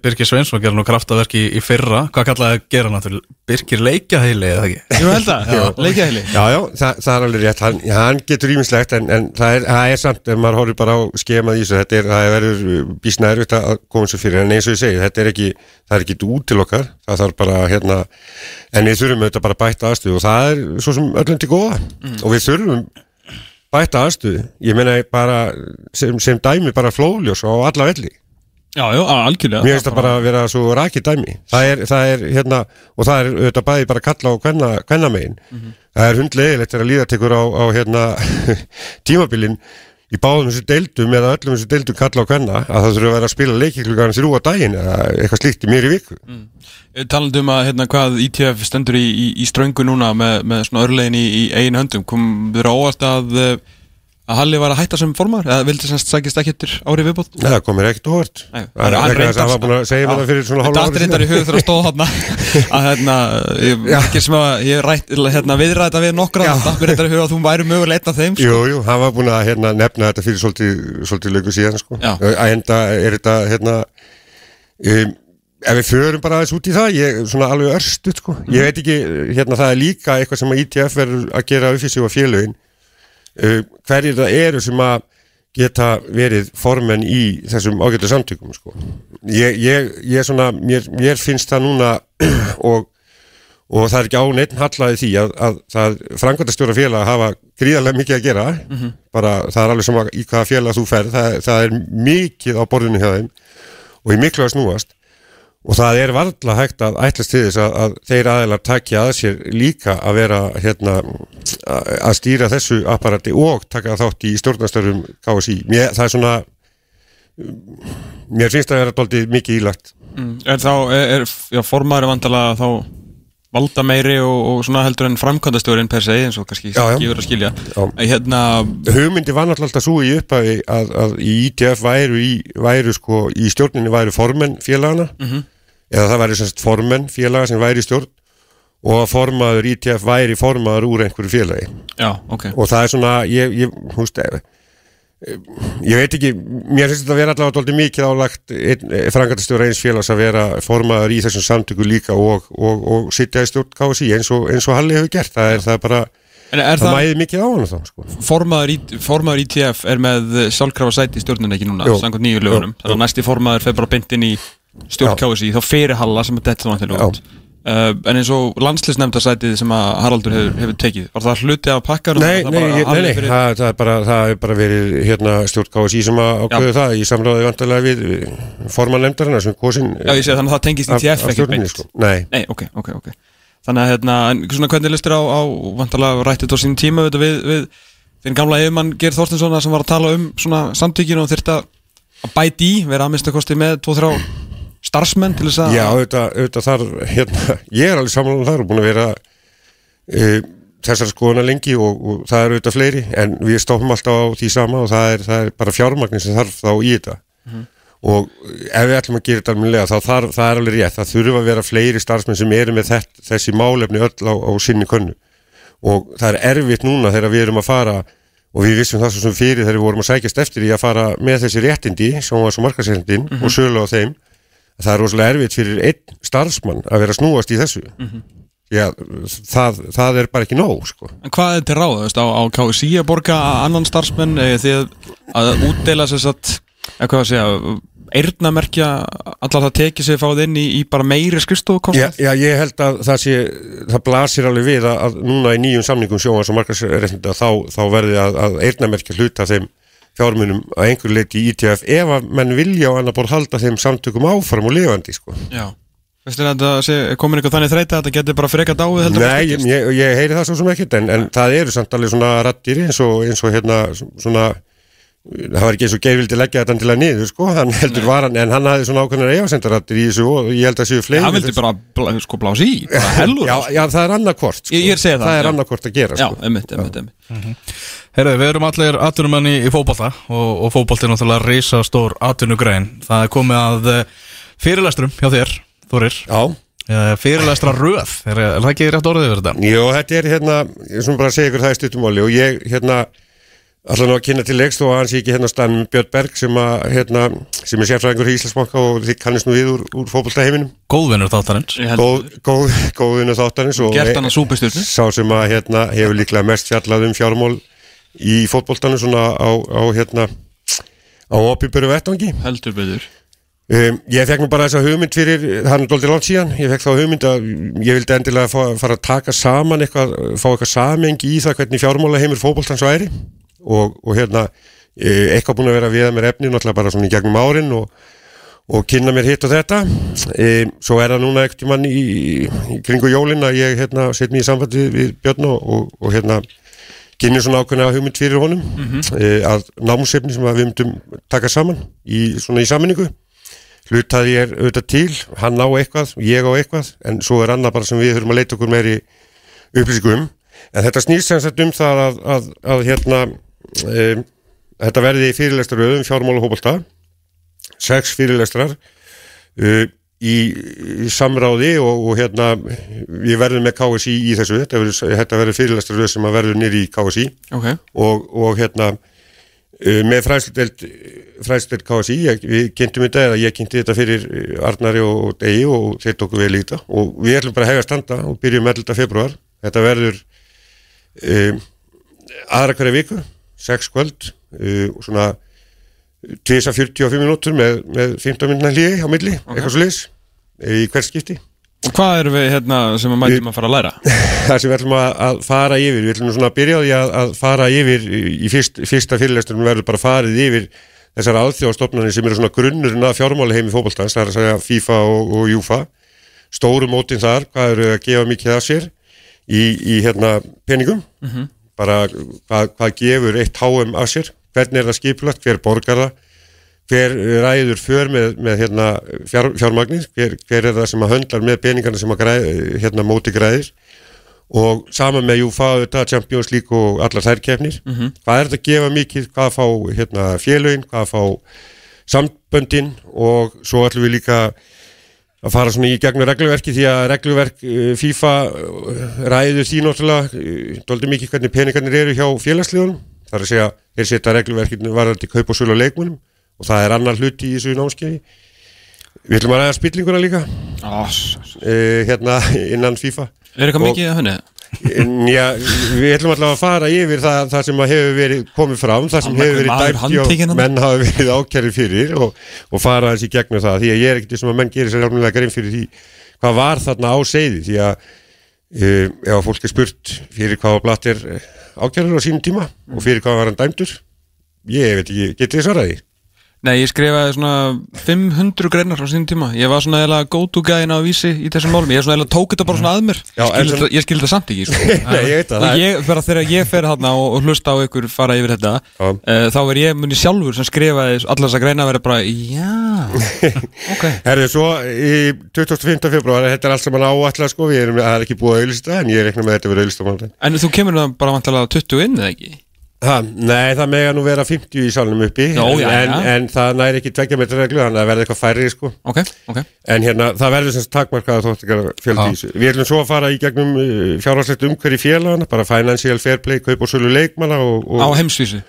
Birgir, Sveinsson gerði nú kraftaverki í, í fyrra. Hvað kallaði að gera náttúrulega Birgir leikjaheili eða ekki? Jú, held að, leikjaheili Já, já, það, það er alveg rétt, hann, hann getur ímislegt en, en það, er, það er samt, ef maður horfir bara á skemað í þessu, þetta er, það verður bísna erfitt að koma sér fyrir, en eins og ég segi, þetta er ekki, það er ekki út til okkar, það þarf bara, hérna, en við þurfum auðvitað bara að bæta aðstöðu og það er svo sem öllum til góða. Og við þurfum bæta aðstöðu, ég meina bara sem, sem dæmi bara flóðljós á alla velli Já, já, algjörlega. Mér finnst það bara að vera svo rakið dæmi. Það er, það er hérna og það er auðvitað bæði bara kalla á hvenna, hvenna megin það er hundlegilegt þegar líða tekur á, á hérna <laughs> tímabilin í báðum þessu deildum eða öllum þessu deildum kalla á hvenna að það þurfa að vera að spila leikiklugan þrjú á daginn eða eitthvað slíkt í mér í viku Talandi um að hérna, hvað ITF stendur í, í, í ströngu núna með, með svona örlegin í, í einu höndum kom á óvart að, eh, að Halli var að hætta sem formar eða vildi semst sækist ekki eftir ári viðbót? Nei, það komir ekkert óvart. Það er þess að var búin að segja mér það fyrir svona hálfa Þetta ári er reyndar í hug þegar að stóða þarna. <laughs> Að hérna, ég, ekki sem að ég rætt, hérna, viðræða við nokkra þetta er reyndar í hug að þú væri mögulega einn af þeim sko. Jú, hann var búin að hérna, nefna þetta fyrir svolítið, svolítið lögu síðan sko. Að enda er þetta hérna, um, ef við förum bara aðeins út í það ég, svona alveg örstuð sko. ég veit ekki, hérna það er líka eitthvað sem að ITF verður að gera upp fyrir sig og félögin. uh, hverjir það eru sem að geta verið formenn í þessum ágættu samtökum sko. ég, ég, ég svona mér, mér finnst það núna <clears throat> og, og það er ekki á neitt hallaði því að, að það frangvæntastjóra félag hafa gríðarlega mikið að gera. Bara það er alveg sama í hvaða félag þú ferð það, það er mikið á borðinu hjá þeim og í miklu að snúast og það er varla hægt að ætlast til þess að, að þeir aðeinar takja að sér líka að vera hérna að stýra þessu apparati og taka þátt í stjórnastörum KSI mér, það er svona mér finnst það að vera doldið mikið ílagt. Er þá, er, er já, formaður vandala þá valda meiri og, og svona heldur en framkvæmdastjórin per se eins og kannski verið að skilja. Hérna, hugmyndi var náttúrulega alltaf svo í upphafi að, að í ITF væru, í, væru sko, í stjórninni væru formenn félagana eða það væri semst formenn félaga sem væri í stjórn og að formaður ITF væri formaður úr einhverju félagi. Já, ok. Og það er svona, ég, ég húst, ég veit ekki mér finnst þetta að vera allavega doldið mikið álagt frangatastjóra eins félags að vera formaður í þessum samtöku líka og, og, og sitja í stjórn KSI eins og, eins og Halli hefur gert, það er það bara En er það það, mæði mikið á hann þá sko. formaður, í, formaður ITF er með sjálfkrafa sæti í stjórnun ekki núna, Jú. samkvæmt nýju lögunum Jú. þannig að næsti formaður fer bara beint inn í stjórn. KSI, þá fyrir Halla sem er dett þá út uh, en eins og landslisnefndarsætið sem að Haraldur hefur, hefur tekið, var það hluti af pakkarum Nei, Það nei, nei, nei fyrir- það, það, er bara, það er bara verið hérna, stjórn KSI sem að ákveðu það í samráði vantarlega við forman nefndarinnar sem kosin Já, ég segi þannig að það tengist ITF ekki beint. sko. Nei, Nei, ok, ok, ok. Þannig að hérna, svona hvernig listir á, á vantarlega rættið á sínum tíma við, við, við þinn gamla yfirmann Geir Þorstinsson sem var að tala um svona samtökinu og þyrfti að bæti í, vera að minnsta kosti með 2-3 starfsmenn til þess að já, auðvitað, auðvitað þar hérna, ég er alveg samanlega þar og búin að vera e, þessar skoðuna lengi og, og það eru auðvitað fleiri en við stoppum alltaf á því sama og það er, það er bara fjármagnin sem þarf þá í þetta. Og ef við ætlum að gera þetta almennilega þá þarf, það er alveg rétt, það þurfa að vera fleiri starfsmenn sem eru með þett, þessi málefni öll á, á sinni könnu. Og það er erfitt núna þegar við erum að fara og við vissum það svo sem fyrir þegar við vorum að sækjast eftir í að fara með þessi réttindi sem var svo markasérndin og sölu á þeim það er rosalega erfitt fyrir einn starfsmann að vera snúast í þessu Já, það, það er bara ekki nóg sko. En hvað er til ráð, á, á KSI að borga annan starfsmenn eða því að, að útdeila sér satt, eða hvað að segja, eyrnamerkja allar það tekið sér fáið inn í, í bara meiri já, skrifstofukostnað? já, ég held að það sé það blasir alveg við að, að núna í nýjum samningum sjónvans og markasréttinda þá, þá verði að, að eirnamerkja hluta þeim fjármunum að einhver leiti í ITF ef að menn vilja á annar bór halda þeim samtökum áfram og lifandi sko. Já. Veistu að það komin eitthvað þannig þreita að þetta getur bara freka dáið heldur Nei, ég, ég heyri það svo sem ekkert en, en það eru samt alveg svona rattir eins og, eins og hérna svona það var ekki eins og Geir vildi leggja þetta til að niður sko, hann heldur var hann en hann hafði svona ákveðnar eigasendarattir í þessu og ég held að séu fleiri Hann vildi bara bla, sko blási í, bara <laughs> hellur já, já, það er annarkort sko. Ég- ég segja það, það er já. annarkort að gera Já, sko. emmitt, emmitt, emmitt Herðu, við erum allir atvinnumenn í, fótbolta og, og fótbolti er náttúrulega reysa stór atvinnugrein. Það er komið að uh, fyrirlesturum hjá þér, Þorir. Já, Uh, fyrirlestra röð, er, er það ekki rétt orðið yfir þetta? Jó, þetta er hérna, sem bara að og kynna til leiks þó að hans ekki hérna stann Björn Berg sem að hérna, sem er sérfræðingur í Íslandsbanka og þið kannist nú við úr, úr fótboltaheiminum. Góðvinnur þáttarins. Góð, góð, góðinu þáttanins og súpistjörnu sá sem að hérna hefur líklega mest fjallað um fjármál í fótboltanu svona á, á hérna á opiböru vettvangi. Heldur betur. Um, ég fekk nú bara þessa hugmynd fyrir, hann er doldið langt síðan, ég fekk þá hugmynd að ég vildi endilega fá, fara að taka saman eitthvað, fá eitthvað samengi í það hvernig fjármála heimur fótboltans væri og, og hérna, eh, eitthvað búin að vera að viða mér efni, náttúrulega bara svona í gegnum árin og, og kynna mér hitt og þetta. Um, svo er það núna ekkert í, í kringu jólin að ég hérna set mér í sambandi við, Björn og, og, og hérna kynni svona ákveðna hugmynd fyrir honum mm að námsefni sem við myndum taka saman í, svona í saminningu hlutaði ég auðvitað til, hann á eitthvað, ég á eitthvað, en svo er annað bara sem við þurfum að leita okkur meiri upplýsingum. En þetta snýst sem sagt um það að, að, að hérna, um, þetta verði fyrirlestaröðum fjármál og hópolta, sex fyrirlestrar uh, í, í samráði og, og hérna, við verðum með KSI í þessu, þetta verður, fyrirlestaröð sem að verður nýri í KSI Ok, og, og hérna uh, með fræðsludeld KSI, ég, við kynntum þetta eða ég kynnti þetta fyrir Arnari og, Degi og þeir tóku vel í þetta. Og við ætlum bara að að standa og byrjum 11. februar þetta verður um, aðra hverja viku sex kvöld uh, og svona 245 minútur með, með 15 minna hlýi á milli, eitthvað svo leis í hvert skipti. Og Hvað erum við hérna sem að mætum að fara að læra? <laughs> það sem við ætlum að, að fara yfir við ætlum svona að byrja á því að, að fara yfir í fyrst, fyrsta fyrirlestunum verður bara farið yfir þessar alþjóðastofnarnir sem eru svona grunnurinn að fjármáli heimi fótboltans, það er að segja FIFA og, og Júfa. Stóru mótin þar, hvað eru að gefa mikið af sér í, í hérna peningum bara hvað, hvað gefur eitt háum af sér? Hvernig er það skipulagt, hver borgar það? Hver ræður för með, með hérna, fjár, fjármagnir, hver, hver er það sem að höndlar með peningana sem að græð, hérna, móti græðir? Og saman með Júfa, þetta, Champions League og allar þær kefnir, hvað er þetta að gefa mikið, hvað fá hérna, félögin, hvað fá samböndin? Og svo ætlum við líka að fara svona í gegnum regluverki því að regluverk uh, FIFA uh, ræður því náttúrulega uh, doldi mikið hvernig peningarnir eru hjá félagsliðunum. Það er að segja, þeir setja regluverkinu varðandi kaup og sölu á leikmunum og það er annar hluti í þessu námskeiði. Við ætlum að ræða spillinguna líka. Ah, uh, hérna innan FIFA. Er eitthvað mikið að henni? Já, við ætlum alltaf að fara yfir það, það sem hefur verið komið fram, það sem hefur verið dæmt og menn hafa verið ákjæri fyrir og, og fara þessi gegnum það, því að ég er ekkert sem að menn gerir sér alveg grein fyrir því hvað var þarna á seiði, því að uh, ef að fólk er spurt fyrir hvað blatt er ákjærið á sínum tíma og fyrir hvað var hann dæmdur, ég veit ekki, getið þið svaraði? Nei, ég skrifaði svona 500 greinar á sínum tíma. Ég var svona eða go to gæðin á vísi í þessum málum. Ég svona eða tók þetta bara svona að mér. Já, Ég skil en þetta- svona- Ég skil þetta samt ekki sko. <laughs> Nei, ég veit það, Og það ég, bara þegar ég fer hérna og, og hlusta á ykkur fara yfir þetta uh, Þá er ég muni sjálfur sem skrifaði allar þess að greina að vera bara Já, <laughs> ok. Herðu, svo í 25. februar, þetta er allt sem hann áallega sko, við erum, það er ekki búið að auðlista en ég reikna með þetta verið auðlista mánudaginn. En þú kemur það bara vantilega 20 inn eða ekki? Ha, nei, það mega nú vera 50 í salnum uppi Já, já, en, já. en það næri ekki tveggja metra reglu þannig að það verði eitthvað færri sko. Ok, ok en hérna, það verður sem sagt takmarkaða í þessu. Við ætlum svo að fara í gegnum uh, fjárhagslegt umhverju félagana bara financial fair play, kaup og sölu leikmanna og, Á og, heimsvísu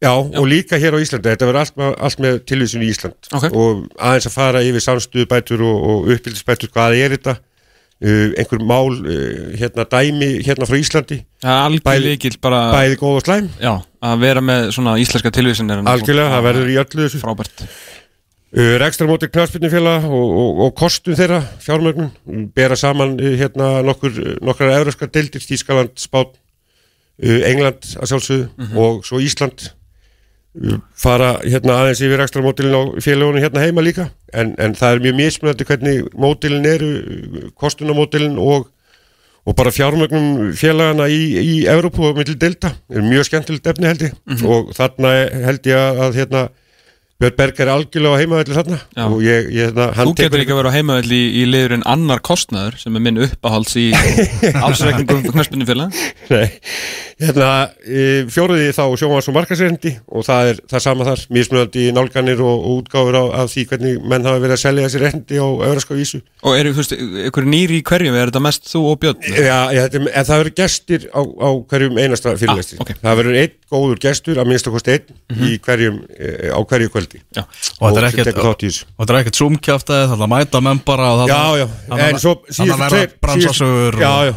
já, og líka hér á Íslandi þetta verður allt, með- allt með tilvísun í Ísland Ok. og aðeins að fara yfir samstuðu bætur og, og uppbyldisbætur hvað er þetta einhver mál uh, hérna dæmi hérna frá Íslandi. Bæði- bara bæði góð og slæm. Já, að vera með svona íslenska tilvísin er algjörlega, það verður í öllu þessu. Frábært. Uh, Rekstramóti knarspilnufélag og, og, og kostun þeirra, fjármögnun. Um, bera saman hérna nokkur nokkrar euróskar deildir, Þískaland, Spán uh, England að sjálfsögðu og svo Ísland fara hérna aðeins yfir rekstramótilin á félagunum hérna heima líka. En, en það er mjög mismunandi hvernig mótilin eru, kostunamótilin og og bara fjármögnum félagana í, í Evrópu og milli delta, er mjög skemmtilegt efni held ég. Og þarna held ég að hérna Björn Berg er algjörlega á heimavelli þarna. Og ég, ég hann Þú getur ekki að vera á heimavelli í, í liðurinn annar kostnaður sem er minn uppáhalds í <laughs> ásreikningum knarspinni félag Nei, hérna fjóruði þá sjómas og markasrendi og það er það sama þar, mismunandi nálganir og, og útgáfur á, af því hvernig menn hafa verið að selja þessi rendi á öðraska vísu. Og eru, þú veist, ykkur nýri í hverjum, er þetta mest þú og Björn? Já, ég, þetta, en það verður gestir á, á hverjum einasta fyrirlesti Ah, ok. það verður einn góður gestur, kvöldi Já, Og þetta er ekkert er ekkert zoomkjaftaði, það er að mæta menn bara og Já, já, en svo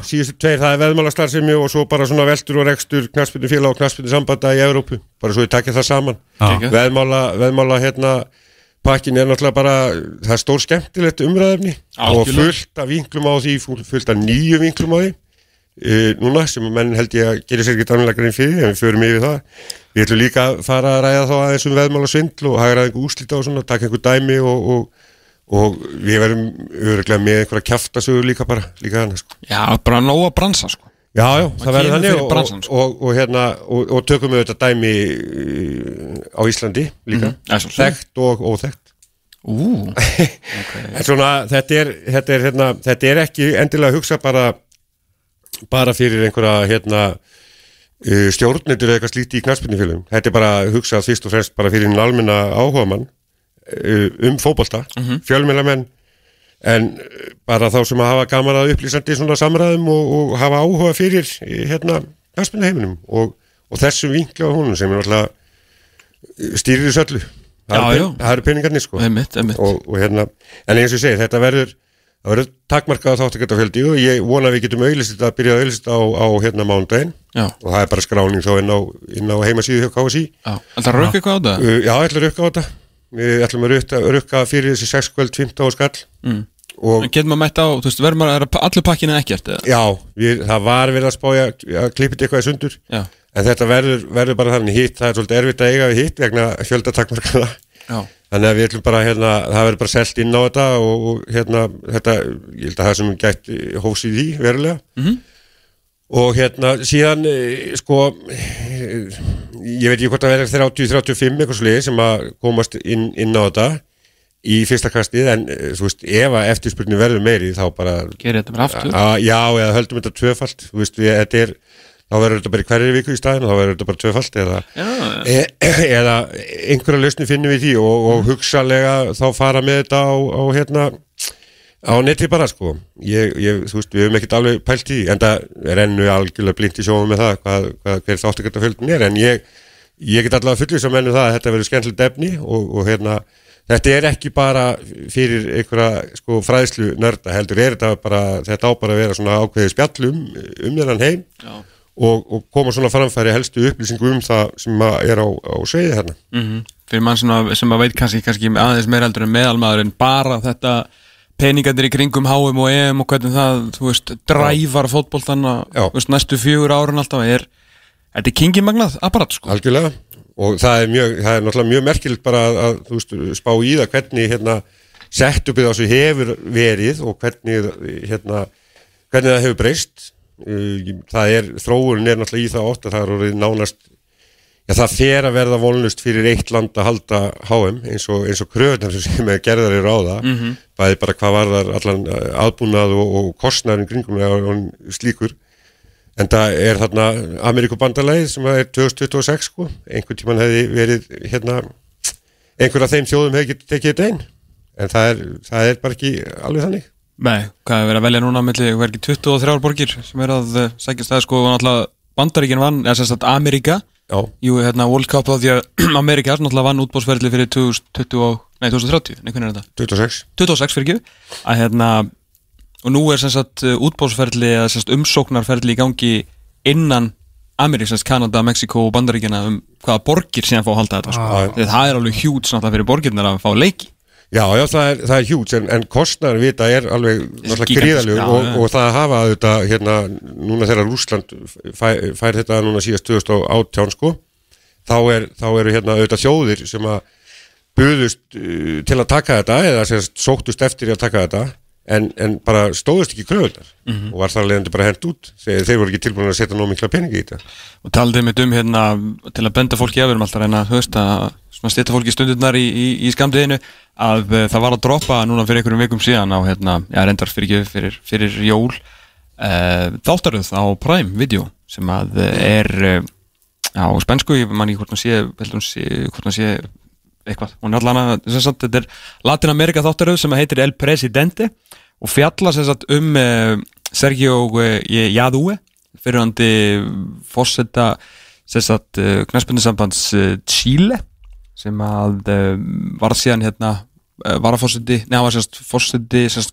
síðustu tveir það er veðmálastarfsemi og svo bara svona veldur og rekstur knaspinu félag og knaspinu sambanda í Evrópu. Bara svo ég takja það saman. Veðmála, veðmála hérna pakkin er náttúrulega bara það er stór skemmtilegt umræðefni og fullt af vinklum á því full- fullt af nýju vinklum á því uh, núna sem menn held ég að gera sér ekki grein fyrir en við förum yfir það við ætlum líka að fara að ræða þá aðeins um veðmála svindl og hagra einhver úslita og svona taka einhver dæmi og, og, og við verum öruglega með einhverja kjaftasögur líka bara líka þannig sko. já bara nóg að bransa sko Já, já, það verður þannig og, bransann, og, sko. og, og, hérna, og, og tökum við þetta dæmi uh, á Íslandi líka, Já, sjálfsögðu. þekkt og óþekkt Ú, <laughs> En svona, þetta er, þetta, er, hérna, þetta er ekki endilega að hugsa bara bara fyrir einhverja hérna, uh, stjórnendur eða eitthvað slíti í knarspinnifélum þetta er bara að hugsa fyrst og fremst bara fyrir en almenna áhugamann uh, um fótbolta, mm -hmm. en uh, bara þá sem að hafa gaman að upplýsandi svona samræðum og, og hafa áhuga fyrir eh, hérna knarspinniheiminum og, og þessum vinkla á húnum sem er alltaf stýrir þessu öllu. Það eru peningarnir sko. Einmitt, einmitt. Og, og hérna, en eins og ég segi, þetta verður það verður takmarkað þáttakjöndafjöldi og ég vona að við getum auðlist að byrja að auðlist á, á hérna mándaginn og það er bara skráning þá inn á, inn á heimasíðu hjá KSI það rauka eitthvað á það? uh, Já, ég ætlum að rukka á þetta. Við ætlum að rukka fyrir þessi 6 kvöld 15 á skall. Mm. og Getur maður mætt á, þú veist, verður maður, er allur pakkinu ekkert eða? já, við, það var verið að spája að þetta eitthvað í sundur. Já, en þetta verður, verður bara þannig hitt það er svolítið erfitt að eiga við hitt vegna fjöldatakmarkana já, þannig að við ætlum bara hérna, það verður bara selt inn á þetta og, og hérna, þetta ég held að það sem gætt hófs í því verulega. Mhm. og hérna síðan eh, sko eh, ég veit ekki hvort það verður 30-35 eitthvað sliði sem að komast inn, inn á þetta í fyrsta kastið en eh, þú veist, ef að eftirspurning verður meiri þá bara gerir þetta bara aftur? A, já, eða höldum þetta tvöfalt þú veist, við, þetta er þá verður þetta bara í hverju viku í staðin og þá verður þetta bara tvöfalt eða, e, eða einhverja lausni finnum við því og, og hugsalega þá fara með þetta á, á hérna á neti bara sko. Ég, ég, þú veist, við höfum ekkert alveg pælt í en það rennu algjörlega blind í sjóma með það hvað, hvað hver þáttakert að fjöldin er en ég, ég get allavega fullið sem ennum það að þetta verður skemmtilegt efni og, og hérna þetta er ekki bara fyrir einhverja sko fræðslu nörda heldur er þetta bara, þetta á bara að vera svona ákveðið spjallum um þennan heim Já. Og, og koma svona framfæri helstu upplýsingu um það sem er á, á sveiði hérna mm Fyrir mann svona, sem að veit kannski, kannski aðeins meira heldur en meðalmaður en bara þetta peningarnir í kringum HM og EM og hvernig það, þú veist, dræfar fótboltanna, Já. þú veist, næstu fjögur árun alltaf er, þetta er kingimagnað apparat, sko. algjörlega og það er, mjög, það er náttúrulega mjög merkilegt bara að, að þú veist, spá í það hvernig hérna settupið á þessu hefur verið og hvernig hérna hvernig það hefur breyst það er, þróunin er náttúrulega í það ótt að það er orðið nánast já það fer að verða volnust fyrir eitt land að halda HM eins og, og kröðunar sem er gerðar eru á það. Mhm. bæði bara hvað varðar allan uh, aðbúnað og, og kostnærin kringum og, slíkur. En það er þarna Amerikubandalæði sem er 2026 sko. Einhvern tíman hefði verið hérna einhver af þeim þjóðum hefði tekið þetta einn en það er, það er bara ekki alveg þannig Nei, hvað er verið að velja núna melli, er ekki 23 borgir sem er að uh, sækja stæði, sko, og náttúrulega Bandaríkin vann, eða sem sagt Amerika, já, jú, hérna, World Cup á því að <clears throat> Amerika náttúrulega vann útbóðsferðli fyrir 2020, og- nei, 2030, nei, hvernig er þetta? 26 26 fyrir ekki að hérna og nú er sem sagt útbóðsferðli eða sem sagt umsóknarferðli í gangi innan Amerík, sem sagt Kanada, Mexiko og Bandaríkina um hvaða borgir síðan fá að halda þetta sko. Ah. Það er alveg hjút Já, já, það er, það er hjút, en, en kostnæður vita er alveg náttúrulega já, og, og það hafa þetta hérna, núna þegar Rúsland fær, fær þetta núna síðast 2018 sko, þá, er, þá eru hérna auðvitað þjóðir sem að buðust uh, til að taka þetta eða sem sagt, sóttust eftir að taka þetta en, en bara stóðust ekki kröðunar Mhm. og var þar leiðandi bara hent út. Þeir, þeir voru ekki tilbúin að setja nóg mikla peningi í þetta. Og talaði mitt um hérna til að benda fólki við erum alltaf að reyna veist að stýta fólki stundurnar í, í, í skamdiðinu að uh, það var að droppa núna fyrir einhverjum vikum síðan á hérna, já reyndar fyrir fyrir, fyrir jól. Uh, þáttaröð á Prime Video sem að uh, er uh, á spensku, ég man ekki hvort hún sé hvort hún sé eitthvað, hún er allan að, þetta er Latin Amerika þáttaröð sem heitir El Presidente og fjalla sem sagt um uh, Sergio uh, Jadue fyrirhandi fórseta sem sagt uh, knæspundisambands uh, Chile sem að var síðan hérna uh, varafórseti, neða var sérst fórseti sérst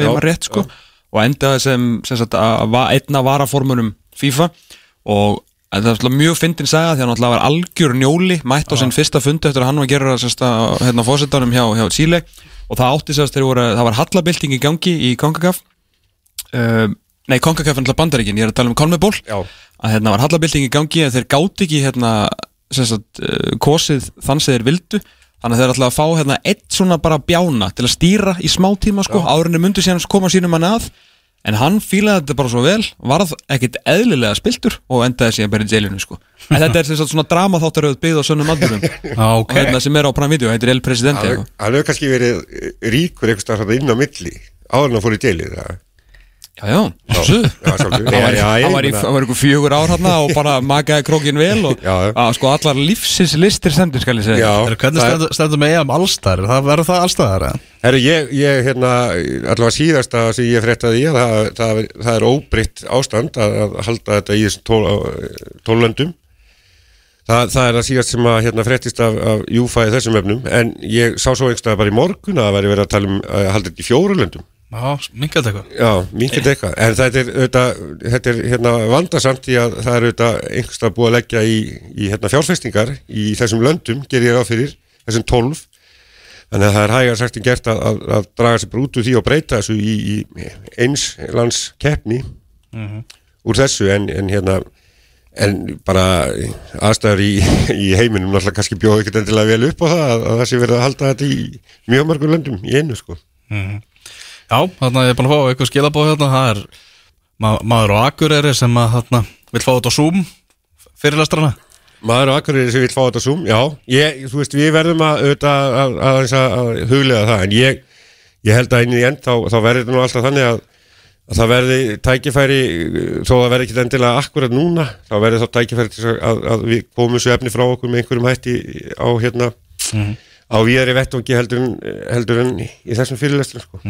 ef Já, maður rétt sko já. og endaði sem, sem sagt, að va- einn af varaformunum FIFA og það er alltaf mjög fyndin saga því að hann var algjör njóli mætt á sinn fyrsta fundi eftir að hann var að gera sérst, að, hérna fórsetanum hjá, hjá Chile. Og það átti sérst þegar voru, það var hallabilding í gangi í CONCACAF. Uh, nei CONCACAF er alltaf bandaríkin, ég er að tala um CONMEBOL að hérna var hallabilding í gangi en þeir gátt ekki hérna sagt, uh, kosið þann sem þeir vildu. Þannig að þeir ætla að fá hérna eitt svona bara bjána til að stýra í smá tíma sko, árinni myndu síðan koma sínum hann að en hann fílaði þetta bara svo vel varð ekkit eðlilega spiltur og endaði síðan bara í jailinu sko. En þetta er sem sagt svona drama þáttaröð byggð á sönnum aldurum Já, og ok. Hérna sem er á Prime Video, heitir El Presidente hann hann hefur kannski verið ríkur þarna inn á milli áður en að fór í deilið það Já, já. Hann var, ég ykkur fjögur ár hann og bara makaði krókin vel og Já, já. að sko allar lífsins listir sendur skal ég segja Já, Hvernig það er- stendur, stendur með EM allstæður? Það verður það allstæðar eða? Herru, ég, ég, hérna, allavega síðasta sem ég fréttaði í, það, það, það er óbritt ástand að, að halda þetta í þessum tól, tólöndum. Það, það er að síðast sem að hérna fréttist af, af Júfa í þessum efnum, en ég sá svo einhverstað bara í morgun að það væri verið að tala um að halda þetta í fjórulöndum. Já, minkað eitthvað. Já, minkið eitthvað, en þetta er, auðvitað, þetta er hérna vandasamt í að það er auðvitað einhverstað búið að leggja í, í hérna fjárfestingar í þessum löndum, ger ég ráð fyrir, þessum tólf. þannig að það er hægar sagt en gert að, að, að draga sér út úr því og breyta þessu í, í eins lands keppni úr þessu. En, en hérna en bara aðstæður í, í heiminum náttúrulega kannski bjóðu ekkert endilega vel upp á það að, að það sé verið að halda þetta í mjög mörgum löndum í einu sko Já, þarna ég er búin að fá eitthvað skilabóð hérna. Það er ma maður og akureyri sem að þarna vil fá þetta á Zoom fyrirlestrana. Maður og Akureyri sem vil fá þetta Zoom, já, ég, þú veist, við verðum að, að, að, að, að huglega það, en ég, ég held að inn í end þá, þá verður þetta nú alltaf þannig að, að það verði tækifæri, þó það verði ekki endilega akkurat núna, þá verður þá tækifæri til að, að við komum þessu efni frá okkur með einhverjum hætti á hérna, á víðari vettvangi heldur heldur en í þessum fyrirlestum, sko.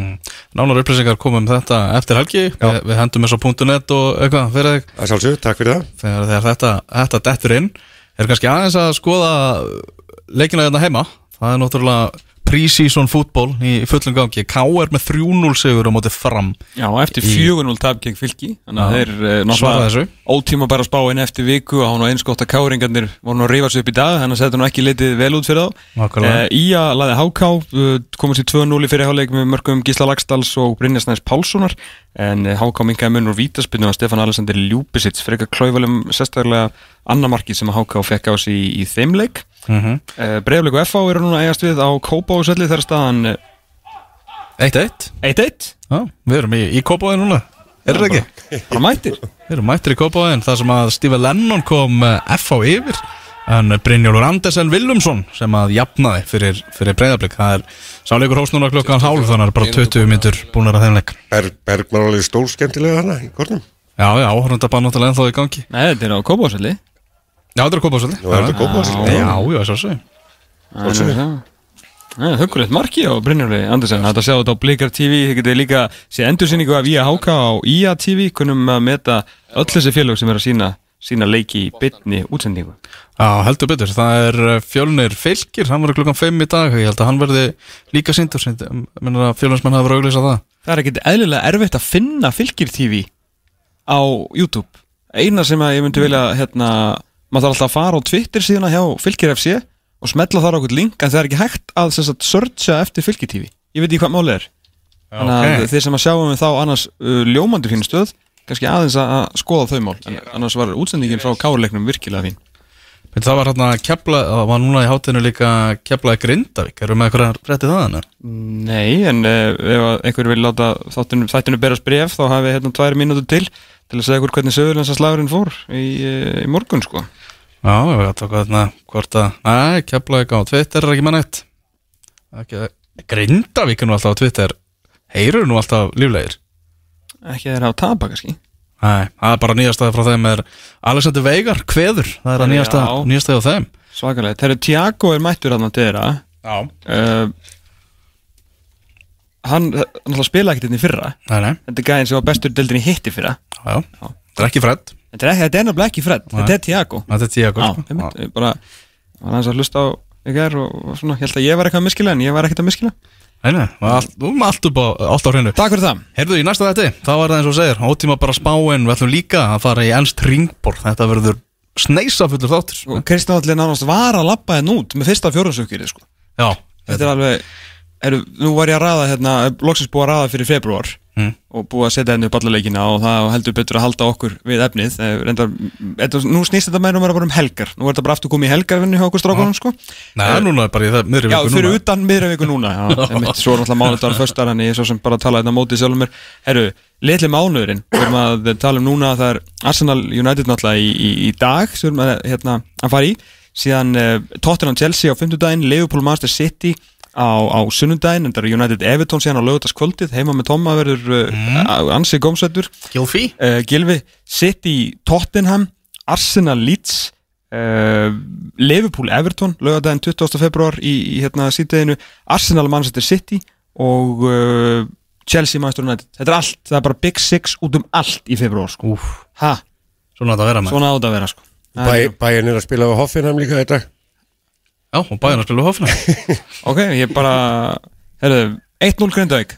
Nánar upplýsingar komum um þetta eftir helgi. Vi, Við hendum þessu á .net og eitthvað fyrir þig. Það sjálfsög, takk fyrir það. þegar, þegar þetta, þetta dettur inn er kannski aðeins að skoða leikina þetta heima. Það er náttúrulega pre-season fútból í fullum gangi. K.R. með 3-0 sigur á móti fram Já, eftir 4-0 tap gegn fylki. Þannig að þeir Svara þessu. ótíma bara spá inn eftir viku og hann var eins gott að káringarnir voru nú að rífa sig upp í dag þannig að þetta nú ekki litið vel út fyrir þá. Uh, Ía laði Háká uh, komast í 2-0 í fyrirháleik með mörgum Gísla Lagstals og Brynjarsnæs Pálssonar. En uh, Háká minkaði munur vítaspinnu að Stefán Alexander Ljúbisits fyrir eitthvað klauvalum sérstaklega annamarki sem Háká fekk á sig í, í þeim leik mm -hmm. uh, Breiðleik og FH eru núna eigast við á Kópáuselli þegar staðan uh, 1-1 1-1 Já, við erum í, í Kópáði núna. Er það ekki? bara mættir. Við erum mættir í Kópáðin þar sem að Steve Lennon kom uh, F á yfir en Brynjólfur Andersen Willumsson sem að jafnaði fyrir, fyrir breyðablík það er sáleikur hóst núna klukkan hálf þannig að það er bara 20 myndur búinir að þeim leik. Berg, Bergman var alveg stór skemmtilega hana í kornum. Já, já, áhörnda bara náttúrulega ennþá í gangi. Nei, þetta er á Kópáuselli Já, þetta er Kópáðsvöldi Nú er þetta Kópavogshælli. Já, já, svo svo Það er hugulegt marki á Brynjóli Andersen. Þetta sjá þetta á Blikar TV Þið getið líka séð endursýningu af IA HK á IA TV Kunnum að meta öll þessi félög sem er að sína sína leiki í bytni útsendingu. Já, heldur betur, það er uh, fjölnir fylgir, hann verður klukkan 5 í dag. Ég held að hann verði líka að fjölninsmenn hafa verið að auglýsa það. Það er ekkit eðlilega erfitt að finna Fylgir TV á YouTube. Eina sem að ég myndi vilja hérna, maður þarf alltaf að fara á Twitter síðan hjá Fylgir FC og smetla þar okkur link en það er ekki hægt að sagt, searcha eftir Fylgir TV Ég veit ekki hvað málið er. Þannig að ok. þeir sem að sjáum við þá annars uh, ljómandi fín stöð kannski aðeins að skoða þau mál. En annars var útsendingin frá kárleiknum virkilega fín. Men það var hérna kepla, það var núna í hátinu líka keplaði Grindavík, við með eitthvað frétti það hana? Nei, en uh, ef einhver vil láta þáttinu, þættinu berast bref þá hafi hérna tvær mínútur til til að segja ykkur hvernig sögurlensa fór í, uh, í morgun sko. Já, ég veit hvað hérna, hvort að, næ, keplaði á Twitter er ekki með ekki, Grindavík er nú alltaf á Twitter. Heyrur nú alltaf líflegir? Ekki þeirra á tapa kannski. Nei, það er bara nýjastæði frá þeim er Alexander Veigar, kveður. Það er að nýjastæði á þeim. Svakalega, þegar Tiago er mættur að þeirra Já. Uh, hann náttúrulega spila ekkert inn í fyrra. Nei, nei, þetta er gæðin sem var bestur deildin í hitti fyrra. Já, já. Það er ekki fredd, þetta er, þetta nefnilega ekki Fred, þetta er Tiago þetta er Já, einmitt, ég bara var aðeins að hlusta á ykkur og, svona, ég held að ég var eitthvað að miskila en ég var ekkert að miskila. Nei, nei, þú erum allt upp á, allt á hreinu. Takk fyrir það. Heyrðu, í næsta þetta, þá er það eins og segir Ótíma bara spáin, við ætlum líka að fara í ennst ringbor Þetta verður sneisa fullur þáttur Kristján Allir nánast var að labba henn út með fyrsta fjórðansökjur sko. Já, þetta er alveg er, nú var ég að raða hérna, loksins búið að raða fyrir februar Mm. og búið að setja henni upp alla leikina og það heldur betur að halda okkur við efnið. Eh, reyndar, þetta, nú snýst þetta meira um að vera bara um helgar. Nú er þetta bara aftur komið í helgarvinni hjá okkur strákunum sko. Nei, það er núna bara í það miðri Já, viku fyrir núna. utan miðra viku núna já, <laughs> einmitt, Svo er náttúrulega mánudagur föstar en ég er svo sem bara að tala þetta mótið sjálfum mér. Herru, litli mánuðurinn Við erum að tala um núna að það er Arsenal United náttúrulega í, í, í dag sem við erum að, hérna, að Síðan uh, Tottenham Chelsea á fimmtudaginn Liverpool Manchester City á, á sunnudaginn en það er United Everton síðan á lögutaskvöldið heima með Tomma verður uh, ansi gómsættur Gilfi uh, Gilvi City Tottenham Arsenal Leeds uh, Liverpool Everton lögadaginn 20. februar í, í hérna síðdeginnu Arsenal Manchester City og uh, Chelsea Manchester United. Þetta er allt, það er bara Big Six út um allt í februar sko. Svona þetta að vera með svona átt að vera sko. Bæ, bæin er að spila á Hoffenheim líka þetta Já, og bæðin að spila hófna <laughs> ok, ég bara herru, 1-0 Grindavík.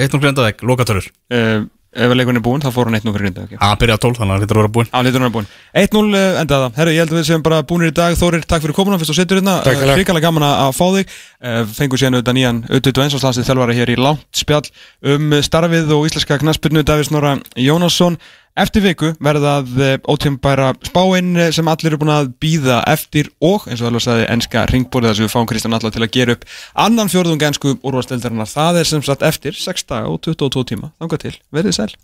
1-0 grindaðeg, lokatörur uh, ef leikurinn er búinn, þá fór hann 1-0 fyrir Grindavík já. Að byrja að 12 þannig að það lítur að vera búinn. Á, litur hann er búinn. 1-0 eh, endaði það. Herru, ég held að við séum bara búinir í dag. Þórir, takk fyrir komuna fyrst og setur hérna. Hérlega. Ríkala gaman að að fá þig. Eh, Fengu síðan auðvitað nýjan auðvitað eins og slansið þjálfara hér í langt spjall um starfið og íslenska knaspinu Davís Nora Jónasson Eftir viku verða það ótímbæra spáinn eh, sem allir eru búin að býða eftir og eins og það sagði enska ringbórið þar sem við fáum Kristján Alla til að gera upp annan fjórðung ensku úrvarstildarinnar það er sem sagt eftir 6 daga og 22 tíma. Þangað til, verið sæl